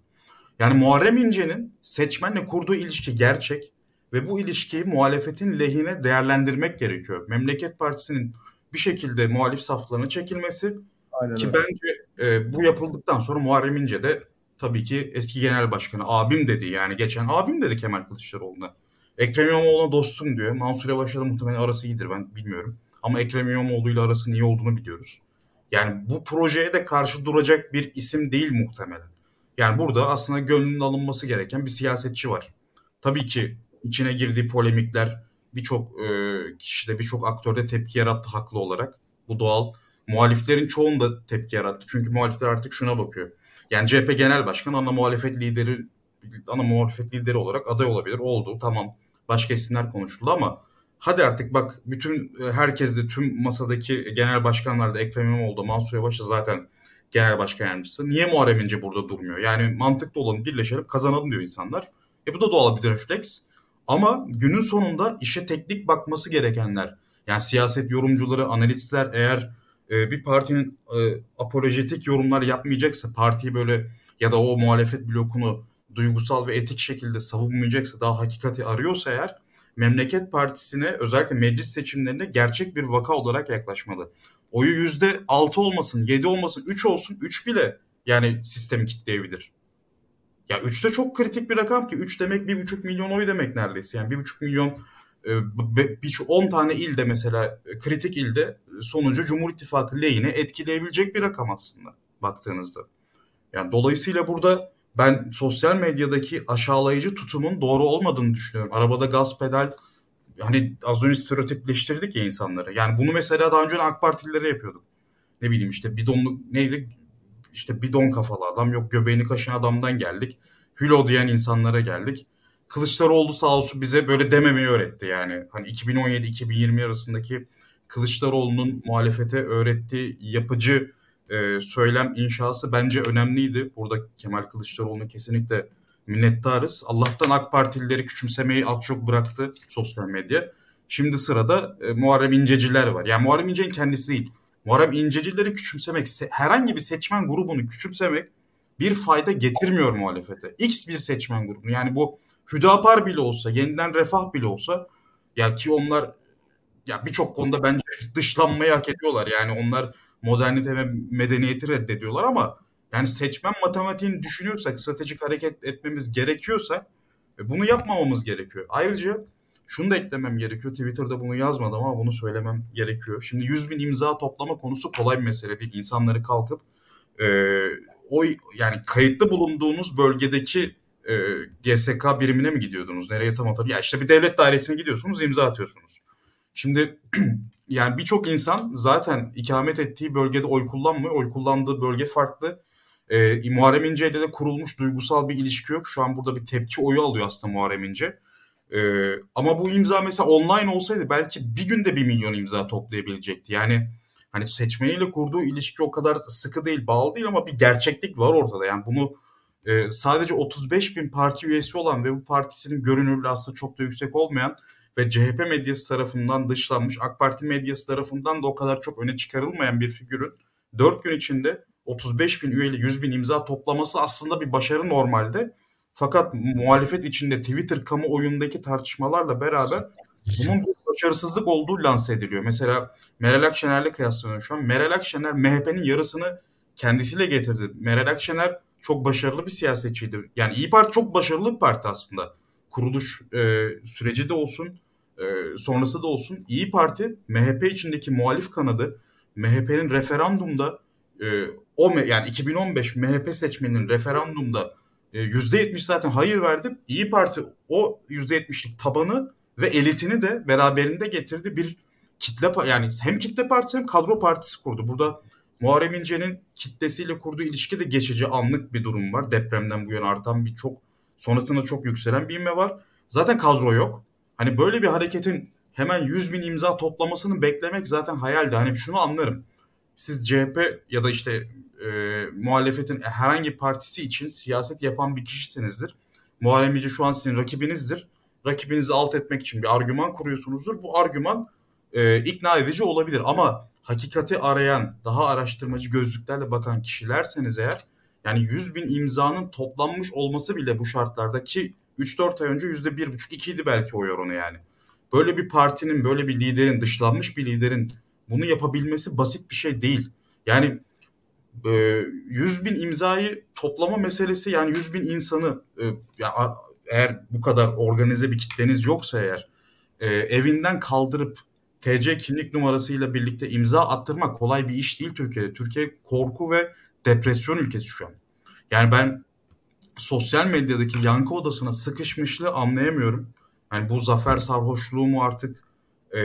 Speaker 3: Yani Muharrem İnce'nin seçmenle kurduğu ilişki gerçek ve bu ilişkiyi muhalefetin lehine değerlendirmek gerekiyor. Memleket Partisi'nin bir şekilde muhalif saflarına çekilmesi Aynen ki öyle. bence e, bu yapıldıktan sonra Muharrem İnce de tabii ki eski genel başkanı abim dedi yani geçen abim dedi Kemal Kılıçdaroğlu'na. Ekrem İmamoğlu'na dostum diyor. Mansur Yavaş'la muhtemelen arası iyidir ben bilmiyorum. Ama Ekrem İmamoğlu ile arasının iyi olduğunu biliyoruz. Yani bu projeye de karşı duracak bir isim değil muhtemelen. Yani burada aslında gönlünün alınması gereken bir siyasetçi var. Tabii ki içine girdiği polemikler birçok e, kişide birçok aktörde tepki yarattı haklı olarak. Bu doğal. Muhaliflerin çoğunda tepki yarattı. Çünkü muhalifler artık şuna bakıyor. Yani CHP Genel Başkanı ana muhalefet lideri ana muhalefet lideri olarak aday olabilir. Oldu tamam. Başka isimler konuşuldu ama hadi artık bak bütün e, herkes de tüm masadaki genel başkanlar da Ekrem İmamoğlu Mansur Yavaş zaten genel başkan yardımcısı. Niye Muharrem İnce burada durmuyor? Yani mantıklı olanı birleşelim kazanalım diyor insanlar. E bu da doğal bir refleks. Ama günün sonunda işe teknik bakması gerekenler yani siyaset yorumcuları, analistler eğer e, bir partinin e, yorumlar yapmayacaksa, partiyi böyle ya da o muhalefet blokunu duygusal ve etik şekilde savunmayacaksa, daha hakikati arıyorsa eğer Memleket Partisi'ne özellikle meclis seçimlerinde gerçek bir vaka olarak yaklaşmalı. Oyu yüzde altı olmasın, yedi olmasın, üç olsun, üç bile yani sistemi kitleyebilir. Ya 3 de çok kritik bir rakam ki 3 demek 1,5 milyon oy demek neredeyse. Yani 1,5 milyon e, bir 10 tane ilde mesela e, kritik ilde sonucu Cumhur İttifakı lehine etkileyebilecek bir rakam aslında baktığınızda. Yani dolayısıyla burada ben sosyal medyadaki aşağılayıcı tutumun doğru olmadığını düşünüyorum. Arabada gaz pedal hani az önce stereotipleştirdik ya insanları. Yani bunu mesela daha önce AK Partililere yapıyorduk. Ne bileyim işte bidonlu neydi işte bidon kafalı adam yok göbeğini kaşıyan adamdan geldik. Hülo diyen insanlara geldik. Kılıçdaroğlu sağ olsun bize böyle dememeyi öğretti yani. Hani 2017-2020 arasındaki Kılıçdaroğlu'nun muhalefete öğrettiği yapıcı e, söylem inşası bence önemliydi. Burada Kemal Kılıçdaroğlu'na kesinlikle minnettarız. Allah'tan AK Partilileri küçümsemeyi az çok bıraktı sosyal medya. Şimdi sırada e, Muharrem İnceciler var. Yani Muharrem İnce'nin kendisi değil. Muharrem İncecileri küçümsemek, herhangi bir seçmen grubunu küçümsemek bir fayda getirmiyor muhalefete. X bir seçmen grubunu. Yani bu Hüdapar bile olsa, yeniden refah bile olsa ya ki onlar ya birçok konuda bence dışlanmayı hak ediyorlar. Yani onlar modernite ve medeniyeti reddediyorlar ama yani seçmen matematiğini düşünüyorsak, stratejik hareket etmemiz gerekiyorsa e, bunu yapmamamız gerekiyor. Ayrıca şunu da eklemem gerekiyor. Twitter'da bunu yazmadım ama bunu söylemem gerekiyor. Şimdi 100 bin imza toplama konusu kolay bir mesele değil. İnsanları kalkıp e, o yani kayıtlı bulunduğunuz bölgedeki e, GSK birimine mi gidiyordunuz? Nereye tam hatırlamıyorum. Ya işte bir devlet dairesine gidiyorsunuz, imza atıyorsunuz. Şimdi yani birçok insan zaten ikamet ettiği bölgede oy kullanmıyor. Oy kullandığı bölge farklı. E, Muharrem İnce ile de kurulmuş duygusal bir ilişki yok. Şu an burada bir tepki oyu alıyor aslında Muharrem İnce. E, ama bu imza mesela online olsaydı belki bir günde bir milyon imza toplayabilecekti. Yani hani seçmeniyle kurduğu ilişki o kadar sıkı değil, bağlı değil ama bir gerçeklik var ortada. Yani bunu e, sadece 35 bin parti üyesi olan ve bu partisinin görünürlüğü aslında çok da yüksek olmayan ve CHP medyası tarafından dışlanmış, AK Parti medyası tarafından da o kadar çok öne çıkarılmayan bir figürün 4 gün içinde 35 bin üyeli 100 bin imza toplaması aslında bir başarı normalde. Fakat muhalefet içinde Twitter kamuoyundaki tartışmalarla beraber bunun bir başarısızlık olduğu lanse ediliyor. Mesela Meral Akşener'le kıyaslanıyor şu an. Meral Akşener MHP'nin yarısını kendisiyle getirdi. Meral Akşener çok başarılı bir siyasetçiydi. Yani İyi Parti çok başarılı bir parti aslında. Kuruluş e, süreci de olsun, e, sonrası da olsun. İyi Parti MHP içindeki muhalif kanadı MHP'nin referandumda e, o yani 2015 MHP seçmeninin referandumda e, %70 zaten hayır verdi. İyi Parti o %70'lik tabanı ve elitini de beraberinde getirdi bir kitle yani hem kitle partisi hem kadro partisi kurdu. Burada Muharrem İnce'nin kitlesiyle kurduğu ilişki de geçici anlık bir durum var. Depremden bu yana artan bir çok sonrasında çok yükselen bir inme var. Zaten kadro yok. Hani böyle bir hareketin hemen 100 bin imza toplamasını beklemek zaten hayaldi. Hani şunu anlarım. Siz CHP ya da işte e, muhalefetin herhangi partisi için siyaset yapan bir kişisinizdir. Muharrem İnce şu an sizin rakibinizdir. Rakibinizi alt etmek için bir argüman kuruyorsunuzdur. Bu argüman e, ikna edici olabilir ama hakikati arayan, daha araştırmacı gözlüklerle bakan kişilerseniz eğer yani 100 bin imzanın toplanmış olması bile bu şartlarda ki 3-4 ay önce %1,5-2 idi belki oy oranı yani. Böyle bir partinin, böyle bir liderin, dışlanmış bir liderin bunu yapabilmesi basit bir şey değil. Yani 100 e, bin imzayı toplama meselesi yani 100 bin insanı e, eğer bu kadar organize bir kitleniz yoksa eğer e, evinden kaldırıp TC kimlik numarasıyla birlikte imza attırmak kolay bir iş değil Türkiye'de. Türkiye korku ve depresyon ülkesi şu an. Yani ben sosyal medyadaki yankı odasına sıkışmışlığı anlayamıyorum. Yani bu zafer sarhoşluğu mu artık e,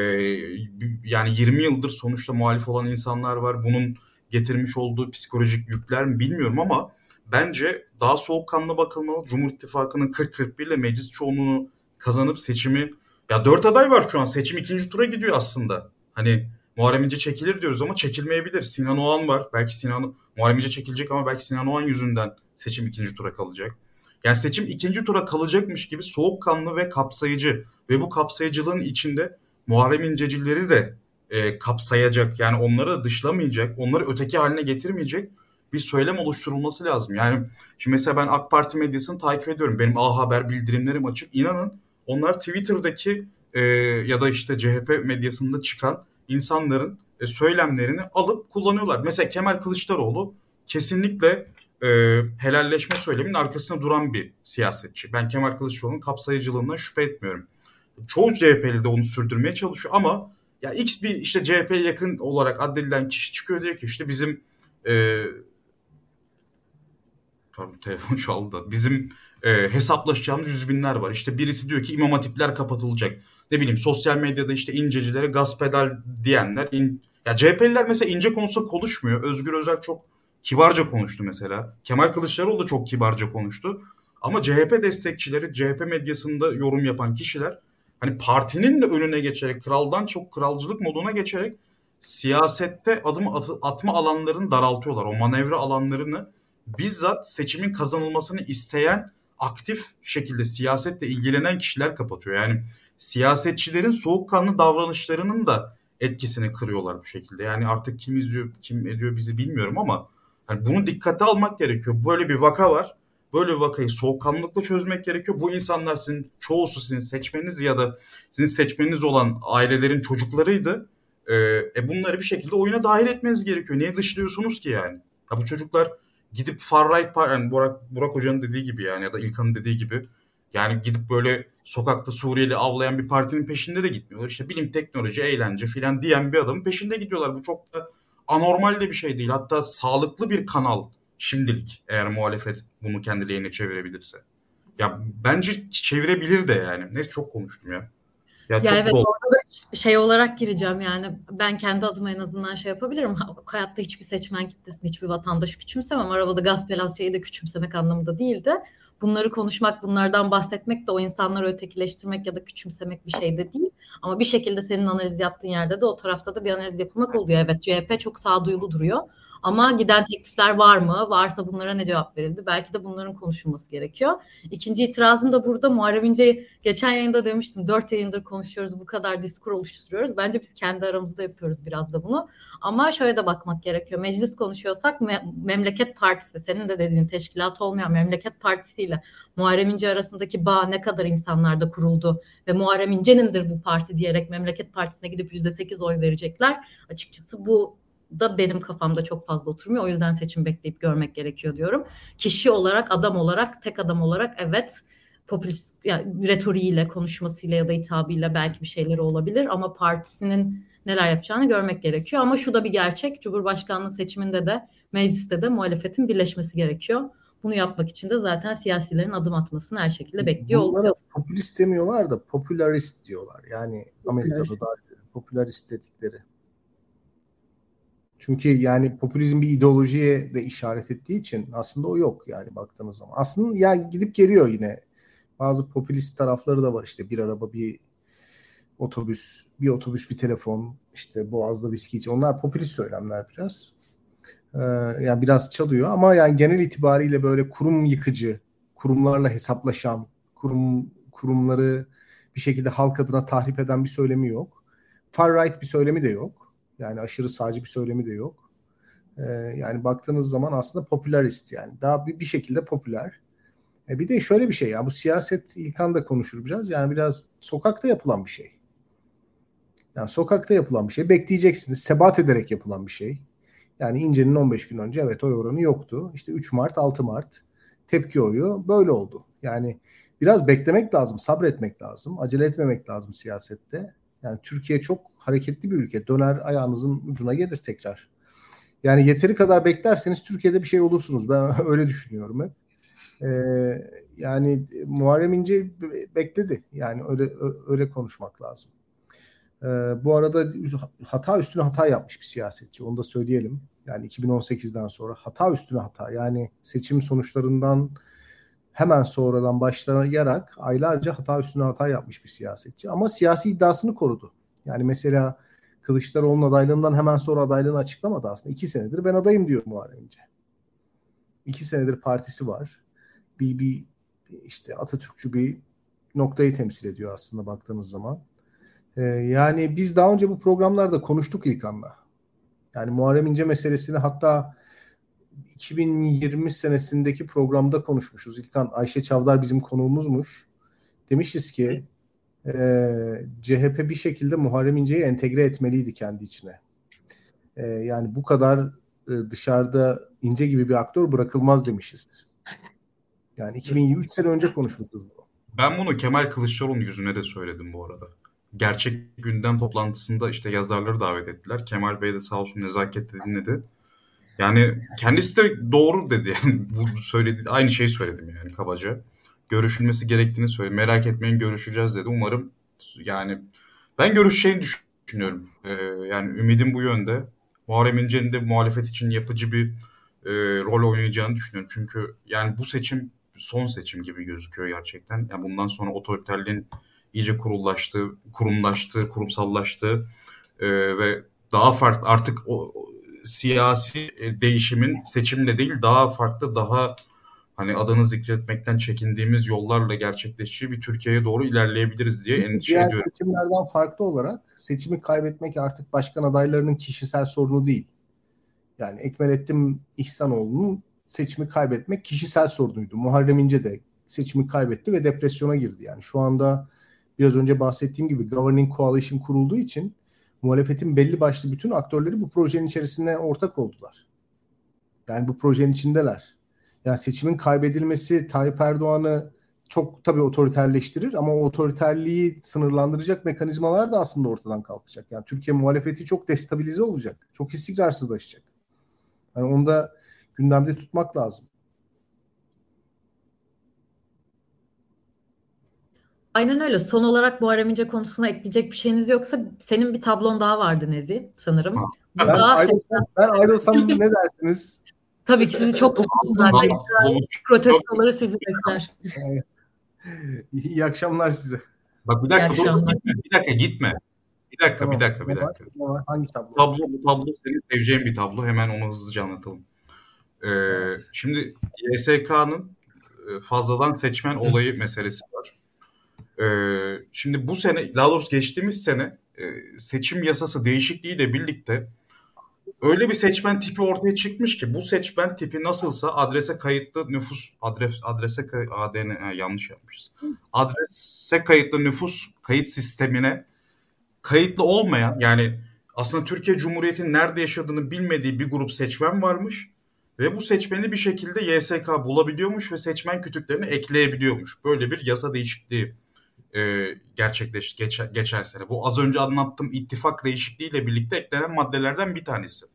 Speaker 3: yani 20 yıldır sonuçta muhalif olan insanlar var. Bunun getirmiş olduğu psikolojik yükler mi bilmiyorum ama bence daha soğukkanlı bakılmalı. Cumhur İttifakı'nın 40-41 ile meclis çoğunluğunu kazanıp seçimi ya dört aday var şu an. Seçim ikinci tura gidiyor aslında. Hani Muharrem İnce çekilir diyoruz ama çekilmeyebilir. Sinan Oğan var. Belki Sinan Muharrem İnce çekilecek ama belki Sinan Oğan yüzünden seçim ikinci tura kalacak. Yani seçim ikinci tura kalacakmış gibi soğukkanlı ve kapsayıcı ve bu kapsayıcılığın içinde Muharrem İncecileri de e, kapsayacak. Yani onları dışlamayacak, onları öteki haline getirmeyecek bir söylem oluşturulması lazım. Yani şimdi mesela ben AK Parti medyasını takip ediyorum. Benim A Haber bildirimlerim açık. İnanın onlar Twitter'daki e, ya da işte CHP medyasında çıkan insanların e, söylemlerini alıp kullanıyorlar. Mesela Kemal Kılıçdaroğlu kesinlikle e, helalleşme söyleminin arkasında duran bir siyasetçi. Ben Kemal Kılıçdaroğlu'nun kapsayıcılığından şüphe etmiyorum. Çoğu CHP'li de onu sürdürmeye çalışıyor ama ya X bir işte CHP'ye yakın olarak addedilen kişi çıkıyor diyor ki işte bizim e, pardon telefon çaldı. Bizim e, hesaplaşacağımız yüz binler var. İşte birisi diyor ki imam hatipler kapatılacak. Ne bileyim sosyal medyada işte incecilere gaz pedal diyenler. In, ya CHP'liler mesela ince konusunda konuşmuyor. Özgür Özel çok kibarca konuştu mesela. Kemal Kılıçdaroğlu da çok kibarca konuştu. Ama CHP destekçileri, CHP medyasında yorum yapan kişiler hani partinin de önüne geçerek, kraldan çok kralcılık moduna geçerek siyasette adım atma alanlarını daraltıyorlar. O manevra alanlarını bizzat seçimin kazanılmasını isteyen aktif şekilde siyasetle ilgilenen kişiler kapatıyor. Yani siyasetçilerin soğukkanlı davranışlarının da etkisini kırıyorlar bu şekilde. Yani artık kim izliyor, kim ediyor bizi bilmiyorum ama yani bunu dikkate almak gerekiyor. Böyle bir vaka var. Böyle bir vakayı soğukkanlılıkla çözmek gerekiyor. Bu insanlar sizin çoğusu sizin seçmeniniz ya da sizin seçmeniniz olan ailelerin çocuklarıydı. Ee, e bunları bir şekilde oyuna dahil etmeniz gerekiyor. Niye dışlıyorsunuz ki yani? Ya bu çocuklar gidip far right yani Burak, Burak Hoca'nın dediği gibi yani ya da İlkan'ın dediği gibi yani gidip böyle sokakta Suriyeli avlayan bir partinin peşinde de gitmiyorlar. İşte bilim, teknoloji, eğlence filan diyen bir adamın peşinde gidiyorlar. Bu çok da anormal de bir şey değil. Hatta sağlıklı bir kanal şimdilik eğer muhalefet bunu kendi lehine çevirebilirse. Ya bence çevirebilir de yani. Neyse çok konuştum ya.
Speaker 1: Ya, ya evet bol. orada da şey olarak gireceğim yani ben kendi adıma en azından şey yapabilirim. Hayatta hiçbir seçmen kitlesini, hiçbir vatandaş küçümsemem. Arabada gaz pelaz şeyi de küçümsemek anlamında değildi bunları konuşmak, bunlardan bahsetmek de o insanları ötekileştirmek ya da küçümsemek bir şey de değil. Ama bir şekilde senin analiz yaptığın yerde de o tarafta da bir analiz yapılmak oluyor. Evet CHP çok sağduyulu duruyor. Ama giden teklifler var mı? Varsa bunlara ne cevap verildi? Belki de bunların konuşulması gerekiyor. İkinci itirazım da burada Muharrem İnce geçen yayında demiştim. Dört yayındır konuşuyoruz. Bu kadar diskur oluşturuyoruz. Bence biz kendi aramızda yapıyoruz biraz da bunu. Ama şöyle de bakmak gerekiyor. Meclis konuşuyorsak me- Memleket Partisi, senin de dediğin teşkilat olmayan Memleket Partisi ile Muharrem İnce arasındaki bağ ne kadar insanlarda kuruldu ve Muharrem İnce'nindir bu parti diyerek Memleket Partisi'ne gidip yüzde sekiz oy verecekler. Açıkçası bu da benim kafamda çok fazla oturmuyor. O yüzden seçim bekleyip görmek gerekiyor diyorum. Kişi olarak, adam olarak, tek adam olarak evet popülist yani retoriğiyle, konuşmasıyla ya da hitabıyla belki bir şeyleri olabilir ama partisinin neler yapacağını görmek gerekiyor. Ama şu da bir gerçek. Cumhurbaşkanlığı seçiminde de mecliste de muhalefetin birleşmesi gerekiyor. Bunu yapmak için de zaten siyasilerin adım atmasını her şekilde bekliyor
Speaker 2: Bunlara popülist demiyorlar da popülarist diyorlar. Yani Amerika'da da popülarist dedikleri. Çünkü yani popülizm bir ideolojiye de işaret ettiği için aslında o yok yani baktığınız zaman. Aslında ya gidip geliyor yine. Bazı popülist tarafları da var işte bir araba bir otobüs, bir otobüs bir telefon, işte boğazda viski için. Onlar popülist söylemler biraz. Ee, yani biraz çalıyor ama yani genel itibariyle böyle kurum yıkıcı, kurumlarla hesaplaşan, kurum kurumları bir şekilde halk adına tahrip eden bir söylemi yok. Far right bir söylemi de yok. Yani aşırı sağcı bir söylemi de yok. Ee, yani baktığınız zaman aslında popülerist yani. Daha bir, bir şekilde popüler. E bir de şöyle bir şey ya bu siyaset İlkan da konuşur biraz. Yani biraz sokakta yapılan bir şey. Yani sokakta yapılan bir şey. Bekleyeceksiniz. Sebat ederek yapılan bir şey. Yani İnce'nin 15 gün önce evet oy oranı yoktu. İşte 3 Mart, 6 Mart tepki oyu böyle oldu. Yani biraz beklemek lazım, sabretmek lazım, acele etmemek lazım siyasette. Yani Türkiye çok hareketli bir ülke. Döner ayağınızın ucuna gelir tekrar. Yani yeteri kadar beklerseniz Türkiye'de bir şey olursunuz. Ben öyle düşünüyorum hep. Ee, yani Muharrem İnce bekledi. Yani öyle öyle konuşmak lazım. Ee, bu arada hata üstüne hata yapmış bir siyasetçi. Onu da söyleyelim. Yani 2018'den sonra hata üstüne hata. Yani seçim sonuçlarından hemen sonradan başlayarak aylarca hata üstüne hata yapmış bir siyasetçi. Ama siyasi iddiasını korudu. Yani mesela Kılıçdaroğlu'nun adaylığından hemen sonra adaylığını açıklamadı aslında. İki senedir ben adayım diyor Muharrem İnce. İki senedir partisi var. Bir, bir işte Atatürkçü bir noktayı temsil ediyor aslında baktığınız zaman. Ee, yani biz daha önce bu programlarda konuştuk İlkan'la. Yani Muharrem İnce meselesini hatta 2020 senesindeki programda konuşmuşuz. İlkan Ayşe Çavdar bizim konuğumuzmuş. Demişiz ki e, CHP bir şekilde Muharrem İnce'yi entegre etmeliydi kendi içine. E, yani bu kadar e, dışarıda ince gibi bir aktör bırakılmaz demişiz. Yani 2023 sene önce konuşmuşuz bunu.
Speaker 3: Ben bunu Kemal Kılıçdaroğlu'nun yüzüne de söyledim bu arada. Gerçek gündem toplantısında işte yazarları davet ettiler. Kemal Bey de sağ olsun nezaketle dinledi. Yani kendisi de doğru dedi. Yani bu söyledi aynı şeyi söyledim yani kabaca. Görüşülmesi gerektiğini söyledi. Merak etmeyin görüşeceğiz dedi. Umarım yani ben görüşeceğini düşünüyorum. Ee, yani ümidim bu yönde. Muharrem İnce'nin de muhalefet için yapıcı bir e, rol oynayacağını düşünüyorum. Çünkü yani bu seçim son seçim gibi gözüküyor gerçekten. Yani bundan sonra otoriterliğin iyice kurullaştığı, kurumlaştığı, kurumsallaştığı e, ve daha farklı artık o, o siyasi e, değişimin seçimle değil daha farklı, daha hani adını zikretmekten çekindiğimiz yollarla gerçekleşeceği bir Türkiye'ye doğru ilerleyebiliriz diye endişe
Speaker 2: Diğer
Speaker 3: ediyorum.
Speaker 2: seçimlerden farklı olarak seçimi kaybetmek artık başkan adaylarının kişisel sorunu değil. Yani Ekmelettin İhsanoğlu'nun seçimi kaybetmek kişisel sorunuydu. Muharrem İnce de seçimi kaybetti ve depresyona girdi. Yani şu anda biraz önce bahsettiğim gibi Governing Coalition kurulduğu için muhalefetin belli başlı bütün aktörleri bu projenin içerisine ortak oldular. Yani bu projenin içindeler. Yani seçimin kaybedilmesi Tayyip Erdoğan'ı çok tabii otoriterleştirir ama o otoriterliği sınırlandıracak mekanizmalar da aslında ortadan kalkacak. Yani Türkiye muhalefeti çok destabilize olacak. Çok istikrarsızlaşacak. Yani onu da gündemde tutmak lazım.
Speaker 1: Aynen öyle. Son olarak Muharrem İnce konusuna ekleyecek bir şeyiniz yoksa senin bir tablon daha vardı Nezi sanırım.
Speaker 3: Ha.
Speaker 2: Ben
Speaker 1: Burada
Speaker 2: ayrılsam, ben ayrılsam ne dersiniz?
Speaker 1: Tabii ki sizi çok umutlular. Protestoları sizi bekler.
Speaker 2: Evet. İyi akşamlar size.
Speaker 3: Bak bir dakika
Speaker 1: İyi
Speaker 3: dur, gitme, bir dakika gitme. Bir dakika
Speaker 2: Tamam.
Speaker 3: bir dakika bir dakika.
Speaker 2: Var? Hangi tablo?
Speaker 3: tablo bu tablo senin seveceğin bir tablo. Hemen onu hızlıca anlatalım. Ee, şimdi YSK'nın e, fazladan seçmen olayı meselesi var. Ee, şimdi bu sene, daha doğrusu geçtiğimiz sene e, seçim yasası değişikliğiyle birlikte öyle bir seçmen tipi ortaya çıkmış ki bu seçmen tipi nasılsa adrese kayıtlı nüfus adres adrese ADN ha, yanlış yapmışız. Adrese kayıtlı nüfus kayıt sistemine kayıtlı olmayan yani aslında Türkiye Cumhuriyeti'nin nerede yaşadığını bilmediği bir grup seçmen varmış ve bu seçmeni bir şekilde YSK bulabiliyormuş ve seçmen kütüklerini ekleyebiliyormuş. Böyle bir yasa değişikliği e, gerçekleşti geçen, geçen sene. Bu az önce anlattığım ittifak değişikliğiyle birlikte eklenen maddelerden bir tanesi.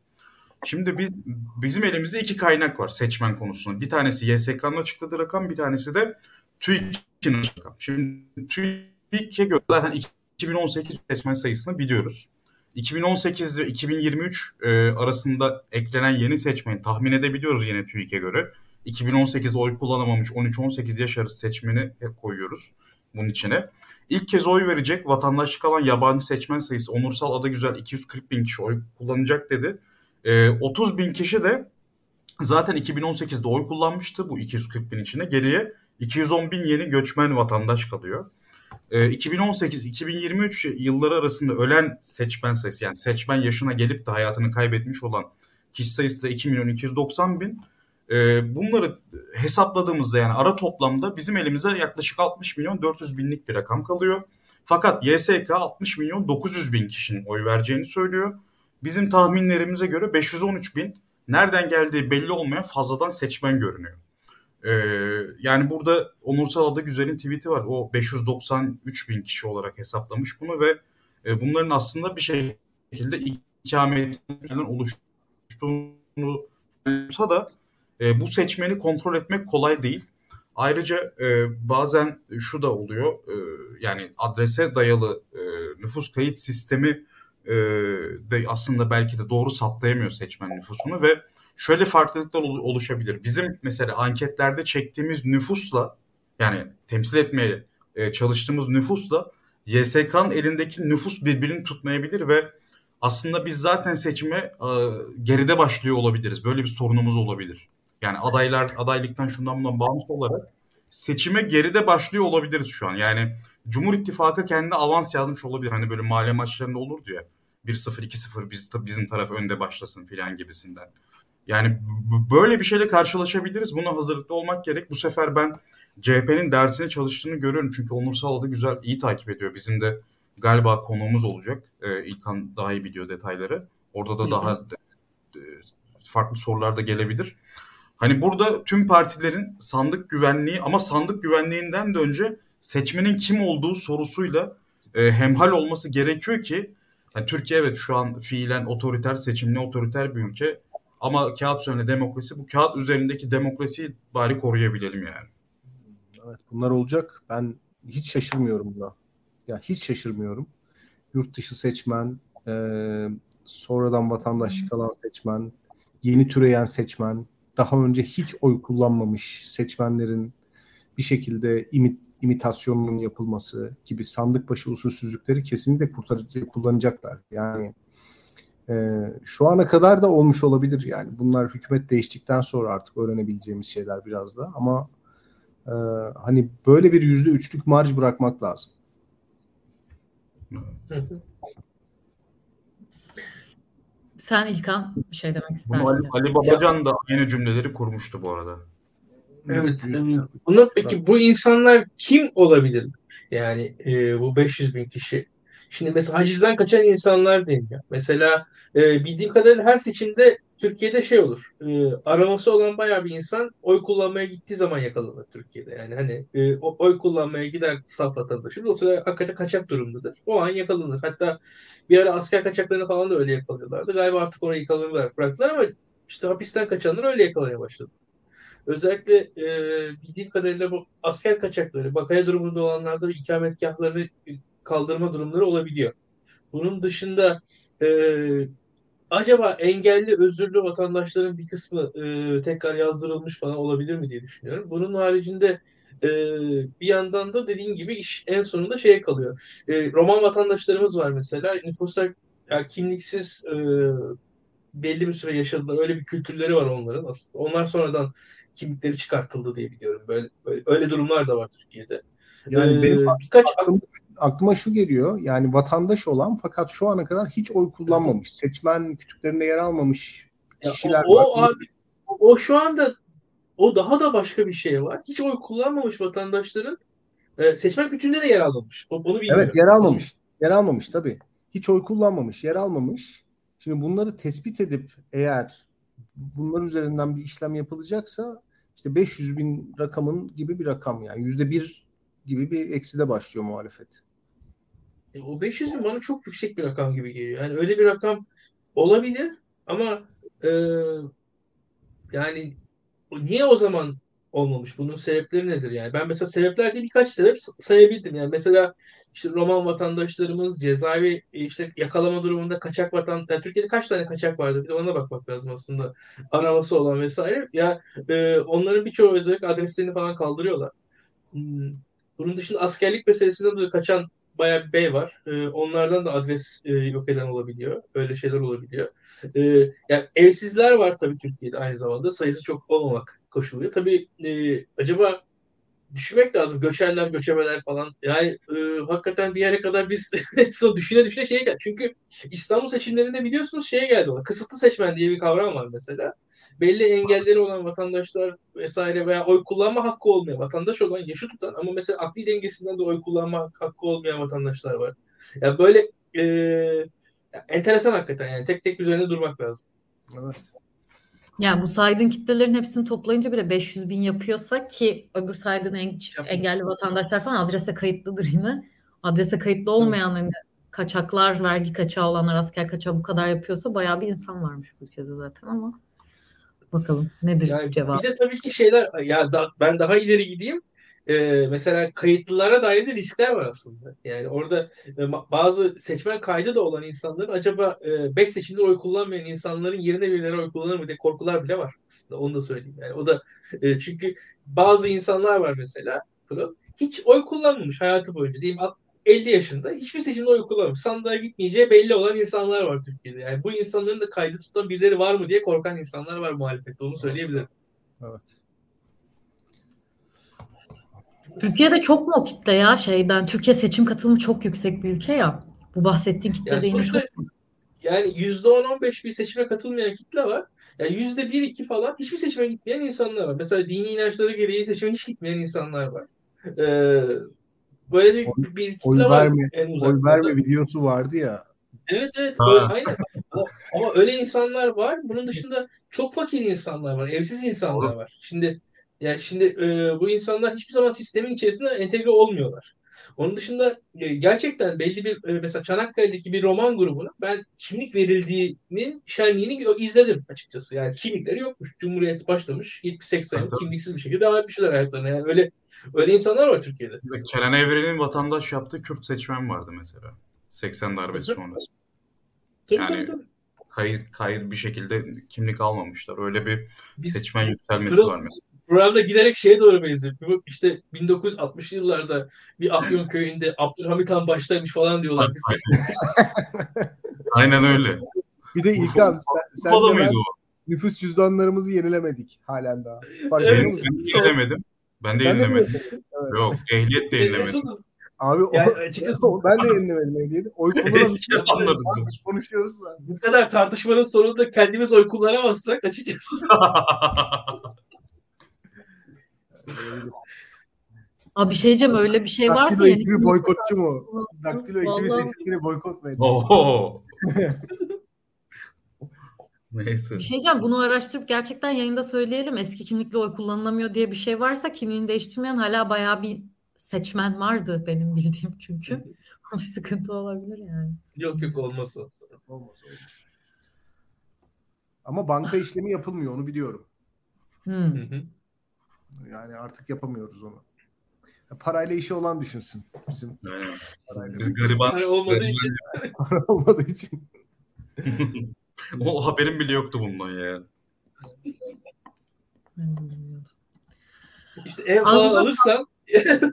Speaker 3: Şimdi biz bizim elimizde iki kaynak var seçmen konusunda. Bir tanesi YSK'nın açıkladığı rakam, bir tanesi de TÜİK'in rakam. Şimdi TÜİK'e göre zaten 2018 seçmen sayısını biliyoruz. 2018 ve 2023 e, arasında eklenen yeni seçmeni tahmin edebiliyoruz yine TÜİK'e göre. 2018'de oy kullanamamış 13-18 yaş arası seçmeni koyuyoruz bunun içine. İlk kez oy verecek vatandaşlık alan yabancı seçmen sayısı Onursal Adagüzel 240 bin kişi oy kullanacak dedi. E, 30 bin kişi de zaten 2018'de oy kullanmıştı bu 240 bin içine. Geriye 210 bin yeni göçmen vatandaş kalıyor. E, 2018-2023 yılları arasında ölen seçmen sayısı yani seçmen yaşına gelip de hayatını kaybetmiş olan kişi sayısı da 2 milyon 290 bin. E, bunları hesapladığımızda yani ara toplamda bizim elimize yaklaşık 60 milyon 400 binlik bir rakam kalıyor. Fakat YSK 60 milyon 900 bin kişinin oy vereceğini söylüyor. Bizim tahminlerimize göre 513 bin nereden geldiği belli olmayan fazladan seçmen görünüyor. Ee, yani burada Onursal Adagüzel'in tweet'i var. O 593 bin kişi olarak hesaplamış bunu ve e, bunların aslında bir şekilde ikametlerden oluştuğunu da e, bu seçmeni kontrol etmek kolay değil. Ayrıca e, bazen şu da oluyor. E, yani adrese dayalı e, nüfus kayıt sistemi e, de aslında belki de doğru saptayamıyor seçmen nüfusunu ve şöyle farklılıklar oluşabilir. Bizim mesela anketlerde çektiğimiz nüfusla yani temsil etmeye e, çalıştığımız nüfusla YSK'nın elindeki nüfus birbirini tutmayabilir ve aslında biz zaten seçime e, geride başlıyor olabiliriz. Böyle bir sorunumuz olabilir. Yani adaylar adaylıktan şundan bundan bağımsız olarak seçime geride başlıyor olabiliriz şu an. Yani Cumhur İttifakı kendi avans yazmış olabilir. Hani böyle mahalle maçlarında olurdu ya. 1-0 2-0 biz, bizim taraf önde başlasın filan gibisinden. Yani böyle bir şeyle karşılaşabiliriz. Buna hazırlıklı olmak gerek. Bu sefer ben CHP'nin dersine çalıştığını görüyorum. Çünkü Onur Sağladı güzel, iyi takip ediyor. Bizim de galiba konuğumuz olacak. Ee, İlkan daha iyi biliyor detayları. Orada da daha farklı sorular da gelebilir. Hani burada tüm partilerin sandık güvenliği ama sandık güvenliğinden de önce seçmenin kim olduğu sorusuyla e, hemhal olması gerekiyor ki yani Türkiye evet şu an fiilen otoriter seçimli otoriter bir ülke ama kağıt üzerinde demokrasi bu kağıt üzerindeki demokrasiyi bari koruyabilelim yani.
Speaker 2: Evet bunlar olacak. Ben hiç şaşırmıyorum buna. Ya hiç şaşırmıyorum. Yurt dışı seçmen, e, sonradan vatandaşlık alan seçmen, yeni türeyen seçmen, daha önce hiç oy kullanmamış seçmenlerin bir şekilde imit, imitasyonunun yapılması gibi sandık başı usulsüzlükleri kesinlikle kurtarıcı kullanacaklar. Yani e, şu ana kadar da olmuş olabilir yani. Bunlar hükümet değiştikten sonra artık öğrenebileceğimiz şeyler biraz da ama e, hani böyle bir yüzde üçlük marj bırakmak lazım.
Speaker 1: Sen İlkan bir şey demek istersin.
Speaker 3: Ali, Ali Babacan da aynı cümleleri kurmuştu bu arada.
Speaker 4: Evet. Bunu peki bu insanlar kim olabilir? Yani e, bu 500 bin kişi. Şimdi mesela hacizden kaçan insanlar deniyor. Mesela e, bildiğim kadarıyla her seçimde Türkiye'de şey olur. E, araması olan bayağı bir insan oy kullanmaya gittiği zaman yakalanır Türkiye'de. Yani hani e, oy kullanmaya gider saf vatandaşımız o sırada hakikaten kaçak durumdadır. O an yakalanır. Hatta bir ara asker kaçaklarını falan da öyle yakalıyorlardı. Galiba artık orayı yakalamayı bıraktılar ama işte hapisten kaçanlar öyle yakalamaya başladı. Özellikle e, bildiğim kadarıyla bu asker kaçakları, bakaya durumunda olanlarda ikametgahlarını kaldırma durumları olabiliyor. Bunun dışında e, acaba engelli özürlü vatandaşların bir kısmı e, tekrar yazdırılmış falan olabilir mi diye düşünüyorum. Bunun haricinde e, bir yandan da dediğin gibi iş en sonunda şeye kalıyor. E, Roman vatandaşlarımız var mesela. Nüfusa yani kimliksiz e, belli bir süre yaşadılar. Öyle bir kültürleri var onların aslında. Onlar sonradan kimlikleri çıkartıldı diye biliyorum. Böyle, böyle öyle durumlar da var Türkiye'de.
Speaker 2: Yani ee, benim birkaç aklıma, aklıma şu geliyor. Yani vatandaş olan fakat şu ana kadar hiç oy kullanmamış, seçmen kütüklerinde yer almamış kişiler
Speaker 4: o,
Speaker 2: var.
Speaker 4: O, abi, o şu anda o daha da başka bir şey var. Hiç oy kullanmamış vatandaşların e, seçmen kütüğünde de yer almamış. O, onu
Speaker 2: Evet yer almamış. Yer almamış tabii. Hiç oy kullanmamış, yer almamış. Şimdi bunları tespit edip eğer bunlar üzerinden bir işlem yapılacaksa işte 500 bin rakamın gibi bir rakam yani yüzde bir gibi bir ekside başlıyor muhalefet.
Speaker 4: E, o 500 bin bana çok yüksek bir rakam gibi geliyor. Yani öyle bir rakam olabilir ama e, yani niye o zaman olmamış? Bunun sebepleri nedir yani? Ben mesela sebepler diye birkaç sebep sayabildim. Yani mesela işte Roman vatandaşlarımız cezaevi e, işte yakalama durumunda kaçak vatan yani Türkiye'de kaç tane kaçak vardı bir de ona bakmak lazım aslında araması olan vesaire ya e, onların birçoğu özellikle adreslerini falan kaldırıyorlar. Hmm. Bunun dışında askerlik meselesinden dolayı kaçan bayağı bir bey var. E, onlardan da adres e, yok eden olabiliyor. Öyle şeyler olabiliyor. E, yani evsizler var tabii Türkiye'de aynı zamanda. Sayısı çok olmamak koşuluyor. Tabii e, acaba düşünmek lazım. Göçerler, göçebeler falan. Yani e, hakikaten bir yere kadar biz düşüne düşüne şeye geldi. Çünkü İstanbul seçimlerinde biliyorsunuz şeye geldi. Ona. Kısıtlı seçmen diye bir kavram var mesela. Belli engelleri olan vatandaşlar vesaire veya oy kullanma hakkı olmayan vatandaş olan yaşı tutan ama mesela akli dengesinden de oy kullanma hakkı olmayan vatandaşlar var. Yani böyle e, enteresan hakikaten yani tek tek üzerinde durmak lazım.
Speaker 2: Evet.
Speaker 1: Yani bu saydığın kitlelerin hepsini toplayınca bile 500 bin yapıyorsa ki öbür saydığın en, engelli vatandaşlar falan adrese kayıtlıdır yine. Adrese kayıtlı olmayanların hani kaçaklar, vergi kaçağı olanlar, asker kaçağı bu kadar yapıyorsa bayağı bir insan varmış bu ülkede zaten ama bakalım nedir yani cevap?
Speaker 4: Bir de tabii ki şeyler ya da, ben daha ileri gideyim e, mesela kayıtlılara dair de riskler var aslında. Yani orada e, bazı seçmen kaydı da olan insanların acaba 5 e, seçimde oy kullanmayan insanların yerine birileri oy kullanır mı diye korkular bile var aslında. Onu da söyleyeyim. Yani o da e, çünkü bazı insanlar var mesela hiç oy kullanmamış hayatı boyunca diyeyim 50 yaşında hiçbir seçimde oy kullanmamış. Sandığa gitmeyeceği belli olan insanlar var Türkiye'de. Yani bu insanların da kaydı tutan birileri var mı diye korkan insanlar var muhalefette. Onu söyleyebilirim.
Speaker 2: Evet.
Speaker 1: Türkiye'de çok mu o kitle ya şeyden? Türkiye seçim katılımı çok yüksek bir ülke ya. Bu bahsettiğin kitle yani değil
Speaker 4: çok Yani %10-15 bir seçime katılmayan kitle var. Yani %1-2 falan hiçbir seçime gitmeyen insanlar var. Mesela dini inançları gereği seçime hiç gitmeyen insanlar var. Ee, böyle bir, bir kitle
Speaker 2: oy
Speaker 4: var
Speaker 2: verme, en uzak. Oy verme videosu vardı ya
Speaker 4: Evet evet
Speaker 3: Ha.
Speaker 4: öyle, aynen. Ama, ama öyle insanlar var. Bunun dışında çok fakir insanlar var. Evsiz insanlar var. Şimdi yani şimdi e, bu insanlar hiçbir zaman sistemin içerisinde entegre olmuyorlar. Onun dışında e, gerçekten belli bir e, mesela Çanakkale'deki bir roman grubuna ben kimlik verildiğinin şenliğini izledim açıkçası. Yani kimlikleri yokmuş. Cumhuriyet başlamış. 70-80 yıl kimliksiz bir şekilde devam etmişler hayatlarına. Yani öyle öyle insanlar var Türkiye'de.
Speaker 3: Kenan Evren'in vatandaş yaptığı Kürt seçmen vardı mesela. 80 darbesi sonrası.
Speaker 4: Tabii
Speaker 3: Yani-
Speaker 4: tabii tabii.
Speaker 3: Kayıt, kayıt bir şekilde kimlik almamışlar. Öyle bir
Speaker 4: Biz
Speaker 3: seçmen yükselmesi
Speaker 4: Kırıl-
Speaker 3: var mesela.
Speaker 4: Programda giderek şeye doğru benziyor. Bu İşte 1960'lı yıllarda bir Afyon köyünde Abdülhamit Han başlaymış falan diyorlar. Biz
Speaker 3: Aynen öyle.
Speaker 2: Bir de İlkan sen, sen de ben
Speaker 3: mıydı o?
Speaker 2: nüfus cüzdanlarımızı yenilemedik halen daha. Fark
Speaker 4: Evet.
Speaker 3: Ben, de yenilemedim. Ben de
Speaker 2: Sen de
Speaker 3: yenilemedim.
Speaker 2: yenilemedin? Evet.
Speaker 3: Yok ehliyet de yenilemedim.
Speaker 4: Nasıl?
Speaker 2: Abi o,
Speaker 4: Yani açıkçası
Speaker 2: ben de yenilemedim ehliyeti. Oy kullanamıyoruz.
Speaker 3: Eski adamlarız.
Speaker 2: Konuşuyoruz da.
Speaker 4: bu kadar tartışmanın sonunda kendimiz oy kullanamazsak açıkçası.
Speaker 1: Abi bir şey diyeceğim öyle bir şey varsa
Speaker 2: Daktilo
Speaker 1: yani
Speaker 2: ekibi boykotçu mu? Daktilo ekibi
Speaker 1: Vallahi-
Speaker 2: seçimleri boykot mu ediyor?
Speaker 3: Oho. Neyse.
Speaker 1: Bir şey diyeceğim bunu araştırıp gerçekten yayında söyleyelim. Eski kimlikle oy kullanılamıyor diye bir şey varsa kimliğini değiştirmeyen hala bayağı bir seçmen vardı benim bildiğim çünkü. bir sıkıntı olabilir yani.
Speaker 4: yok yok olmaz. olmaz.
Speaker 2: Olmaz, olmaz. Ama banka işlemi yapılmıyor onu biliyorum.
Speaker 1: Hmm.
Speaker 2: Yani artık yapamıyoruz onu. Parayla işi olan düşünsün. Bizim
Speaker 3: Aynen.
Speaker 2: parayla
Speaker 3: Biz gariban
Speaker 4: Hani olmadığı için
Speaker 2: para olmadığı için.
Speaker 3: o haberim bile yoktu bundan yani.
Speaker 1: Ben bilmiyordum.
Speaker 4: işte ev falan alırsan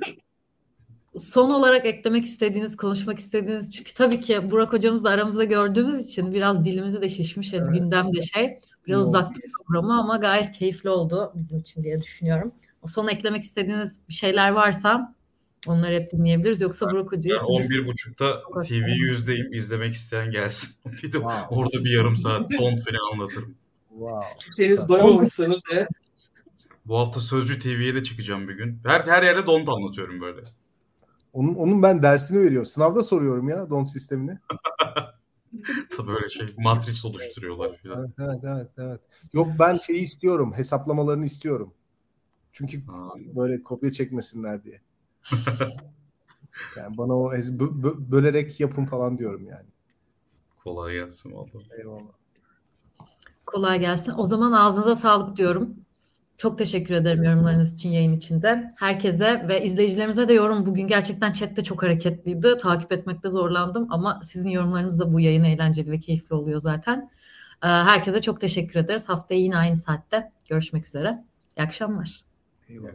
Speaker 1: Son olarak eklemek istediğiniz, konuşmak istediğiniz çünkü tabii ki Burak hocamız da aramızda gördüğümüz için biraz dilimizi de şişmiş, yani
Speaker 2: Evet.
Speaker 1: gündem de şey. Biraz
Speaker 2: Yoğun.
Speaker 1: uzattık programı ama gayet keyifli oldu bizim için diye düşünüyorum. O son eklemek istediğiniz bir şeyler varsa onları hep dinleyebiliriz. Yoksa Burak hocayı
Speaker 3: Yani 11.30'da
Speaker 1: Çok
Speaker 3: TV yüzdeyim. izlemek isteyen gelsin. Bir de
Speaker 2: Wow.
Speaker 3: orada bir yarım saat Bond falan anlatırım.
Speaker 2: Wow.
Speaker 4: henüz doyamamışsanız eğer
Speaker 3: Bu hafta Sözcü TV'ye de çıkacağım bir gün. Her her yerde Don't anlatıyorum böyle.
Speaker 2: Onun, onun ben dersini veriyorum. Sınavda soruyorum ya don sistemini.
Speaker 3: Tabii böyle şey matris oluşturuyorlar falan.
Speaker 2: Evet, evet, evet, evet. Yok ben şeyi istiyorum. Hesaplamalarını istiyorum. Çünkü
Speaker 3: Ha.
Speaker 2: böyle kopya çekmesinler diye. yani bana o ez- bö- bö- bölerek yapın falan diyorum yani.
Speaker 3: Kolay gelsin vallahi.
Speaker 2: Eyvallah.
Speaker 1: kolay gelsin. O zaman ağzınıza sağlık diyorum. Çok teşekkür ederim yorumlarınız için yayın içinde. Herkese ve izleyicilerimize de yorum. Bugün gerçekten chatte çok hareketliydi. Takip etmekte zorlandım ama sizin yorumlarınız da bu yayın eğlenceli ve keyifli oluyor zaten. Ee, Herkese çok teşekkür ederiz. Haftaya yine aynı saatte görüşmek üzere. İyi akşamlar.
Speaker 2: Eyvallah.